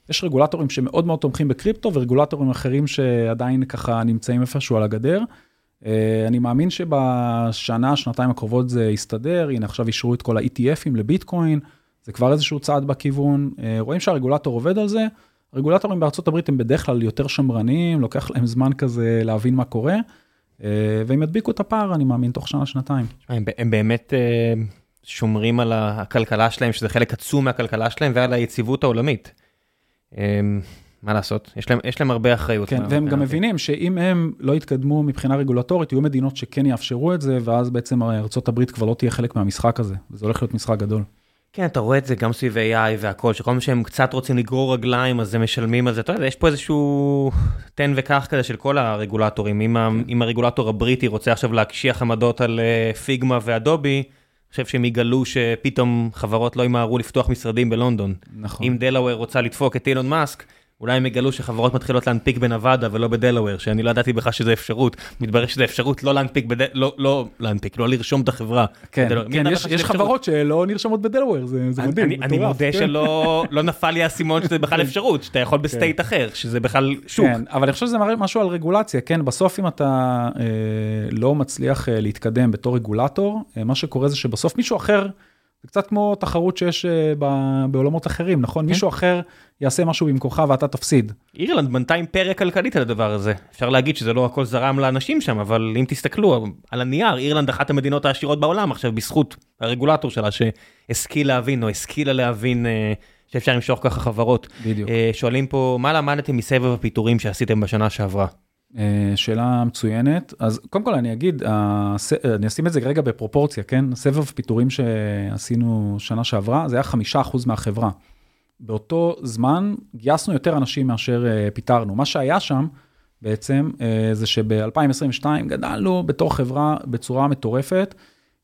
יש רגולטורים שמאוד מאוד תומכים בקריפטו, ורגולטורים אחרים שעדיין ככה נמצאים איפשהו על הגדר. אה, אני מאמין שבשנה, שנתיים הקרובות זה יסתדר, הנה עכשיו אישרו את כל ה-ETFים לביטקוין, זה כבר איזשהו צעד בכיוון. אה, רואים שהרגולטור עובד על זה. הרגולטורים בארצות הברית הם בדרך כלל יותר שמרניים, לוקח להם זמן כזה להבין מה קורה. אה, והם ידביקו את הפער, אני מאמין, תוך שנה-שנתיים. הם, הם באמת שומרים על הכלכלה שלהם, שזה חלק עצום מהכלכלה שלהם, ועל היציבות העולמית. אה, מה לעשות? יש להם, יש להם הרבה אחריות. כן, מה- והם גם מה- מבינים שאם הם לא יתקדמו מבחינה רגולטורית, יהיו מדינות שכן יאפשרו את זה, ואז בעצם ארה"ב כבר לא תהיה חלק מהמשחק הזה, וזה הולך להיות משחק גדול. כן, אתה רואה את זה גם סביב AI והכל, שכל פעם שהם קצת רוצים לגרור רגליים, אז הם משלמים על זה. אתה יודע, יש פה איזשהו תן וקח כזה של כל הרגולטורים. אם, ה, אם הרגולטור הבריטי רוצה עכשיו להקשיח עמדות על uh, פיגמה ואדובי, חושב שהם יגלו שפתאום חברות לא ימהרו לפתוח משרדים בלונדון. נכון. אם דלאוור רוצה לדפוק את אילון מאסק, אולי הם יגלו שחברות מתחילות להנפיק בנבדה ולא בדלאוור, שאני לא ידעתי בכלל שזה אפשרות. מתברר שזה אפשרות לא להנפיק, בד... לא, לא להנפיק, לא לרשום את החברה. כן, כן יש, יש? חברות שלא נרשמות בדלוור, זה, זה מדהים, אני, אני מטורף, מודה כן. שלא לא נפל לי האסימון שזה בכלל אפשרות, שאתה יכול ב state אחר, שזה בכלל שוק. כן, אבל אני חושב שזה מראה משהו על רגולציה, כן? בסוף אם אתה אה, לא מצליח אה, להתקדם בתור רגולטור, אה, מה שקורה זה שבסוף מישהו אחר, זה קצת כמו תחרות שיש אה, בעולמות אחרים, נכון? מישהו אחר יעשה משהו במקומך ואתה תפסיד. אירלנד בנתה אימפריה כלכלית על הדבר הזה. אפשר להגיד שזה לא הכל זרם לאנשים שם, אבל אם תסתכלו על הנייר, אירלנד אחת המדינות העשירות בעולם עכשיו בזכות הרגולטור שלה שהשכיל להבין או השכילה להבין אה, שאפשר למשוך ככה חברות. בדיוק. אה, שואלים פה, מה למדתם מסבב הפיטורים שעשיתם בשנה שעברה? אה, שאלה מצוינת. אז קודם כל אני אגיד, אני אשים את זה רגע בפרופורציה, כן? סבב פיטורים שעשינו שנה שעברה, זה היה חמישה אחוז מהחברה. באותו זמן גייסנו יותר אנשים מאשר אה, פיטרנו. מה שהיה שם בעצם, אה, זה שב-2022 גדלנו בתור חברה בצורה מטורפת.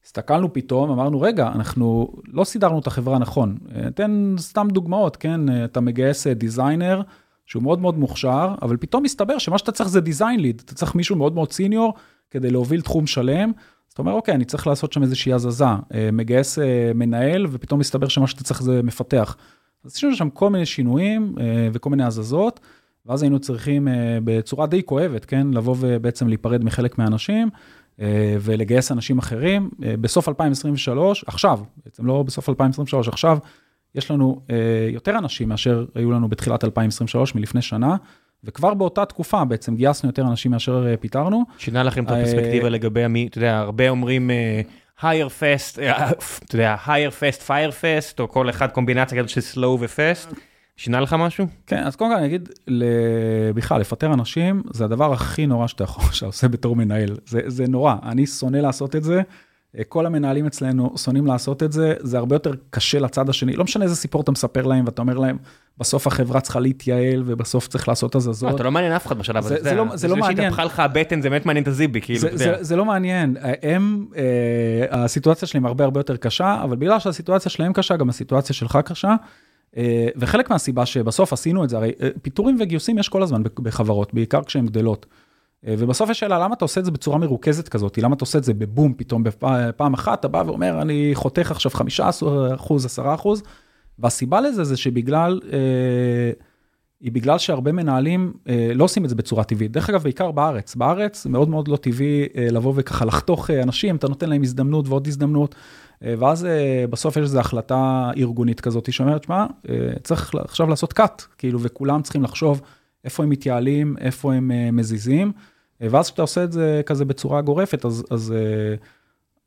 הסתכלנו פתאום, אמרנו, רגע, אנחנו לא סידרנו את החברה נכון. אתן סתם דוגמאות, כן? אתה מגייס דיזיינר, שהוא מאוד מאוד מוכשר, אבל פתאום מסתבר שמה שאתה צריך זה דיזיין ליד, אתה צריך מישהו מאוד מאוד סיניור כדי להוביל תחום שלם. אז אתה אומר, אוקיי, אני צריך לעשות שם איזושהי הזזה. אה, מגייס אה, מנהל, ופתאום מסתבר שמה שאתה צריך זה מפתח. אז עשינו שם כל מיני שינויים אה, וכל מיני הזזות, ואז היינו צריכים בצורה די כואבת, כן, לבוא ובעצם להיפרד מחלק מהאנשים, ולגייס אנשים אחרים. בסוף 2023, עכשיו, בעצם לא בסוף 2023, עכשיו, יש לנו אה, יותר אנשים מאשר היו לנו בתחילת 2023, מלפני שנה, וכבר באותה תקופה בעצם גייסנו יותר אנשים מאשר אה, פיטרנו. שינה לכם את אה, הפרספקטיבה לגבי המי, אתה יודע, הרבה אומרים אה, higher fast, אה, אתה יודע, higher fast, fire fast, או כל אחד קומבינציה כזאת של slow ו-fast. שינה לך משהו? כן, אז קודם כל אני אגיד, בכלל, לפטר אנשים, זה הדבר הכי נורא שאתה יכול, *laughs* שאתה עושה בתור מנהל. זה, זה נורא, אני שונא לעשות את זה. אה, כל המנהלים אצלנו שונאים לעשות את זה, זה הרבה יותר קשה לצד השני. לא משנה איזה סיפור אתה מספר להם, ואתה אומר להם, בסוף החברה צריכה להתייעל, ובסוף צריך לעשות לא, הזזות. אתה לא מעניין אף אחד בשלב זה- הזה. זה לא- זה לא מעניין. שהתהפכה לך הבטן זה באמת מעניין את הזיבי, כאילו, זה, זה. זה לא מעניין, הם, אה, הסיטואציה שלהם הרבה הרבה יותר קשה, אבל בגלל שהסיטואציה שלהם קשה, גם הסיטואציה שלך קשה. אה, וחלק מהסיבה שבסוף עשינו את זה, הרי אה, פיטורים וגיוסים יש כל הזמן בחברות, בעיקר כשהן גדלות. אה, ובסוף יש שאלה, למה אתה עושה את זה בצורה מרוכזת כזאת? למה אתה עושה את זה בבום פתאום בפ- פעם אחת? אתה בא ואומר, אני חותך עכשיו 15 אחוז, 10 אחוז, והסיבה לזה זה שבגלל, אה, היא בגלל שהרבה מנהלים אה, לא עושים את זה בצורה טבעית. דרך אגב, בעיקר בארץ. בארץ מאוד מאוד לא טבעי לבוא וככה לחתוך אנשים, אתה נותן להם הזדמנות ועוד הזדמנות, ואז בסוף יש איזו החלטה ארגונית כזאת שאומרת, שמע, צריך עכשיו לעשות cut, כאילו, וכולם צריכים לחשוב איפה הם מתייעלים, איפה הם אה, מזיזים, אה, ואז כשאתה עושה את זה כזה בצורה גורפת, אז... אז אה,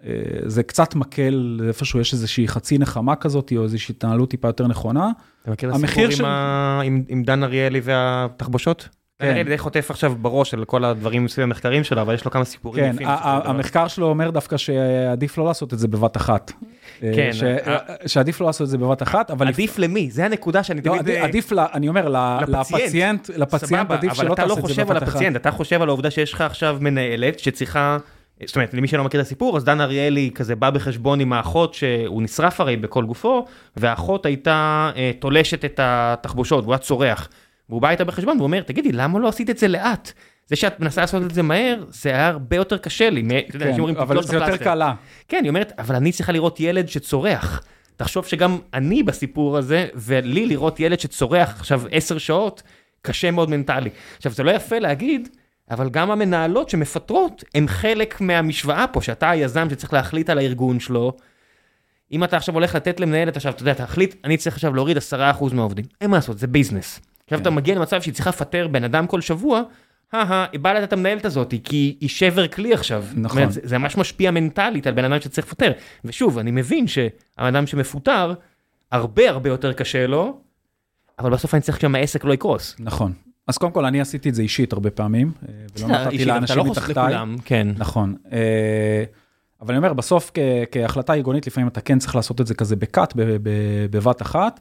אה, זה קצת מקל, איפשהו יש איזושהי חצי נחמה כזאת, או איזושהי התנהלות טיפה יותר נכונה. אתה מכיר את הסיפור של- עם ה- עם- עם דן אריאלי והתחבושות? כן. אריאלי די חוטף עכשיו בראש על כל הדברים סביב המחקרים שלו, אבל יש לו כמה סיפורים כן, של. המחקר שלו אומר דווקא שעדיף לא לעשות את זה בבת אחת. כן, ש- ה- שעדיף לא לעשות את זה בבת אחת, אבל... עדיף למי? זה הנקודה שאני לא, תמיד... עדיף- אני אומר, ל- לפציינט. לפציינט, עדיף אבל שלא אתה לא תעשה את זה חושב על בבת אחת. הפציינט, אתה חושב על העובדה שיש לך עכשיו מנהלת שצריכה, זאת אומרת, למי שלא מכיר את הסיפור, אז דן אריאלי כזה בא בחשבון עם האחות שהוא נשרף הרי בכל גופו, והאחות הייתה אה, תולשת את התחבושות והוא היה צורח. והוא בא איתה בחשבון והוא אומר, תגידי, למה לא עשית את זה לאט? זה שאת מנסה לעשות את זה מהר, זה היה הרבה יותר קשה לי. מ- אתה יודע, כן, אנשים אומרים, אבל "תתלוש את זה יותר הפלסטר." קל לה. כן, היא אומרת, אבל אני צריכה לראות ילד שצורח. תחשוב שגם אני בסיפור הזה, ולי לראות ילד שצורח עכשיו עשר שעות, קשה מאוד מנטלי. עכשיו, זה לא יפה להגיד, אבל גם המנהלות שמפטרות, הן חלק מהמשוואה פה, שאתה היזם שצריך להחליט על הארגון שלו. אם אתה עכשיו הולך לתת למנהלת, עכשיו, אתה יודע, תחליט, אני צריך עכשיו להוריד 10% מהעובדים. אין מה לעשות, זה ביזנס. עכשיו כן. אתה מגיע למצב שהיא צריכה לפטר בן אדם כל שבוע, הא איבדת את המנהלת הזאת, כי היא שבר כלי עכשיו. נכון. אומרת, זה, ממש משפיע מנטלית על בן אדם שצריך לפטר. ושוב, אני מבין שהבן אדם שמפוטר, הרבה הרבה יותר קשה לו, אבל בסוף אני צריך שהעסק לא יקרוס. נכון. אז קודם כל, אני עשיתי את זה אישית הרבה פעמים, אה, ולא נתתי לאנשים לא מתחתיי. כן. נכון. אה, אבל אני אומר, בסוף כהחלטה ארגונית, לפעמים אתה כן צריך לעשות את זה כזה בקאט, ב- ב- בבת אחת.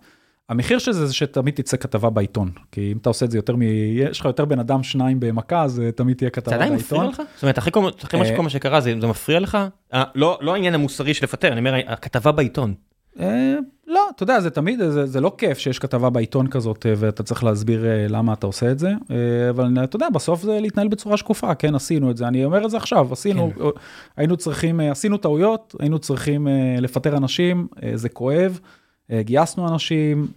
המחיר של זה זה שתמיד תצא כתבה בעיתון, כי אם אתה עושה את זה יותר מ... יש לך יותר בן אדם שניים במכה, אז תמיד תהיה זה כתבה עדיין מפריע בעיתון. לך? זאת אומרת, אחרי כל מה שקרה, זה זה מפריע לך? אה, לא לא העניין המוסרי של לפטר, אני אומר, הכתבה בעיתון. אה, לא, אתה יודע, זה תמיד, זה, זה לא כיף שיש כתבה בעיתון כזאת אה, ואתה צריך להסביר למה אתה עושה את זה, אבל אתה יודע, בסוף זה להתנהל בצורה שקופה, כן, עשינו את זה, אני אומר את זה עכשיו, עשינו, כן. היינו צריכים, עשינו טעויות, היינו צריכים לפטר אנשים, זה כואב, גייסנו אנשים,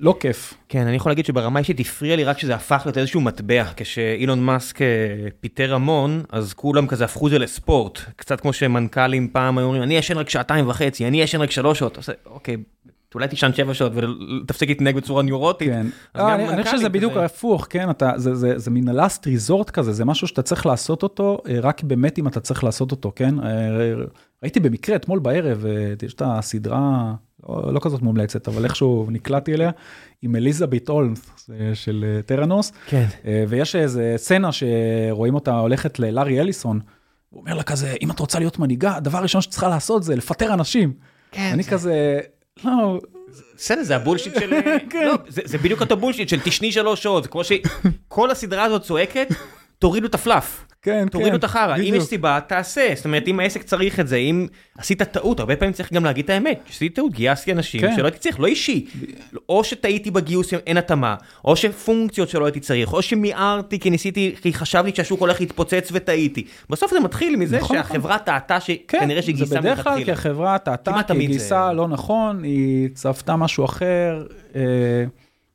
לא כיף. כן, אני יכול להגיד שברמה אישית הפריע לי רק שזה הפך להיות איזשהו מטבע. כשאילון מאסק אה, פיטר המון, אז כולם כזה הפכו זה לספורט. קצת כמו שמנכ"לים פעם היו אומרים, אני ישן רק שעתיים וחצי, אני ישן רק שלוש שעות. אז, אוקיי, אולי תישן שבע שעות ותפסיק להתנהג בצורה ניורוטית. כן. גם אני, אני חושב מנכ"לים שזה בדיוק. הפוך, כן, אתה, זה, זה, זה מין last resort כזה, זה משהו שאתה צריך לעשות אותו, אה, רק באמת אם אתה צריך לעשות אותו, כן? אה, ראיתי במקרה אתמול בערב, אה, יש את הסדרה, לא, לא כזאת מומלצת, אבל איכשהו נקלעתי אליה, עם אליזבת אולמס של אה, טראנוס, כן. אה, ויש איזה סצנה שרואים אותה הולכת ללארי אליסון, הוא אומר לה כזה, אם את רוצה להיות מנהיגה, הדבר הראשון שצריכה לעשות זה לפטר אנשים. כן, אני זה- כזה, לא, בסדר, זה הבולשיט של... *laughs* כן. לא, זה זה בדיוק אותו בולשיט של תשני שלוש שעות, זה כמו שכל הסדרה הזאת צועקת, תורידו את הפלאף. כן, תורידו כן, את החרא, אם. יש סיבה, תעשה. זאת אומרת, אם העסק צריך את זה, אם עשית טעות, הרבה פעמים צריך גם להגיד את האמת. עשיתי טעות, גייסתי אנשים כן. שלא הייתי צריך, לא אישי. או שטעיתי בגיוס, אין התאמה, או שפונקציות שלא הייתי צריך, או שמיהרתי כי ניסיתי, כי חשבתי שהשוק הולך להתפוצץ וטעיתי. בסוף זה מתחיל מזה נכון, שהחברה טעתה שכנראה שהיא זה גייסה בדרך כלל כי מלכתחילה. החברה טעתה, כי גייסה זה- לא נכון, היא צפתה משהו אחר, אה,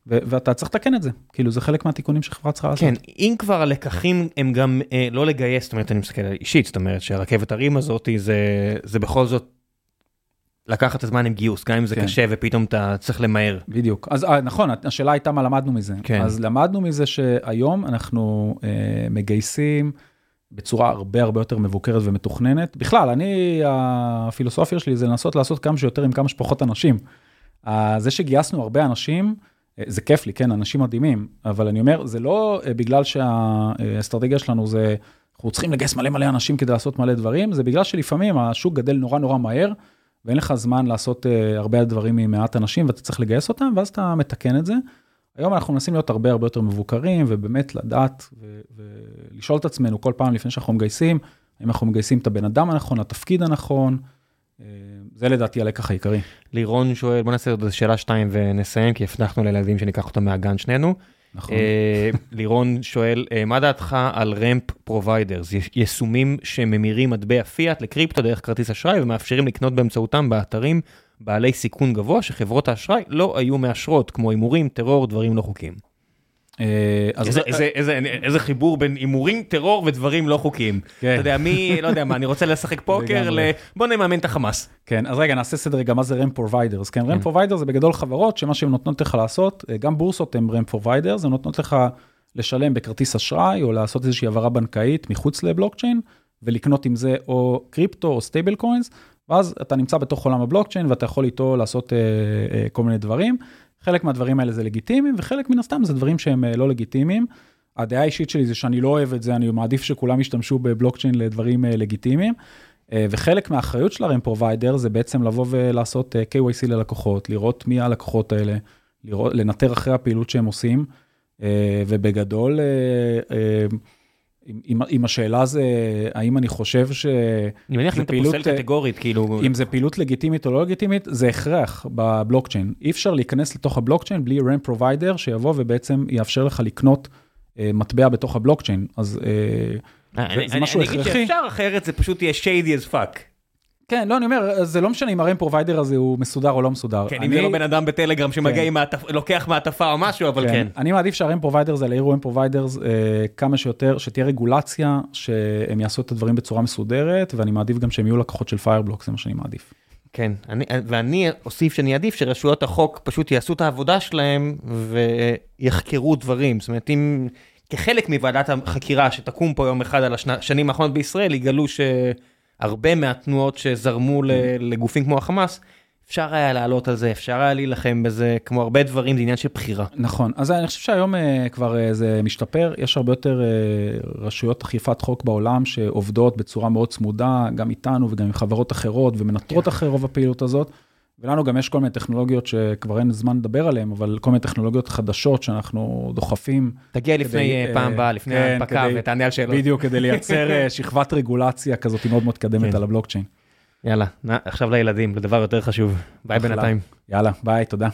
ואתה צריך לתקן את זה. כאילו, זה חלק מהתיקונים שחברה צריכה לעשות. כן, אם כבר הלקחים הם גם אה, לא לגייס, זאת אומרת, אני מסתכל אישית, זאת אומרת שהרכבת הרים הזאת זה, זה בכל זאת לקחת הזמן עם גיוס, גם אם זה כן. קשה ופתאום אתה צריך למהר. בדיוק. אז אה, נכון, השאלה הייתה מה למדנו מזה. כן. אז למדנו מזה שהיום אנחנו אה, מגייסים בצורה הרבה הרבה יותר מבוקרת ומתוכננת. בכלל, אני, הפילוסופיה שלי זה לנסות לעשות כמה שיותר עם כמה שפחות אנשים. אה, זה שגייסנו הרבה אנשים, זה כיף לי, כן, אנשים מדהימים, אבל אני אומר, זה לא אה, בגלל שהאסטרטגיה שלנו זה, אנחנו צריכים לגייס מלא מלא אנשים כדי לעשות מלא דברים, זה בגלל שלפעמים השוק גדל נורא נורא מהר, ואין לך זמן לעשות uh, הרבה דברים עם מעט אנשים ואתה צריך לגייס אותם, ואז אתה מתקן את זה. היום אנחנו מנסים להיות הרבה הרבה יותר מבוקרים, ובאמת לדעת ולשאול את עצמנו כל פעם לפני שאנחנו מגייסים, האם אנחנו מגייסים את הבן אדם הנכון, לתפקיד הנכון. זה לדעתי הלקח העיקרי. לירון שואל, בוא נעשה עוד שאלה שתיים ונסיים, כי הבטחנו לילדים שניקח אותם מהגן שנינו. נכון. אה, לירון שואל, אה, מה דעתך על ramp providers, יישומים שממירים מטבע פיאט לקריפטו דרך כרטיס אשראי ומאפשרים לקנות באמצעותם באתרים בעלי סיכון גבוה שחברות האשראי לא היו מאשרות, כמו הימורים, טרור, דברים לא חוקיים. אה, אז איזה, זה- איזה, איזה, איזה חיבור בין הימורים, טרור ודברים לא חוקיים. כן. אתה יודע, מי, לא יודע מה, אני רוצה לשחק *laughs* פוקר, ל... בוא נממן את החמאס. כן, אז רגע, נעשה סדר רגע, מה זה ramp providers, כן? ramp providers זה בגדול חברות שמה שהן נותנות לך לעשות, אה, גם בורסות הן ramp providers, הן נותנות לך לשלם בכרטיס אשראי או לעשות איזושהי העברה בנקאית מחוץ לבלוקצ'יין, ולקנות עם זה או קריפטו או stable coins, ואז אתה נמצא בתוך עולם הבלוקצ'יין ואתה יכול איתו לעשות אה, אה, כל מיני דברים. חלק מהדברים האלה זה לגיטימיים, וחלק מן הסתם זה דברים שהם אה, לא לגיטימיים. הדעה האישית שלי זה שאני לא אוהב את זה, אני מעדיף שכולם ישתמשו בבלוקצ'יין לדברים אה, לגיטימיים. אה, וחלק מהאחריות של ה ramp provider זה בעצם לבוא ולעשות KYC ללקוחות, לראות מי הלקוחות האלה, לראות, לנטר אחרי הפעילות שהם עושים, ובגדול, אם- אם- השאלה זה האם אני חושב ש... אני מניח זה אם אתה פעילות, פוסל אה, קטגורית, כאילו... אם זה פעילות לגיטימית או לא לגיטימית, זה הכרח בבלוקצ'יין. אי אפשר להיכנס לתוך הבלוקצ'יין בלי ramp provider שיבוא ובעצם יאפשר לך לקנות אה, מטבע בתוך הבלוקצ'יין. אז אה, אני זה אני- משהו אני אגיד הכרחי. שאפשר, אחרת זה פשוט יהיה shady as fuck. כן, לא, אני אומר, זה לא משנה אם ה ramp provider הזה הוא מסודר או לא מסודר. כן, אם אני- זה לא בן אדם בטלגרם שמגיע כן. עם מעטפ- לוקח מעטפה או משהו, אבל כן. אני מעדיף שה ramp providers האלה יהיו ramp providers אה, כמה שיותר, שתהיה רגולציה, שהם יעשו את הדברים בצורה מסודרת, ואני מעדיף גם שהם יהיו לקוחות של Fireblocks, זה מה שאני מעדיף. כן, אני, ואני אוסיף שאני אעדיף שרשויות החוק פשוט יעשו את העבודה שלהם ויחקרו דברים. זאת אומרת, אם כחלק מוועדת החקירה שתקום פה יום אחד על השנים האחרונות בישראל, יגלו שהרבה מהתנועות שזרמו ל- לגופים כמו החמאס, אפשר היה לעלות על זה, אפשר היה להילחם בזה, כמו הרבה דברים, זה עניין של בחירה. נכון, אז אני חושב שהיום uh, כבר uh, זה משתפר, יש הרבה יותר uh, רשויות אכיפת חוק בעולם שעובדות בצורה מאוד צמודה, גם איתנו וגם עם חברות אחרות, ומנטרות כן. אחרי רוב הפעילות הזאת. ולנו גם יש כל מיני טכנולוגיות שכבר אין זמן לדבר עליהן, אבל כל מיני טכנולוגיות חדשות שאנחנו דוחפים. תגיע לפני כדי, פעם הבאה, לפני כן, ההנפקה ותענה על שאלות. בדיוק, כדי לייצר *laughs* שכבת רגולציה כזאת מאוד מתקדמת כן. על הבלוקצ'יין. יאללה, עכשיו לילדים, לדבר יותר חשוב. ביי בינתיים. יאללה, ביי, תודה.